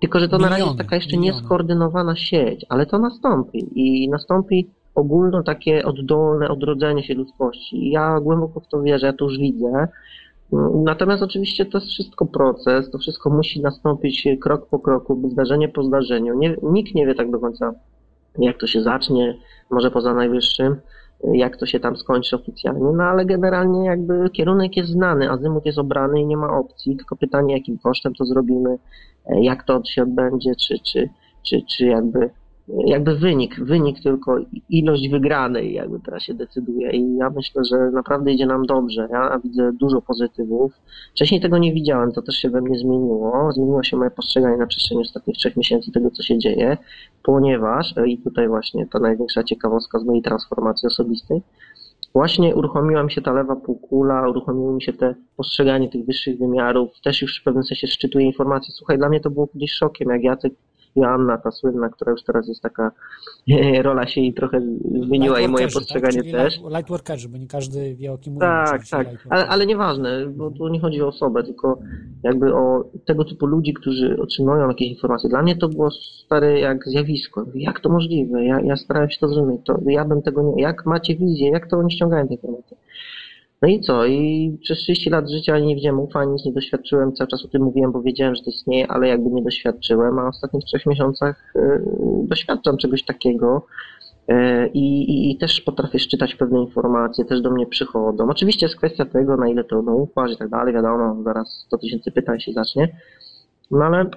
Tylko, że to na razie jest
Miliony,
taka jeszcze
miliony.
nieskoordynowana sieć, ale to nastąpi i nastąpi ogólno takie oddolne odrodzenie się ludzkości. Ja głęboko w to wierzę, ja to już widzę. Natomiast oczywiście to jest wszystko proces, to wszystko musi nastąpić krok po kroku, zdarzenie po zdarzeniu. Nie, nikt nie wie tak do końca, jak to się zacznie, może poza najwyższym, jak to się tam skończy oficjalnie, no ale generalnie jakby kierunek jest znany, azymut jest obrany i nie ma opcji, tylko pytanie, jakim kosztem to zrobimy, e, jak to się odbędzie, czy, czy, czy, czy jakby, jakby wynik, wynik tylko ilość wygranej jakby teraz się decyduje i ja myślę, że naprawdę idzie nam dobrze, ja widzę dużo pozytywów. Wcześniej tego nie widziałem, to też się we mnie zmieniło, zmieniło się moje postrzeganie na przestrzeni ostatnich trzech miesięcy tego, co się dzieje, ponieważ, e, i tutaj właśnie to największa ciekawostka z mojej transformacji osobistej, właśnie uruchomiła mi się ta lewa półkula, uruchomiło mi się te postrzeganie tych wyższych wymiarów, też już w pewnym sensie szczytuje informacje. Słuchaj, dla mnie to było kiedyś szokiem, jak Jacek Joanna, ta słynna, która już teraz jest taka, rola się jej trochę zmieniła i moje
Lightworkerzy,
postrzeganie
tak?
Też.
light- Lightworkerzy, bo nie każdy wie o kim mówię.
Tak, tak, ale, ale nieważne, bo tu nie chodzi o osobę, tylko jakby o tego typu ludzi, którzy otrzymują jakieś informacje. Dla mnie to było stare jak zjawisko. Jak to możliwe? Ja, ja starałem się to zrozumieć. To ja bym tego nie... Jak macie wizję? Jak to oni ściągają te informacje? No i co? I przez 30 lat życia nie wziąłem ufa, nic nie doświadczyłem, cały czas o tym mówiłem, bo wiedziałem, że to istnieje, ale jakby nie doświadczyłem, a w ostatnich trzech miesiącach y, doświadczam czegoś takiego. E, I, i, I też potrafię szczytać pewne informacje, też do mnie przychodzą. Oczywiście jest kwestia tego, na ile to no, ufasz i tak dalej, wiadomo, zaraz 100 tysięcy pytań się zacznie. No ale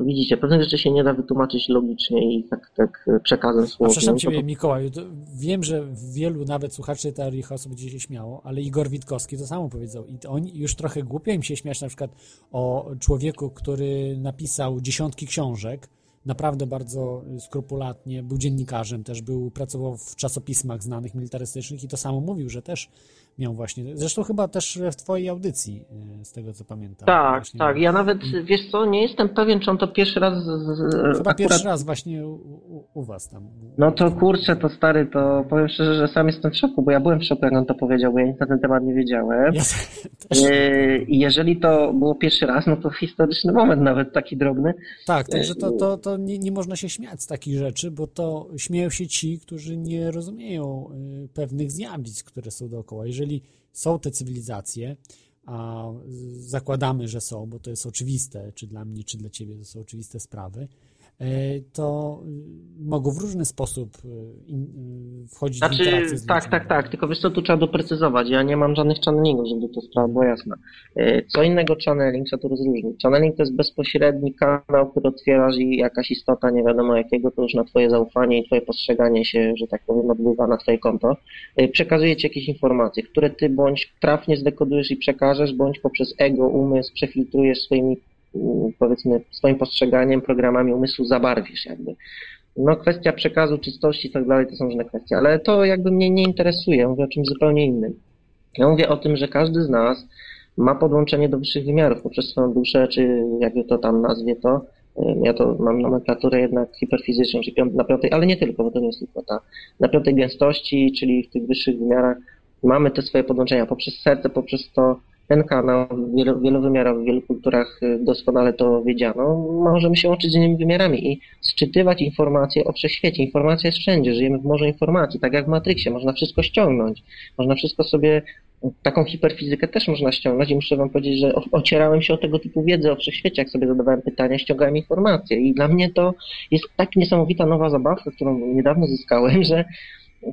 widzicie, pewne rzeczy się nie da wytłumaczyć logicznie i tak, tak przekazem
A
słownym.
przepraszam
To
Ciebie, Mikołaju, to wiem, że wielu nawet słuchaczy teorii chaosu będzie się śmiało, ale Igor Witkowski to samo powiedział. I to oni już trochę głupio im się śmiać na przykład o człowieku, który napisał dziesiątki książek, naprawdę bardzo skrupulatnie, był dziennikarzem, też był, pracował w czasopismach znanych militarystycznych i to samo mówił, że też miał właśnie, zresztą chyba też w Twojej audycji, e, z tego co pamiętam.
Tak,
właśnie.
tak. Ja nawet, wiesz co, nie jestem pewien, czy on to pierwszy raz... Z, z,
Chyba
akurat-
pierwszy raz właśnie u, u, u Was tam.
No to kurczę, to stary, to powiem szczerze, że sam jestem w szoku, bo ja byłem w szoku, jak on to powiedział, bo ja nic na ten temat nie wiedziałem.
Ja też,
Yy, I jeżeli to było pierwszy raz, no to historyczny moment nawet taki drobny.
Tak, także to, to, to nie, nie można się śmiać z takich rzeczy, bo to śmieją się ci, którzy nie rozumieją pewnych zjawisk, które są dookoła. Jeżeli są te cywilizacje, a zakładamy, że są, bo to jest oczywiste, czy dla mnie, czy dla ciebie to są oczywiste sprawy, to y, mogą w różny sposób y, y, wchodzić w
Znaczy,
interakcję z
tak, tak, tak, tylko wiesz co, tu trzeba doprecyzować. Ja nie mam żadnych channelingów, żeby to sprawa była jasna. Yy, Co innego channeling, trzeba to rozróżnić. Channeling to jest bezpośredni kanał, który otwierasz i jakaś istota, nie wiadomo jakiego, to już na twoje zaufanie i twoje postrzeganie się, że tak powiem, odbywa na twoje konto. Yy, Przekazuje ci jakieś informacje, które ty bądź trafnie zdekodujesz i przekażesz, bądź poprzez ego, umysł przefiltrujesz swoimi, powiedzmy, swoim postrzeganiem, programami umysłu zabarwisz jakby. No kwestia przekazu, czystości i tak dalej, to są różne kwestie, ale to jakby mnie nie interesuje, mówię o czymś zupełnie innym. Ja mówię o tym, że każdy z nas ma podłączenie do wyższych wymiarów poprzez swoją duszę, czy jakby to tam nazwie to. Ym, Ja to mam nomenklaturę jednak hiperfizyczną, czyli na piątej, ale nie tylko, bo to nie jest tylko ta. Na piątej gęstości, czyli w tych wyższych wymiarach mamy te swoje podłączenia poprzez serce, poprzez to ten kanał wielo, wielowymiarowy, w wielu kulturach y, doskonale to wiedziano, możemy się łączyć z innymi wymiarami i sczytywać informacje o wszechświecie. Informacja jest wszędzie, żyjemy w morzu informacji, tak jak w Matrixie, można wszystko ściągnąć, można wszystko sobie, taką hiperfizykę też można ściągnąć i muszę wam powiedzieć, że ocierałem się o tego typu wiedzę o wszechświecie, jak sobie zadawałem pytania, ściągałem informacje. I dla mnie to jest tak niesamowita nowa zabawka, którą niedawno zyskałem, że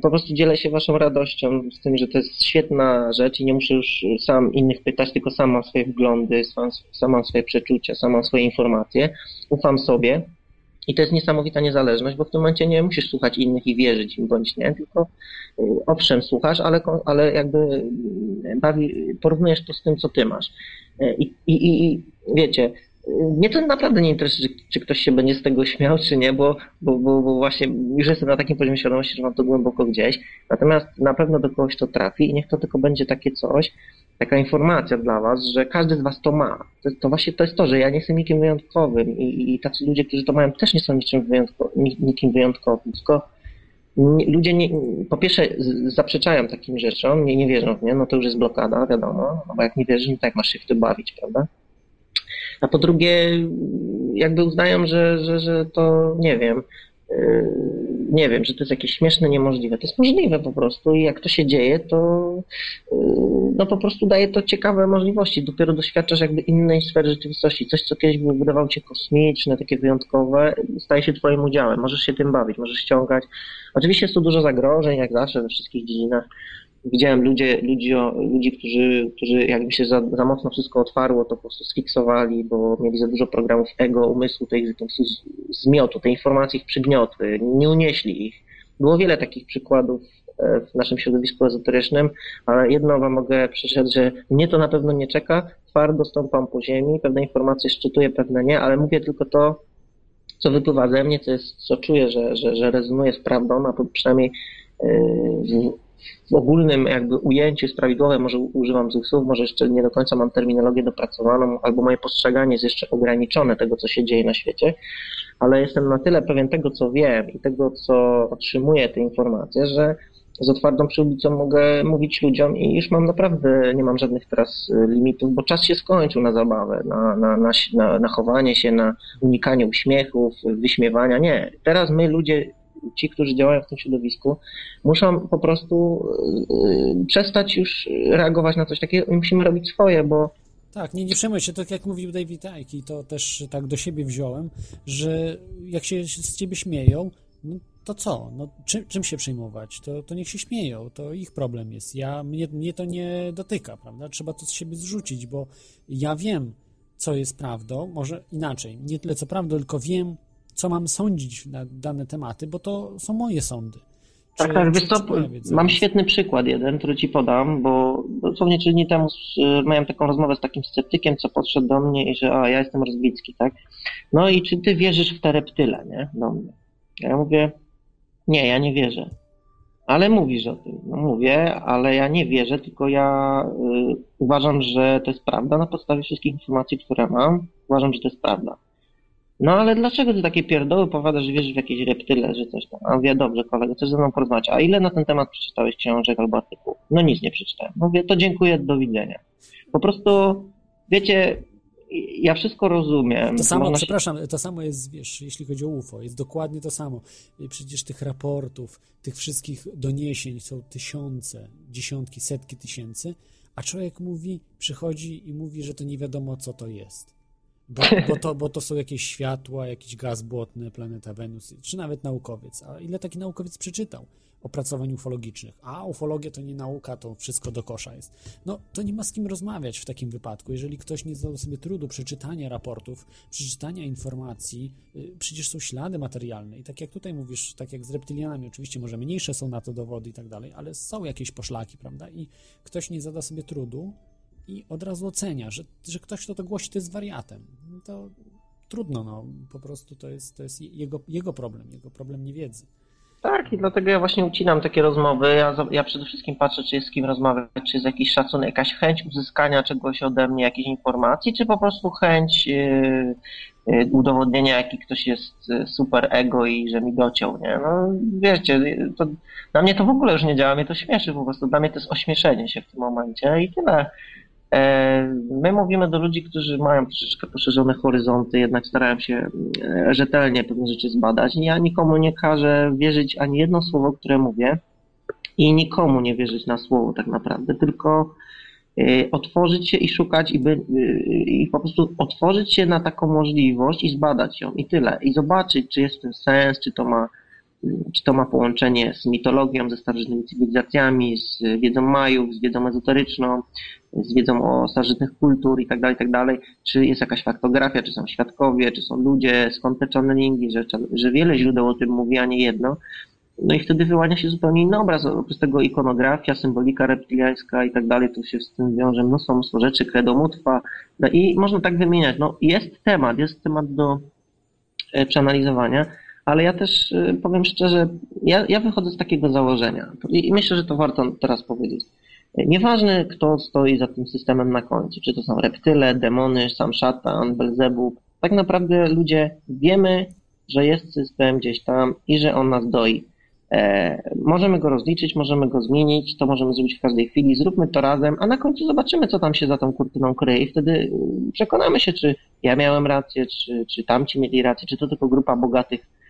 po prostu dzielę się waszą radością z tym, że to jest świetna rzecz i nie muszę już sam innych pytać, tylko sam mam swoje wglądy, sam, mam swoje przeczucia, sam mam swoje informacje, ufam sobie i to jest niesamowita niezależność, bo w tym momencie nie musisz słuchać innych i wierzyć im bądź nie, tylko y, owszem słuchasz, ale, ale jakby y, bawi, porównujesz to z tym, co ty masz. Y, I, i, i wiecie, mnie to naprawdę nie interesuje, czy, czy ktoś się będzie z tego śmiał, czy nie, bo, bo, bo, bo właśnie już jestem na takim poziomie świadomości, że mam to głęboko gdzieś. Natomiast na pewno do kogoś to trafi i niech to tylko będzie takie coś, taka informacja dla was, że każdy z was to ma. To, to właśnie to jest to, że ja nie jestem nikim wyjątkowym i, i tacy ludzie, którzy to mają, też nie są niczym wyjątko, ni- nikim wyjątkowym, tylko ludzie nie, po pierwsze zaprzeczają takim rzeczom, nie, nie wierzą w nie, no to już jest blokada, wiadomo, no bo jak nie wierzysz, no to jak masz się w to bawić, prawda? A po drugie, jakby uznają, że, że, że to, nie wiem, yy, nie wiem, że to jest jakieś śmieszne, niemożliwe. To jest możliwe po prostu i jak to się dzieje, to yy, no po prostu daje to ciekawe możliwości. Dopiero doświadczasz jakby innej sfery rzeczywistości. Coś, co kiedyś wydawało ci się kosmiczne, takie wyjątkowe, staje się twoim udziałem. Możesz się tym bawić, możesz ściągać. Oczywiście jest tu dużo zagrożeń, jak zawsze we wszystkich dziedzinach. Widziałem ludzie, ludzi, ludzi którzy, którzy jakby się za, za mocno wszystko otwarło, to po prostu sfiksowali, bo mieli za dużo programów ego, umysłu, tej, z- zmiotu, te informacje ich przygniotły, nie unieśli ich. Było wiele takich przykładów e, w naszym środowisku ezoterycznym, ale jedno wam mogę przeczytać, że mnie to na pewno nie czeka, twardo stąpam po ziemi, pewne informacje szczytuję, pewne nie, ale mówię tylko to, co wypływa ze mnie, co, jest, co czuję, że, że, że rezonuje z prawdą, a przynajmniej yy, w, ogólnym jakby ujęciu jest prawidłowe, może używam złych słów, może jeszcze nie do końca mam terminologię dopracowaną, albo moje postrzeganie jest jeszcze ograniczone tego, co się dzieje na świecie, ale jestem na tyle pewien tego, co wiem i tego, co otrzymuję te informacje, że z otwartą przyłbicą mogę mówić ludziom i już mam naprawdę, nie mam żadnych teraz y, limitów, bo czas się skończył na zabawę, na, na, na, na chowanie się, na unikanie uśmiechów, wyśmiewania. Nie. Teraz my ludzie, ci, którzy działają w tym środowisku, muszą po prostu y, przestać już reagować na coś takiego i musimy robić swoje, bo
Tak, nie, nie przejmuj się, tak jak mówił David Icke i to też tak do siebie wziąłem, że jak się z ciebie śmieją, no to co? No, czym, czym się przejmować? To, to niech się śmieją, to ich problem jest. Ja, mnie, mnie to nie dotyka, prawda? Trzeba to z siebie zrzucić, bo ja wiem, co jest prawdą, może inaczej, nie tyle co prawdą, tylko wiem, co mam sądzić na dane tematy, bo to są moje sądy.
Tak,
Czy-
tak,
czy-
wiesz co, mam świetny przykład jeden, który ci podam, bo dosłownie trzy dni temu z, miałem taką rozmowę z takim sceptykiem, co podszedł do mnie i że a, ja jestem rozbicki, tak? No i czy ty wierzysz w te reptyle, nie? Do mnie. Ja mówię, nie, ja nie wierzę. Ale mówisz o tym. No mówię, ale ja nie wierzę, tylko ja y, uważam, że to jest prawda na podstawie wszystkich informacji, które mam. Uważam, że to jest prawda. No ale dlaczego ty takie pierdoły powiadasz, że wierzysz w jakieś reptyle, że coś tam? A mówię, dobrze kolego, chcesz ze mną porozmawiać. A ile na ten temat przeczytałeś książek albo artykułów? No nic nie przeczytałem. Mówię, to dziękuję, do widzenia. Po prostu, wiecie, ja wszystko rozumiem.
To samo,
Można się-
przepraszam, to samo jest, wiesz, jeśli chodzi o UFO, jest dokładnie to samo. Przecież tych raportów, tych wszystkich doniesień są tysiące, dziesiątki, setki tysięcy, a człowiek mówi, przychodzi i mówi, że to nie wiadomo, co to jest. Bo, bo, to, bo to są jakieś światła, jakiś gaz błotny, planeta Wenus, czy nawet naukowiec. A ile taki naukowiec przeczytał opracowań ufologicznych? A ufologia to nie nauka, to wszystko do kosza jest. No, to nie ma z kim rozmawiać w takim wypadku. Jeżeli ktoś nie zadał sobie trudu przeczytania raportów, przeczytania informacji, y, przecież są ślady materialne. I tak jak tutaj mówisz, tak jak z reptilianami, oczywiście może mniejsze są na to dowody i tak dalej, ale są jakieś poszlaki, prawda? I ktoś nie zada sobie trudu i od razu ocenia, że, że ktoś, kto to głosi, to jest wariatem. To trudno, no. Po prostu to jest, to jest jego, jego problem, jego problem niewiedzy.
Tak, i dlatego ja właśnie ucinam takie rozmowy. Ja, ja przede wszystkim patrzę, czy jest z kim rozmawiać, czy jest jakiś szacunek, jakaś chęć uzyskania czegoś ode mnie, jakiejś informacji, czy po prostu chęć yy, yy, udowodnienia, jaki ktoś jest yy, super ego i że mi dociął, nie? No wiecie, to, dla mnie to w ogóle już nie działa, mnie to śmieszy po prostu. Dla mnie to jest ośmieszenie się w tym momencie i tyle. E, My mówimy do ludzi, którzy mają troszeczkę poszerzone horyzonty, jednak starają się e, rzetelnie pewne rzeczy zbadać. Ja nikomu nie każę wierzyć ani jedno słowo, które mówię i nikomu nie wierzyć na słowo tak naprawdę, tylko e, otworzyć się i szukać i, by, i po prostu otworzyć się na taką możliwość i zbadać ją i tyle. I zobaczyć, czy jest w tym sens, czy to ma czy to ma połączenie z mitologią, ze starożytnymi cywilizacjami, z wiedzą Majów, z wiedzą ezoteryczną, z wiedzą o starożytnych kultur i tak tak dalej, czy jest jakaś faktografia, czy są świadkowie, czy są ludzie, skąd te channelingi, że, że wiele źródeł o tym mówi, a nie jedno. No i wtedy wyłania się zupełnie inny obraz, oprócz tego ikonografia, symbolika reptiliańska i tak dalej, tu się z tym wiąże. Mnóstwo, mnóstwo rzeczy, kredomótwa, no i można tak wymieniać, no jest temat, jest temat do e, przeanalizowania, ale ja też e, powiem szczerze, ja, ja wychodzę z takiego założenia i myślę, że to warto teraz powiedzieć. Nieważne, kto stoi za tym systemem na końcu, czy to są reptyle, demony, sam szatan, Belzebub. Tak naprawdę ludzie wiemy, że jest system gdzieś tam i że on nas doi. E, możemy go rozliczyć, możemy go zmienić, to możemy zrobić w każdej chwili, zróbmy to razem, a na końcu zobaczymy, co tam się za tą kurtyną kryje i wtedy y, przekonamy się, czy ja miałem rację, czy, czy tamci mieli rację, czy to tylko grupa bogatych y,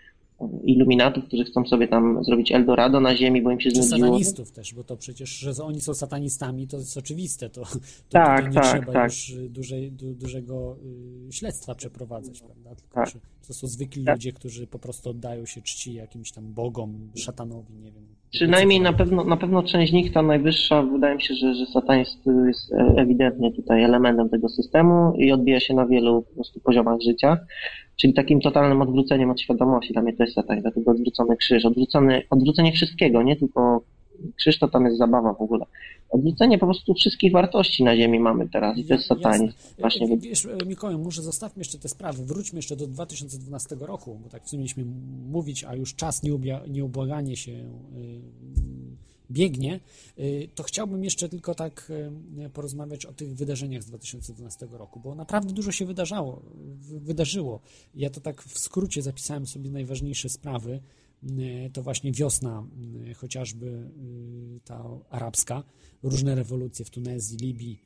iluminatów, którzy chcą sobie tam zrobić Eldorado na ziemi, bo im się znudziło.
satanistów też, bo to przecież, że oni są satanistami, to jest oczywiste. To, to
Tak,
nie
tak,
trzeba
tak.
już dużej, du, dużego y, śledztwa przeprowadzać, prawda? Tylko,
Tak.
to są zwykli
Tak.
ludzie, którzy po prostu oddają się czci jakimś tam bogom, szatanowi, nie wiem.
Przynajmniej na pewno, na pewno część nich, ta najwyższa, wydaje mi się, że, że satanizm jest e, ewidentnie tutaj elementem tego systemu i odbija się na wielu po prostu poziomach życia. Czyli takim totalnym odwróceniem od świadomości. Dla mnie to jest satanizm, dlatego odwrócony krzyż, odwrócony, odwrócenie wszystkiego, nie tylko krzyż to tam jest zabawa w ogóle. Odwrócenie po prostu wszystkich wartości na ziemi mamy teraz i to jest satanizm. Właśnie
Wiesz, Mikołaj, może zostawmy jeszcze te sprawy, wróćmy jeszcze do 2012 roku, bo tak w sumie mieliśmy mówić, a już czas nieubia- nieubłaganie się y, biegnie, y, to chciałbym jeszcze tylko tak y, porozmawiać o tych wydarzeniach z 2012 roku, bo naprawdę dużo się wydarzało, wy- wydarzyło. Ja to tak w skrócie zapisałem sobie najważniejsze sprawy. Y, To właśnie wiosna, chociażby ta arabska, różne rewolucje w Tunezji, Libii,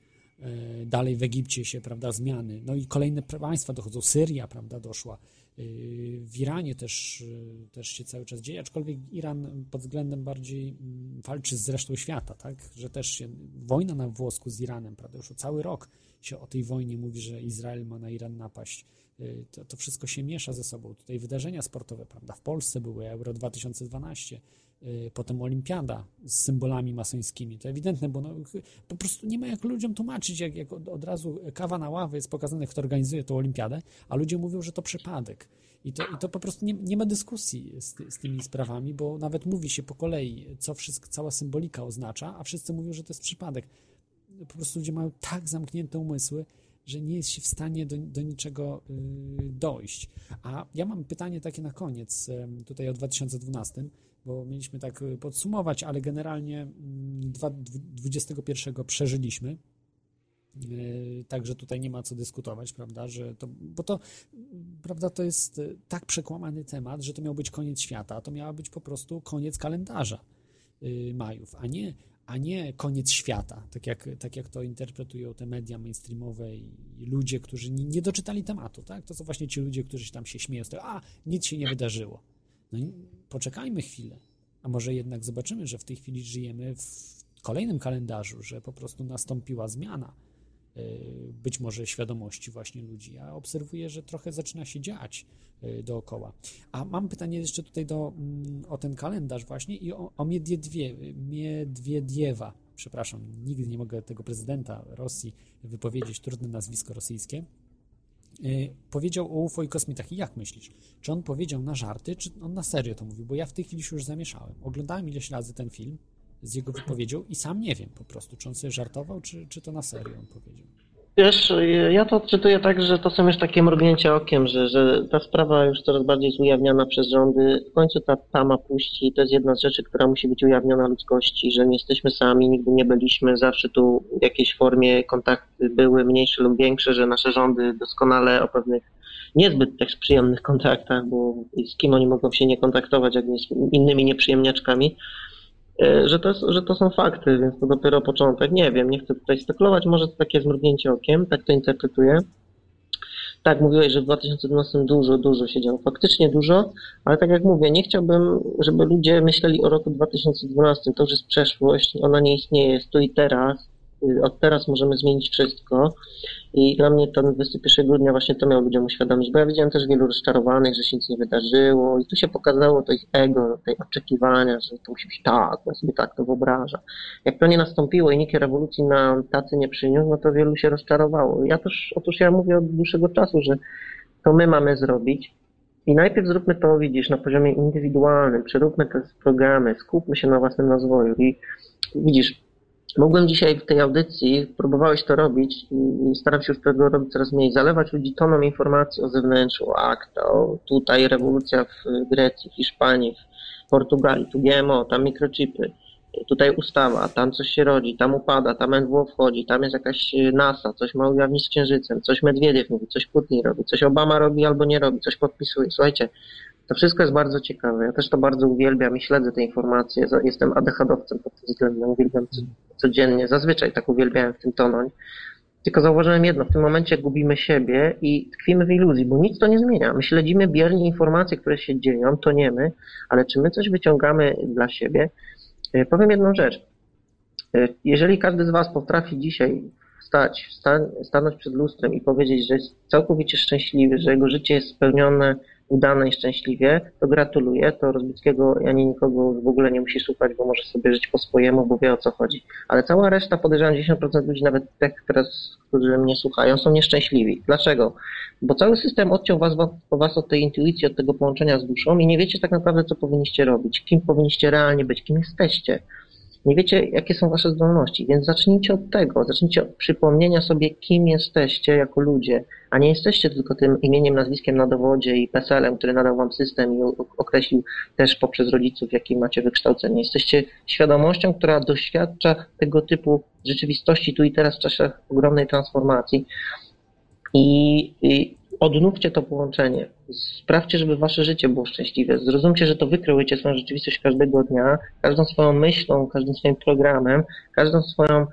dalej w Egipcie się, prawda, zmiany. No i kolejne państwa dochodzą, Syria, prawda, doszła. W Iranie też, też się cały czas dzieje, aczkolwiek Iran pod względem bardziej mm, walczy z resztą świata, tak? Że też się wojna na włosku z Iranem, prawda? Już cały rok się o tej wojnie mówi, że Izrael ma na Iran napaść. Y, To, to wszystko się miesza ze sobą. Tutaj wydarzenia sportowe, prawda? W Polsce były Euro 2012, y, potem Olimpiada z symbolami masońskimi. To ewidentne, bo no, po prostu nie ma jak ludziom tłumaczyć, jak, jak od, od razu kawa na ławy jest pokazane, kto organizuje tą Olimpiadę, a ludzie mówią, że to przypadek. I to, i to po prostu nie, nie ma dyskusji z, z tymi sprawami, bo nawet mówi się po kolei, co wszystko, cała symbolika oznacza, a wszyscy mówią, że to jest przypadek. Po prostu ludzie mają tak zamknięte umysły, że nie jest się w stanie do, do niczego y, dojść. A ja mam pytanie takie na koniec, em, tutaj o 2012, bo mieliśmy tak y, podsumować, ale generalnie mm, dwa- dwu- 21 przeżyliśmy. Yy, Także tutaj nie ma co dyskutować, prawda, że to, bo to, prawda, to jest y, tak przekłamany temat, że to miał być koniec świata, to miała być po prostu koniec kalendarza y, Majów, a nie, a nie koniec świata, tak jak, tak jak to interpretują te media mainstreamowe i, i ludzie, którzy nie, nie doczytali tematu, tak? To są właśnie ci ludzie, którzy tam się śmieją z tego, a nic się nie wydarzyło. No poczekajmy chwilę, a może jednak zobaczymy, że w tej chwili żyjemy w kolejnym kalendarzu, że po prostu nastąpiła zmiana y, być może świadomości właśnie ludzi. Ja obserwuję, że trochę zaczyna się dziać y, dookoła. A mam pytanie jeszcze tutaj do, mm, o ten kalendarz właśnie i o, o Miedwiedwie, Miedwiediewa. Przepraszam, nigdy nie mogę tego prezydenta Rosji wypowiedzieć, trudne nazwisko rosyjskie. Y, Powiedział o UFO i kosmitach. I jak myślisz? Czy on powiedział na żarty, czy on na serio to mówił? Bo ja w tej chwili się już zamieszałem. Oglądałem ileś razy ten film z jego wypowiedzią i sam nie wiem po prostu, czy on sobie żartował, czy, czy to na serio on powiedział.
Wiesz, ja to odczytuję tak, że to są już takie mrugnięcia okiem, że, że ta sprawa już coraz bardziej jest ujawniana przez rządy. W końcu ta tama puści. To jest jedna z rzeczy, która musi być ujawniona ludzkości, że nie jesteśmy sami, nigdy nie byliśmy, zawsze tu w jakiejś formie kontakty były mniejsze lub większe, że nasze rządy doskonale o pewnych niezbyt też przyjemnych kontaktach, bo z kim oni mogą się nie kontaktować, jak nie z innymi nieprzyjemniaczkami, że to, że to są fakty, więc to dopiero początek. Nie wiem, nie chcę tutaj spekulować, może to takie zmrugnięcie okiem, tak to interpretuję. Tak, mówiłeś, że w 2012 dużo, dużo się działo. Faktycznie dużo, ale tak jak mówię, nie chciałbym, żeby ludzie myśleli o roku 2012. To już jest przeszłość, ona nie istnieje, jest tu i teraz. Y, Od teraz możemy zmienić wszystko. I dla mnie ten 21 grudnia właśnie to miał ludziom uświadomić, bo ja widziałem też wielu rozczarowanych, że się nic nie wydarzyło i tu się pokazało to ich ego, te oczekiwania, że to musi być tak, ja sobie tak to wyobraża. Jak to nie nastąpiło i nikt rewolucji na tacy nie przyniósł, no to wielu się rozczarowało. Ja też, otóż ja mówię od dłuższego czasu, że to my mamy zrobić. I najpierw zróbmy to, widzisz, na poziomie indywidualnym, przeróbmy te programy, skupmy się na własnym rozwoju. I widzisz, Mogłem dzisiaj w tej audycji, próbowałeś to robić i staram się już tego robić coraz mniej, zalewać ludzi toną informacji o zewnętrzu, o akta, o tutaj rewolucja w Grecji, Hiszpanii, w Portugalii, tu GMO, tam mikrochipy, tutaj ustawa, tam coś się rodzi, tam upada, tam NWO wchodzi, tam jest jakaś NASA, coś ma ujawnić z księżycem, coś Medwiediew mówi, coś Putin robi, coś Obama robi albo nie robi, coś podpisuje. Słuchajcie, to wszystko jest bardzo ciekawe. Ja też to bardzo uwielbiam i śledzę te informacje. Jestem ADHD-owcem pod tym względem. Uwielbiam co- codziennie. Zazwyczaj tak uwielbiałem w tym tonąć. Tylko zauważyłem jedno, w tym momencie gubimy siebie i tkwimy w iluzji, bo nic to nie zmienia. My śledzimy biernie informacje, które się dzieją, toniemy, ale czy my coś wyciągamy dla siebie? E, Powiem jedną rzecz. E, Jeżeli każdy z Was potrafi dzisiaj wstać, wsta- stanąć przed lustrem i powiedzieć, że jest całkowicie szczęśliwy, że jego życie jest spełnione, udane i szczęśliwie, to gratuluję. To Rozbickiego ani nikogo w ogóle nie musi słuchać, bo może sobie żyć po swojemu, bo wie o co chodzi. Ale cała reszta, podejrzewam 10% ludzi, nawet tych teraz, którzy mnie słuchają, są nieszczęśliwi. Dlaczego? Bo cały system odciął was, was od tej intuicji, od tego połączenia z duszą i nie wiecie tak naprawdę, co powinniście robić, kim powinniście realnie być, kim jesteście. Nie wiecie, jakie są wasze zdolności, więc zacznijcie od tego. Zacznijcie od przypomnienia sobie, kim jesteście jako ludzie, a nie jesteście tylko tym imieniem, nazwiskiem na dowodzie i PESEL-em, który nadał wam system i określił też poprzez rodziców, jakie macie wykształcenie. Jesteście świadomością, która doświadcza tego typu rzeczywistości tu i teraz w czasach ogromnej transformacji. I, i odnówcie to połączenie. Sprawdźcie, żeby wasze życie było szczęśliwe. Zrozumcie, że to wy kreujecie swoją rzeczywistość każdego dnia, każdą swoją myślą, każdym swoim programem, każdą swoją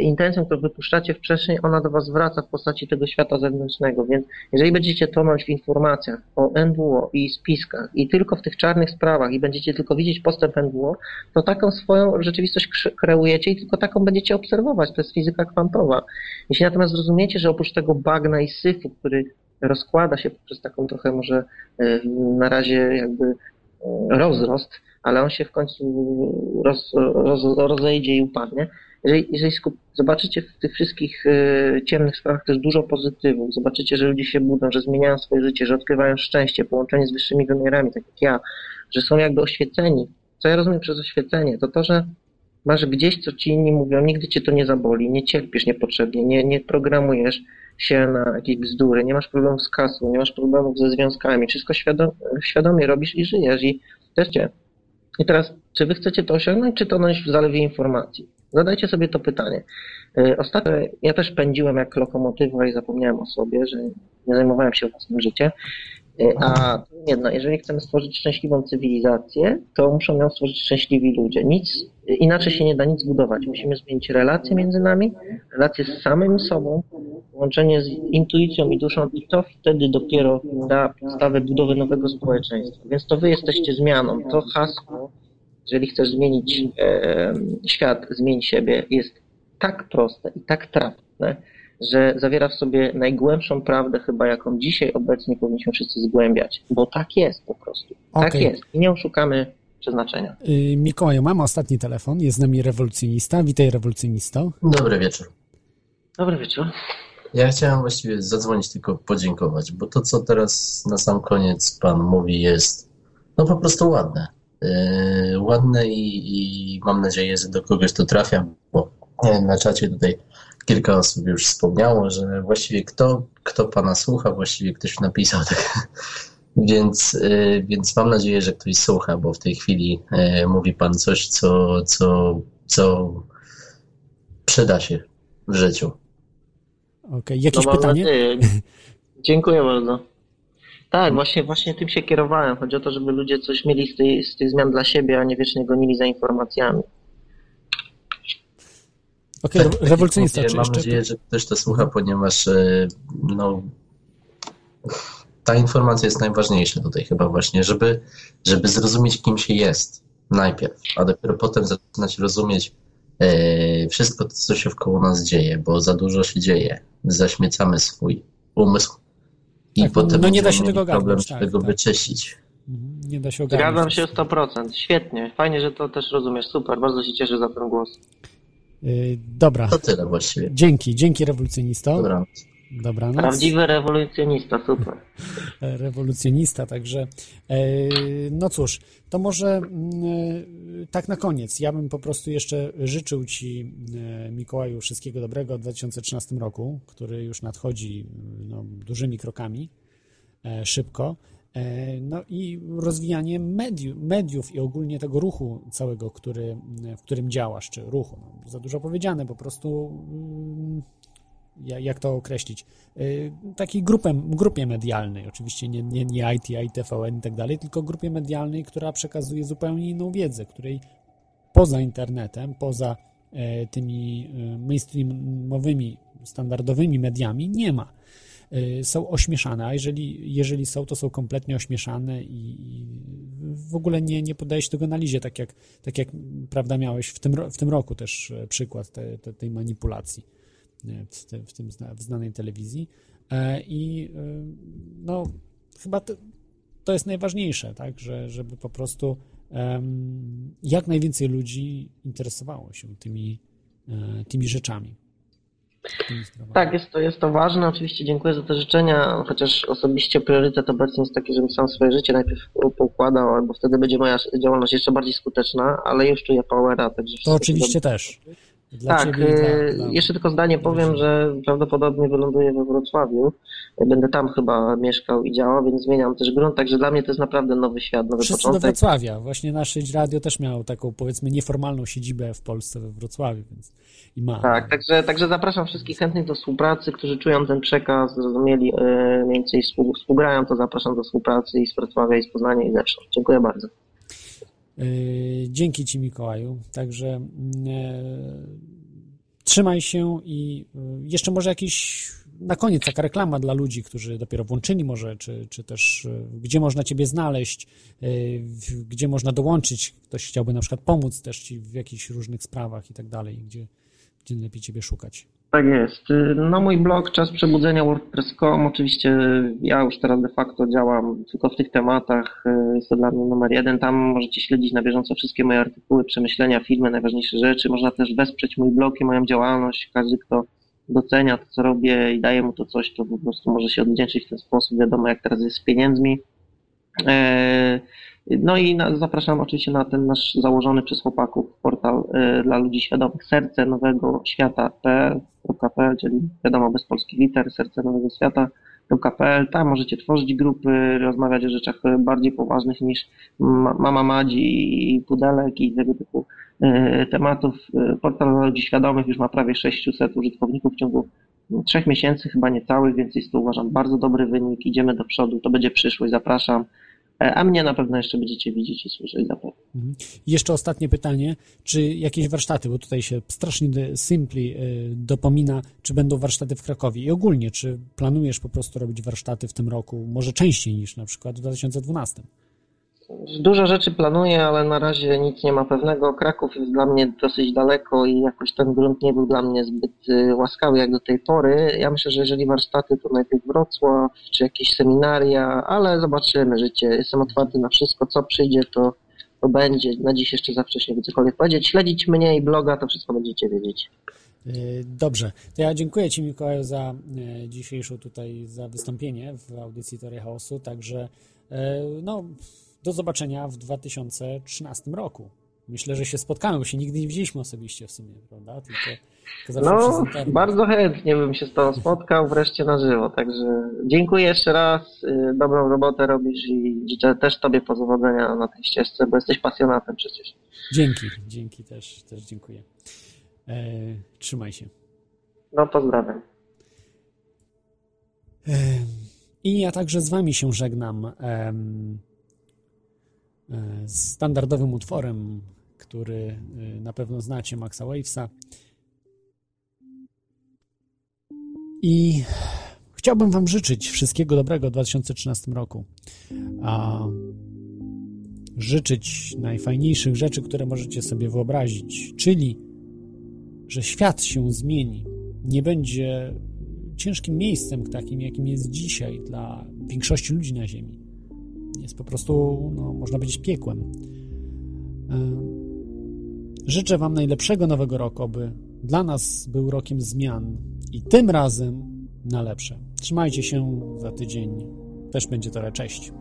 intencją, którą wypuszczacie w przestrzeń, ona do was wraca w postaci tego świata zewnętrznego. Więc jeżeli będziecie tonąć w informacjach o NWO i spiskach i tylko w tych czarnych sprawach i będziecie tylko widzieć postęp NWO, to taką swoją rzeczywistość kreujecie i tylko taką będziecie obserwować. To jest fizyka kwantowa. Jeśli natomiast zrozumiecie, że oprócz tego bagna i syfu, który rozkłada się poprzez taką trochę może e, na razie jakby e, rozrost, ale on się w końcu roz, roz, rozejdzie i upadnie. Jeżeli, jeżeli skup, zobaczycie w tych wszystkich e, ciemnych sprawach też dużo pozytywów, zobaczycie, że ludzie się budzą, że zmieniają swoje życie, że odkrywają szczęście, połączenie z wyższymi wymiarami, tak jak ja, że są jakby oświeceni. Co ja rozumiem przez oświecenie? To to, że masz gdzieś, co ci inni mówią, nigdy cię to nie zaboli, nie cierpisz niepotrzebnie, nie, nie programujesz się na jakieś bzdury, nie masz problemów z kasą, nie masz problemów ze związkami, wszystko świadom, świadomie robisz i żyjesz i wreszcie. I teraz, czy wy chcecie to osiągnąć, czy tonąć w zalewie informacji? Zadajcie sobie to pytanie. Yy, Ostatnio ja też pędziłem jak lokomotywa i zapomniałem o sobie, że nie zajmowałem się własnym życiem. Yy, A jedno, jeżeli chcemy stworzyć szczęśliwą cywilizację, to muszą ją stworzyć szczęśliwi ludzie. Nic inaczej się nie da nic zbudować. Musimy zmienić relacje między nami, relacje z samym sobą, łączenie z intuicją i duszą i to wtedy dopiero da podstawę budowy nowego społeczeństwa. Więc to wy jesteście zmianą. To hasło, jeżeli chcesz zmienić e, świat, zmień siebie, jest tak proste i tak trafne, że zawiera w sobie najgłębszą prawdę chyba, jaką dzisiaj obecnie powinniśmy wszyscy zgłębiać. Bo tak jest po prostu. Tak
Okej.
jest. I nie oszukamy przeznaczenia.
Y, Mikołaju, mamy ostatni telefon. Jest z nami rewolucjonista. Witaj, rewolucjonisto.
Dobry wieczór.
Dobry wieczór.
Ja chciałem właściwie zadzwonić, tylko podziękować, bo to, co teraz na sam koniec Pan mówi, jest no po prostu ładne. Yy, ładne i, i mam nadzieję, że do kogoś to trafia, bo na czacie tutaj kilka osób już wspomniało, że właściwie kto, kto Pana słucha, właściwie ktoś napisał tak. Więc, yy, więc mam nadzieję, że ktoś słucha, bo w tej chwili yy, mówi Pan coś, co, co, co przyda się w życiu.
Okej, jakieś
No
pytanie?
nadzieję. Dziękuję bardzo. Tak, właśnie, właśnie tym się kierowałem. Chodzi o to, żeby ludzie coś mieli z, tej, z tych zmian dla siebie, a nie wiecznie gonili za informacjami.
Okej,
tak jak
rewolucjonista,
mówię,
czy
Mam nadzieję, że ktoś to słucha, ponieważ e, no, ta informacja jest najważniejsza tutaj chyba właśnie, żeby, żeby zrozumieć, kim się jest najpierw, a dopiero potem zaczynać rozumieć e, wszystko, to, co się wkoło nas dzieje, bo za dużo się dzieje. Zaśmiecamy swój umysł i
Tak,
potem
no nie da
będziemy
się tego
problem,
tak,
tego
tak.
wyczyścić.
Mhm, Nie da się ogarnąć.
Zgadzam się 100%. Świetnie. Fajnie, że to też rozumiesz. Super. Bardzo się cieszę za ten głos.
Y, Dobra,
To tyle właściwie.
dzięki, dzięki rewolucjonisto.
Dobra.
Dobranoc.
Prawdziwy rewolucjonista. Super.
E, rewolucjonista, także e, no cóż, to może mm, e, tak na koniec, ja bym po prostu jeszcze życzył Ci Mikołaju wszystkiego dobrego w 2013 roku, który już nadchodzi no, dużymi krokami, szybko, no i rozwijanie mediów, i ogólnie tego ruchu całego, który, w którym działasz, czy ruchu, no, za dużo powiedziane, po prostu mm, ja- jak to określić, y, takiej grupie medialnej, oczywiście nie, nie, nie ITI, TVN i tak dalej, tylko grupie medialnej, która przekazuje zupełnie inną wiedzę, której poza internetem, poza e, tymi e, mainstreamowymi, standardowymi mediami nie ma. E, Są ośmieszane, a jeżeli, jeżeli są, to są kompletnie ośmieszane i, i w ogóle nie, nie podaje się tego analizie, tak jak, tak jak prawda miałeś w tym, w tym roku też e, przykład te, te, tej manipulacji e, w, te, w tym w znanej telewizji. E, I no, chyba to, to jest najważniejsze, tak, że, żeby po prostu jak najwięcej ludzi interesowało się tymi, tymi rzeczami.
Tak, jest to, jest to ważne. Oczywiście dziękuję za te życzenia, chociaż osobiście priorytet obecnie jest taki, żebym sam swoje życie najpierw poukładał, albo wtedy będzie moja działalność jeszcze bardziej skuteczna, ale już czuję powera, także
To oczywiście też. Dla
tak,
ciebie dla, dla...
jeszcze tylko zdanie powiem, że prawdopodobnie wyląduję we Wrocławiu. Będę tam chyba mieszkał i działał, więc zmieniam też grunt, także dla mnie to jest naprawdę nowy świat, nowy
Wszyscy do
początek.
Wrocławia. Właśnie nasze radio też miało taką, powiedzmy, nieformalną siedzibę w Polsce, we Wrocławiu, więc i ma.
Tak, także, także zapraszam wszystkich chętnych do współpracy, którzy czują ten przekaz, zrozumieli e, mniej więcej współ- współgrają, to zapraszam do współpracy i z Wrocławia, i z Poznania, i zewsząd. Dziękuję bardzo.
Yy, Dzięki Ci, Mikołaju. Także e, trzymaj się i jeszcze może jakiś na koniec taka reklama dla ludzi, którzy dopiero włączyli może, czy, czy też y, gdzie można Ciebie znaleźć, w- gdzie można dołączyć, ktoś chciałby na przykład pomóc też Ci w jakichś różnych sprawach i tak dalej, gdzie, gdzie lepiej Ciebie szukać.
Tak jest. No mój blog Czas Przebudzenia WordPress.com, oczywiście ja już teraz de facto działam tylko w tych tematach, y, jest to dla mnie numer jeden. Tam możecie śledzić na bieżąco wszystkie moje artykuły, przemyślenia, filmy, najważniejsze rzeczy. Można też wesprzeć mój blog i moją działalność. Każdy, kto docenia to, co robię i daje mu to coś, to po prostu może się odwdzięczyć w ten sposób. Wiadomo, jak teraz jest z pieniędzmi. E, No i na, zapraszam oczywiście na ten nasz założony przez chłopaków portal e, dla ludzi świadomych serce nowego świata.pl, czyli wiadomo bez polskich liter, serce nowego świata.pl. Tam możecie tworzyć grupy, rozmawiać o rzeczach bardziej poważnych niż ma- Mama Madzi i Pudelek i tego typu e, tematów. E, Portal ludzi świadomych już ma prawie 600 użytkowników w ciągu trzech miesięcy, chyba niecałych, więc jest to uważam bardzo dobry wynik. Idziemy do przodu, to będzie przyszłość, zapraszam. E, A mnie na pewno jeszcze będziecie widzieć i słyszeć zapewne.
Mhm. Jeszcze ostatnie pytanie, czy jakieś warsztaty, bo tutaj się strasznie Simply y, dopomina, czy będą warsztaty w Krakowie i ogólnie, czy planujesz po prostu robić warsztaty w tym roku, może częściej niż na przykład w 2012?
Dużo rzeczy planuję, ale na razie nic nie ma pewnego. Kraków jest dla mnie dosyć daleko i jakoś ten grunt nie był dla mnie zbyt y, łaskawy jak do tej pory. Ja myślę, że jeżeli warsztaty, to najpierw Wrocław, czy jakieś seminaria, ale zobaczymy życie. Jestem otwarty na wszystko, co przyjdzie, to, to będzie. Na dziś jeszcze za wcześnie, by cokolwiek powiedzieć. Śledzić mnie i bloga, to wszystko będziecie wiedzieć.
Y, Dobrze, to ja dziękuję Ci Mikołaju za y, dzisiejszą tutaj, za wystąpienie w audycji Teoria Chaosu, także y, no, do zobaczenia w 2013 roku. Myślę, że się spotkamy, bo się nigdy nie widzieliśmy osobiście w sumie, prawda? Tylko, tylko
No, bardzo chętnie bym się z Tobą spotkał, wreszcie na żywo. Także dziękuję jeszcze raz. y, Dobrą robotę robisz i życzę też Tobie powodzenia na tej ścieżce, bo jesteś pasjonatem przecież.
Dzięki, dzięki też, też dziękuję. E, trzymaj się.
No, pozdrawiam.
E, I ja także z Wami się żegnam e, z standardowym utworem, który e, na pewno znacie, Maxa Wavesa. I chciałbym Wam życzyć wszystkiego dobrego w 2013 roku. A życzyć najfajniejszych rzeczy, które możecie sobie wyobrazić, czyli że świat się zmieni, nie będzie ciężkim miejscem takim, jakim jest dzisiaj dla większości ludzi na Ziemi. Jest po prostu, no, można powiedzieć, piekłem. Życzę Wam najlepszego nowego roku, aby dla nas był rokiem zmian i tym razem na lepsze. Trzymajcie się za tydzień. Też będzie to cześć.